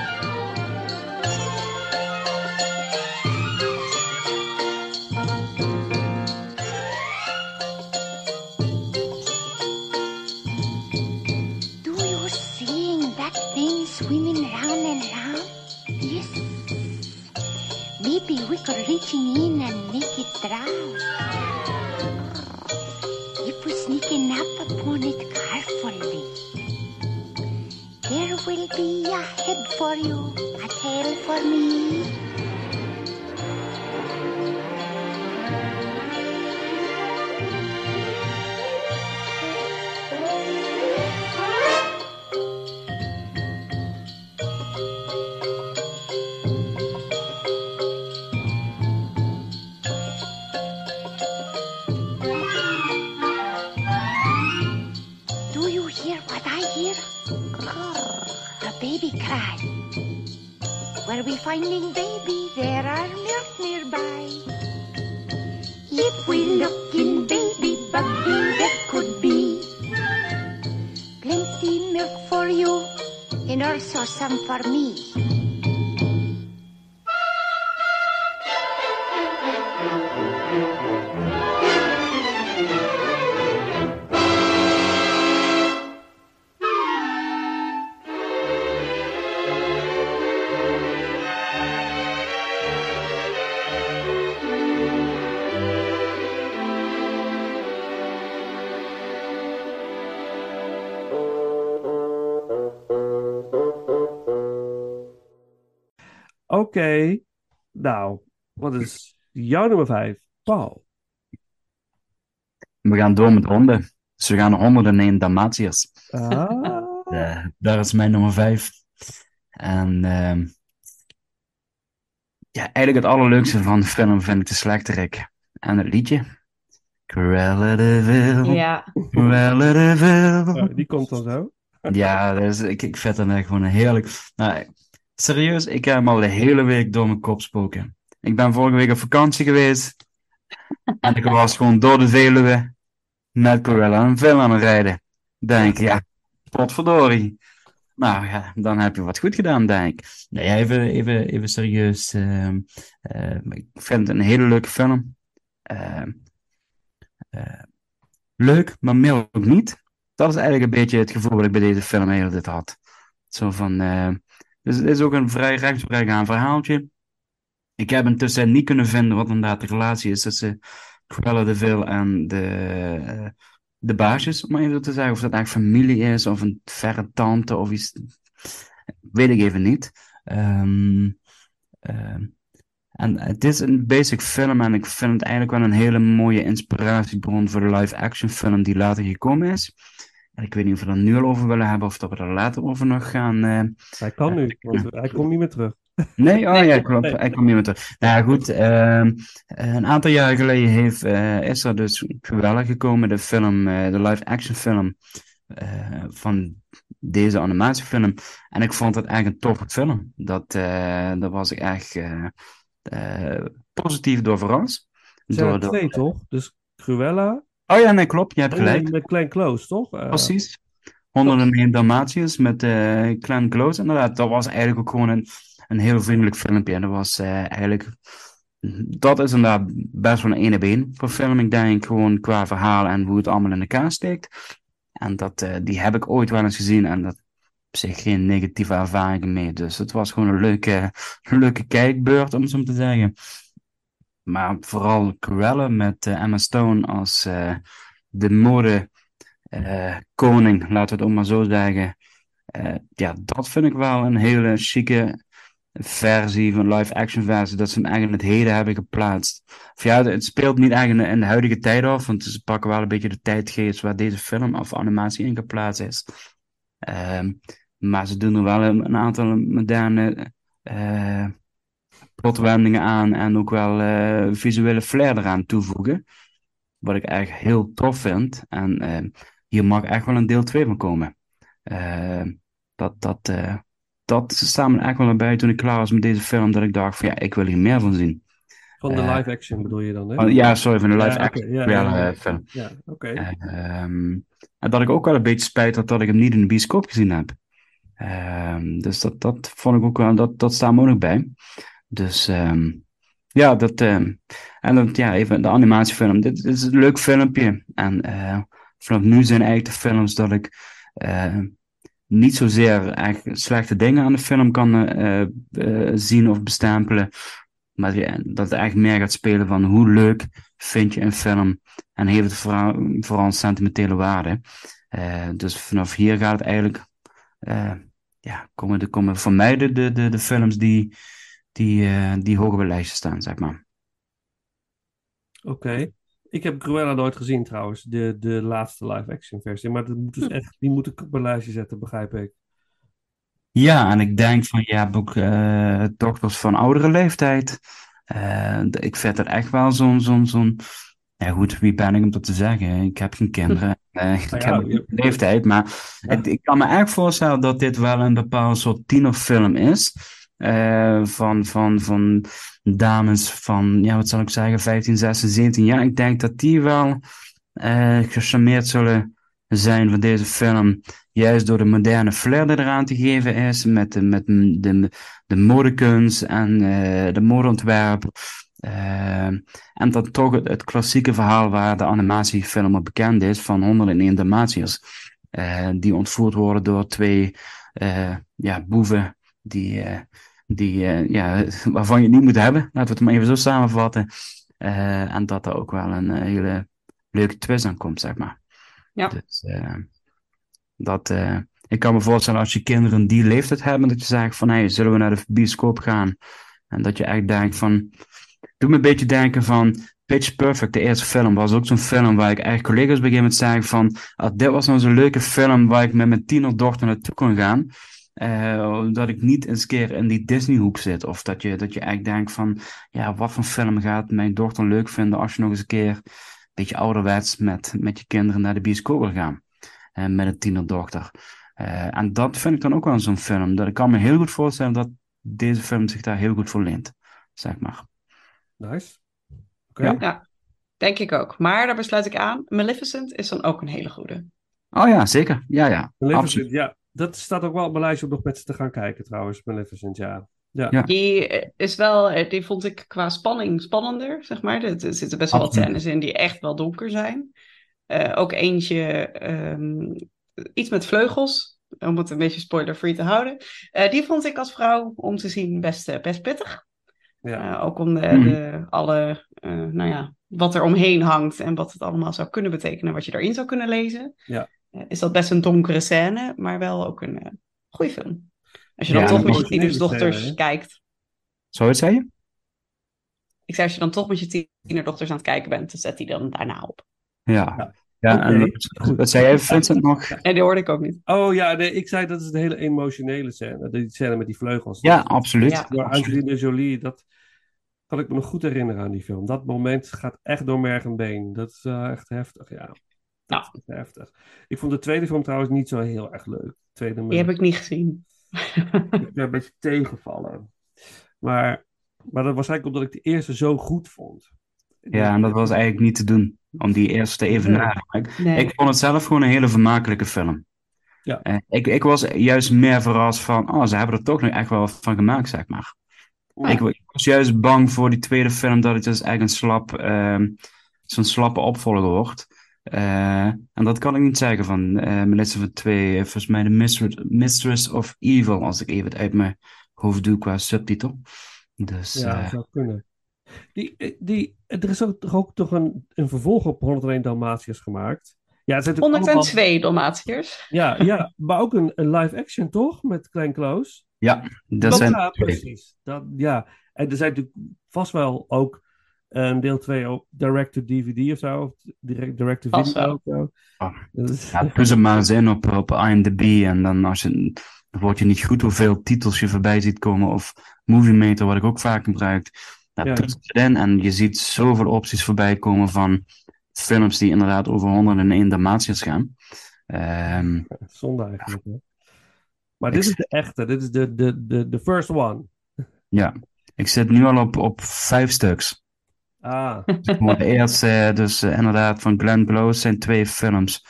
Maybe we could reach in and make it drown. If we sneaking up upon it carefully, there will be a head for you, a tail for me. Baby cry. Where we finding baby, there are milk nearby. If we look in baby buggy, there could be plenty milk for you and also some for me. Oké, nou, wat is jouw nummer vijf? Paul. We gaan door met honden. Dus we gaan naar 101 Dalmatiërs. Ah, Eh, daar is mijn nummer vijf. En ehm, ja, eigenlijk het allerleukste van de film vind ik de slechterik. En het liedje. Cruella de Vil. Ja. Cruella de Vil. oh, die komt dan zo. Ja, dus ik, ik vind het echt gewoon een heerlijk. Nou, serieus, ik heb hem al de hele week door mijn kop spoken. Ik ben vorige week op vakantie geweest. <laughs> En ik was gewoon door de Veluwe met Corella een film aan het rijden. Denk, ja, potverdorie. Nou ja, dan heb je wat goed gedaan, denk ik. Nee, even, even, even serieus. ehm, eh, ik vind het een hele leuke film. Ehm, eh, leuk, maar meer ook niet. Dat is eigenlijk een beetje het gevoel wat ik bij deze film heel dit had. Zo van, dus het is ook een vrij rechtsbregaan verhaaltje. Ik heb intussen niet kunnen vinden wat inderdaad de relatie is tussen Cruella de Vil en de, eh, de baasjes, om maar even te zeggen. Of dat eigenlijk familie is, of een verre tante, of iets. Weet ik even niet. Ehm, ehm, en het is een basic film en ik vind het eigenlijk wel een hele mooie inspiratiebron voor de live-action film die later gekomen is. Ik weet niet of we er nu al over willen hebben of dat we er later over nog gaan. eh, Hij kan nu, want hij komt niet meer terug. Nee, oh ja, <laughs> klopt. Nee. Hij komt niet meer terug. Nou ja, goed. ehm, een aantal jaar geleden heeft, eh, is er dus Cruella gekomen, de film, eh, de live-action film eh, van deze animatiefilm. En ik vond het echt een toffe film. Dat, eh, daar was ik echt eh, eh, positief door verrast. Er zijn Door er twee, toch? Dus Cruella. Oh ja, nee, klopt. Je hebt en gelijk. Met Glenn Close, toch? Eh, Precies. 101 Dalmatiërs met eh Glenn Close. Inderdaad, dat was eigenlijk ook gewoon een, een heel vriendelijk filmpje. En dat was eh, eigenlijk... Dat is inderdaad best wel een ene been voor film. Ik denk gewoon qua verhaal en hoe het allemaal in elkaar steekt. En dat, eh, die heb ik ooit wel eens gezien. En dat op zich geen negatieve ervaringen mee. Dus het was gewoon een leuke, leuke kijkbeurt, om zo te zeggen. Maar vooral Cruella met eh, Emma Stone als eh, de mode eh, koning, laten we het ook maar zo zeggen. Ja, dat vind ik wel een hele chique versie, van live-action versie, dat ze hem eigenlijk in het heden hebben geplaatst. Ja, het speelt niet eigenlijk in de huidige tijd af, want ze pakken wel een beetje de tijdgeest waar deze film of animatie in geplaatst is. Ehm, maar ze doen er wel een, aantal moderne plotwendingen aan en ook wel eh, visuele flair eraan toevoegen. Wat ik echt heel tof vind. En eh, hier mag echt wel een deel 2 van komen. Eh, dat, dat, dat staat me echt wel erbij toen ik klaar was met deze film, dat ik dacht van ja, ik wil hier meer van zien. Van de live action bedoel je dan, hè? Ja, sorry, van de live Ja, action ja, film. Ja, oké. Ehm, en dat ik ook wel een beetje spijt had dat ik hem niet in de bioscoop gezien heb. Ehm, dus dat, dat vond ik ook wel, dat, dat staat me ook nog bij. Dus ehm, ja, dat, ehm, en dan, ja, even de animatiefilm. Dit, is een leuk filmpje. En eh, vanaf nu zijn eigenlijk de films dat ik eh, niet zozeer echt slechte dingen aan de film kan eh, zien of bestempelen. Maar ja, dat het echt meer gaat spelen van hoe leuk vind je een film en heeft het vooral, vooral een sentimentele waarde. Dus vanaf hier gaat het eigenlijk, ja, komen, de, komen voor mij de, de, de films die, die, eh, die hoog op het lijstje staan, zeg maar. Oké. Ik heb Cruella nooit gezien trouwens, de, de laatste live-action versie. Maar dat moet dus echt, die moet ik op mijn lijstje zetten, begrijp ik. Ja, en ik denk van, je hebt ook eh, dochters van oudere leeftijd. Eh, ik vind het echt wel zo'n, zo'n, zo'n, ja goed, wie ben ik om dat te zeggen? Ik heb geen kinderen, eh, ik Nou heb leeftijd, maar het- ik kan me echt voorstellen dat dit wel een bepaald soort tienerfilm is. Eh, van, van, van dames van, ja, wat zal ik zeggen, 15, 16, 17 jaar. Ik denk dat die wel eh gecharmeerd zullen zijn van deze film. Juist door de moderne flair die eraan te geven is. Met de, met de, de, de modekunst en eh, de modeontwerp. Eh, en dan toch het, klassieke verhaal waar de animatiefilm bekend is. Van 101 Dalmatiërs. die ontvoerd worden door twee ja, boeven. Die, eh, die, eh, ja, <laughs> waarvan je het niet moet hebben. Laten we het maar even zo samenvatten. Eh, en dat er ook wel een hele leuke twist aan komt, zeg maar. Ja. Dus dat, ik kan me voorstellen als je kinderen die leeftijd hebben, dat je zegt van, hey, zullen we naar de bioscoop gaan? En dat je echt denkt van, doe me een beetje denken van, Pitch Perfect, de eerste film, was ook zo'n film waar ik echt collega's op een gegeven moment zeggen van, ah, dit was nou zo'n leuke film waar ik met mijn tienerdochter naartoe kon gaan. Eh, dat ik niet eens keer in die Disney-hoek zit. Of dat je, dat je echt denkt van, ja, wat voor film gaat mijn dochter leuk vinden als je nog eens een keer een beetje ouderwets met, met je kinderen naar de bioscoop wil gaan. Eh, met een tienerdochter. Eh, en dat vind ik dan ook wel zo'n film. Dat ik kan me heel goed voorstellen dat deze film zich daar heel goed voor leent. Zeg maar. Nice. Oké. Ja. Ja, denk ik ook. Maar daar besluit ik aan. Maleficent is dan ook een hele goede. Oh ja, zeker. Ja, ja. Maleficent, Absoluut. ja. Dat staat ook wel op mijn lijstje om nog met ze te gaan kijken trouwens, Maleficent, ja. Ja. Ja. Die eh, is wel, eh, die vond ik qua spanning spannender, zeg maar. Er, er zitten best wel wat scènes in die echt wel donker zijn. Eh, ook eentje, ehm, iets met vleugels, om het een beetje spoiler-free te houden. Eh, die vond ik als vrouw om te zien best, best pittig. Ja. Ook om de, Hmm. de, alle, eh, nou ja, wat er omheen hangt en wat het allemaal zou kunnen betekenen, wat je erin zou kunnen lezen. Ja. Eh, is dat best een donkere scène, maar wel ook een eh goede film. Als je dan Ja, toch een met je scène, hè? kijkt. Zo het zei je? Ik zei, als je dan toch met je tienerdochters aan het kijken bent, dan zet die dan daarna op. Ja. Ja, en Oké. wat, wat zei jij, Vincent, nog? <laughs> En die hoorde ik ook niet. Oh ja, nee, ik zei dat is een hele emotionele scène. Die scène met die vleugels. Ja, absoluut. Ja. Door. Angelina Jolie, dat kan ik me nog goed herinneren aan die film. Dat moment gaat echt door merg en been. Dat is eh, echt heftig, ja. Dat Ja. is heftig. Ik vond de tweede film trouwens niet zo heel erg leuk. De tweede Die heb ik niet gezien. <laughs> ik ben een beetje tegenvallen. Maar, maar dat was eigenlijk omdat ik de eerste zo goed vond. Ja, en dat was eigenlijk niet te doen, om die eerste te evenaren. Ik, Nee. ik vond het zelf gewoon een hele vermakelijke film. Ja. Eh, ik, ik was juist meer verrast van, oh, ze hebben er toch nog echt wel wat van gemaakt, zeg maar. Ja. Ik, ik was juist bang voor die tweede film dat het dus eigenlijk een slap, ehm, zo'n slappe opvolger wordt. Eh, en dat kan ik niet zeggen van eh Melissa van 2, volgens mij de Mistress, Mistress of Evil, als ik even het uit mijn hoofd doe qua subtitel. Dus Ja, eh, zou kunnen. Die, die, er is ook, toch ook toch een, een vervolg op 101 Dalmatiërs gemaakt. Ja, het zijn natuurlijk allemaal- 102 Dalmatiërs. Ja, ja, maar ook een, een live action toch? Met Klein Kloos. ja, dat Dat zijn ja, precies. Dat, ja. En er zijn natuurlijk vast wel ook een deel 2 op direct-to-DVD of zo. Of direct-to-video of zo. Ah. Ja, er maar eens in op, op IMDb en dan als je, dan word je niet goed hoeveel titels je voorbij ziet komen of Movie Meter, wat ik ook vaak gebruik. Ja, Ja. het erin en je ziet zoveel opties voorbij komen van films die inderdaad over 101 Dalmatiërs gaan. Ehm, Zonde eigenlijk. Hè? Maar dit is de echte. Dit is de, de, de, de first one. ja, ik zit nu al op, op vijf stuks. Ah. <laughs> Maar de eerste, dus eh, inderdaad, van Glenn Close zijn twee films.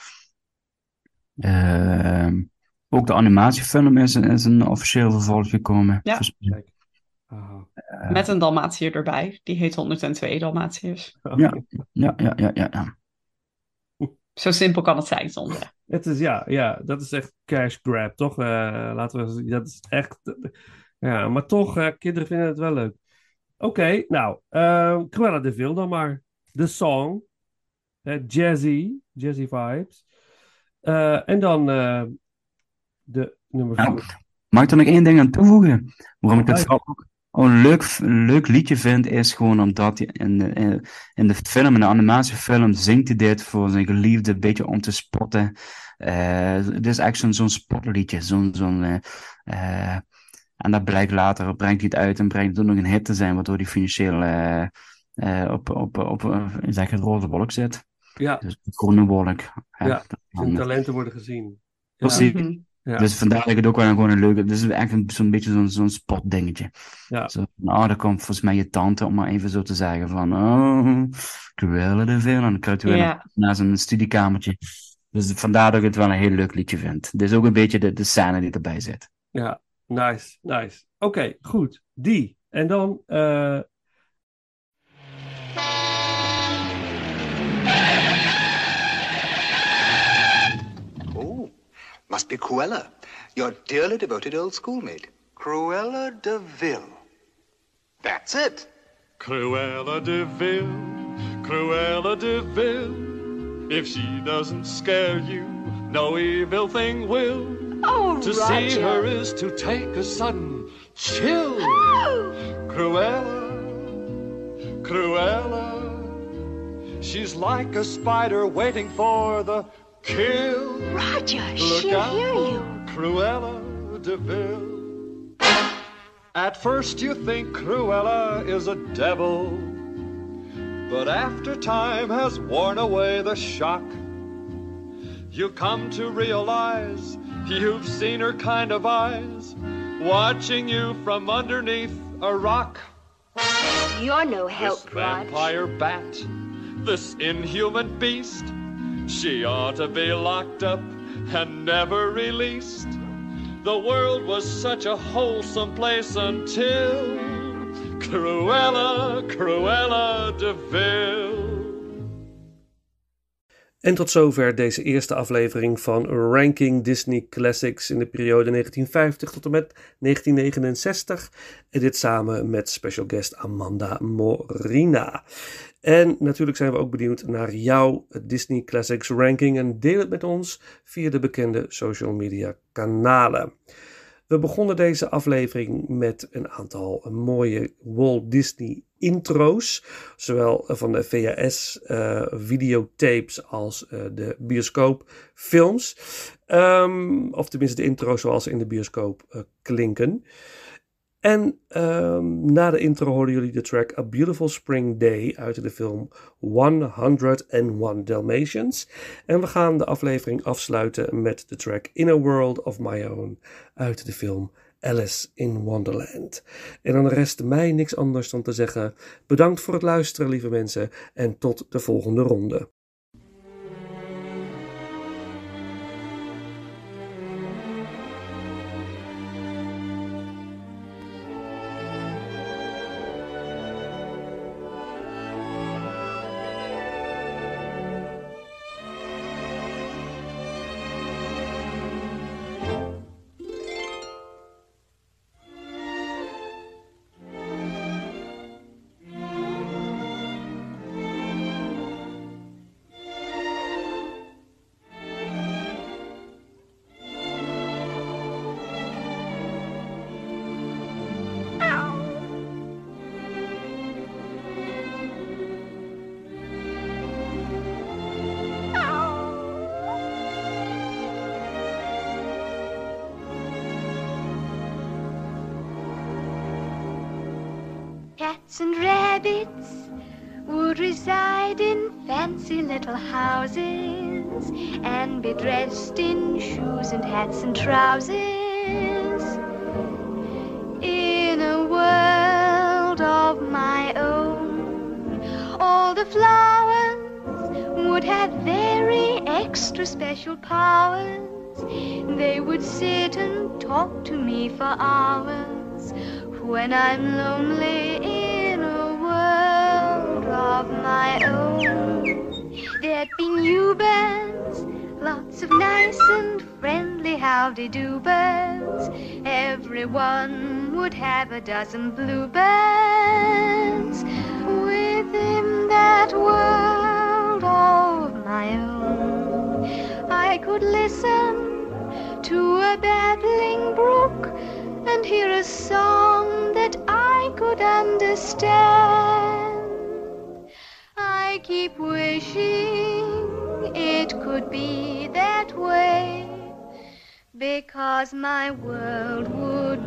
Ehm, ook de animatiefilm is, is een officieel vervolg gekomen. Ja. Ah. Met een Dalmatiër erbij. Die heet 102 Dalmatiërs. <laughs> Ja, ja, ja, ja, ja. ja. Zo simpel kan het zijn zonder. Het is, ja, ja, dat is echt cash grab, toch? Eh, laten we, dat is echt, ja, maar toch, eh, kinderen vinden het wel leuk. Oké, nou, eh Cruella de Vil dan maar. De song, eh, jazzy, jazzy vibes. Eh, en dan eh, de nummer Nou, vier. Mag ik er nog één ding aan toevoegen? Waarom ik het Ja. vooral ook een leuk, een leuk liedje vind, is gewoon omdat hij in de, in, de film, in de animatiefilm, zingt hij dit voor zijn geliefde, een beetje om te spotten. Eh, het is echt zo'n spotliedje. Zo'n, zo'n, en dat blijkt later, brengt hij het uit en brengt het ook nog een hit te zijn, waardoor hij financieel eh, eh, op, op, op, zeg het, roze wolk zit. Ja, Dus de groene wolk. hè. ja, zijn talenten worden gezien. Precies. Mhm. Ja. Dus vandaar dat ik het ook wel gewoon een leuke. Het is echt een- zo'n beetje zo'n zo'n spotdingetje. Ja. Zo, nou, dan komt volgens mij je tante, om maar even zo te zeggen, van. Oh, Cruella de Vil. En dan kruipt hij weer naar zijn studiekamertje. Dus vandaar dat ik het wel een heel leuk liedje vind. Dit is ook een beetje de, de scène die erbij zit. Ja, nice, nice. Oké, goed. Die. En dan, eh, Oh, must be Cruella, your dearly devoted old schoolmate. Cruella de Vil. That's it. Cruella de Vil, Cruella de Vil. If she doesn't scare you, no evil thing will. Oh, to see her is to take a sudden chill. Oh. Cruella, Cruella. She's like a spider waiting for the kill. Roger, Look she'll out hear you. Cruella de Vil. At first you think Cruella is a devil, but after time has worn away the shock, you come to realize you've seen her kind of eyes watching you from underneath a rock. You're no This help, Rod. vampire bat, this inhuman beast, she ought to be locked up and never released. The world was such a wholesome place until Cruella, Cruella de Vil. En tot zover deze eerste aflevering van Ranking Disney Classics in de periode 1950 tot en met 1969. En dit samen met special guest Amanda Morina. En natuurlijk zijn we ook benieuwd naar jouw Disney Classics ranking en deel het met ons via de bekende social media kanalen. We begonnen deze aflevering met een aantal mooie Walt Disney intro's, zowel van de VHS eh, videotapes als eh, de bioscoopfilms. Ehm, of tenminste de intro's zoals ze in de bioscoop eh, klinken. En ehm, na de intro hoorden jullie de track A Beautiful Spring Day uit de film 101 Dalmatians. En we gaan de aflevering afsluiten met de track In a World of My Own uit de film Alice in Wonderland. En dan rest mij niks anders dan te zeggen: bedankt voor het luisteren, lieve mensen, en tot de volgende ronde. When I'm lonely in a world of my own. There'd be new birds, lots of nice and friendly howdy-do birds. Everyone would have a dozen bluebirds within that world of my own. I could listen to a babbling brook and hear a song could understand. I keep wishing it could be that way because my world would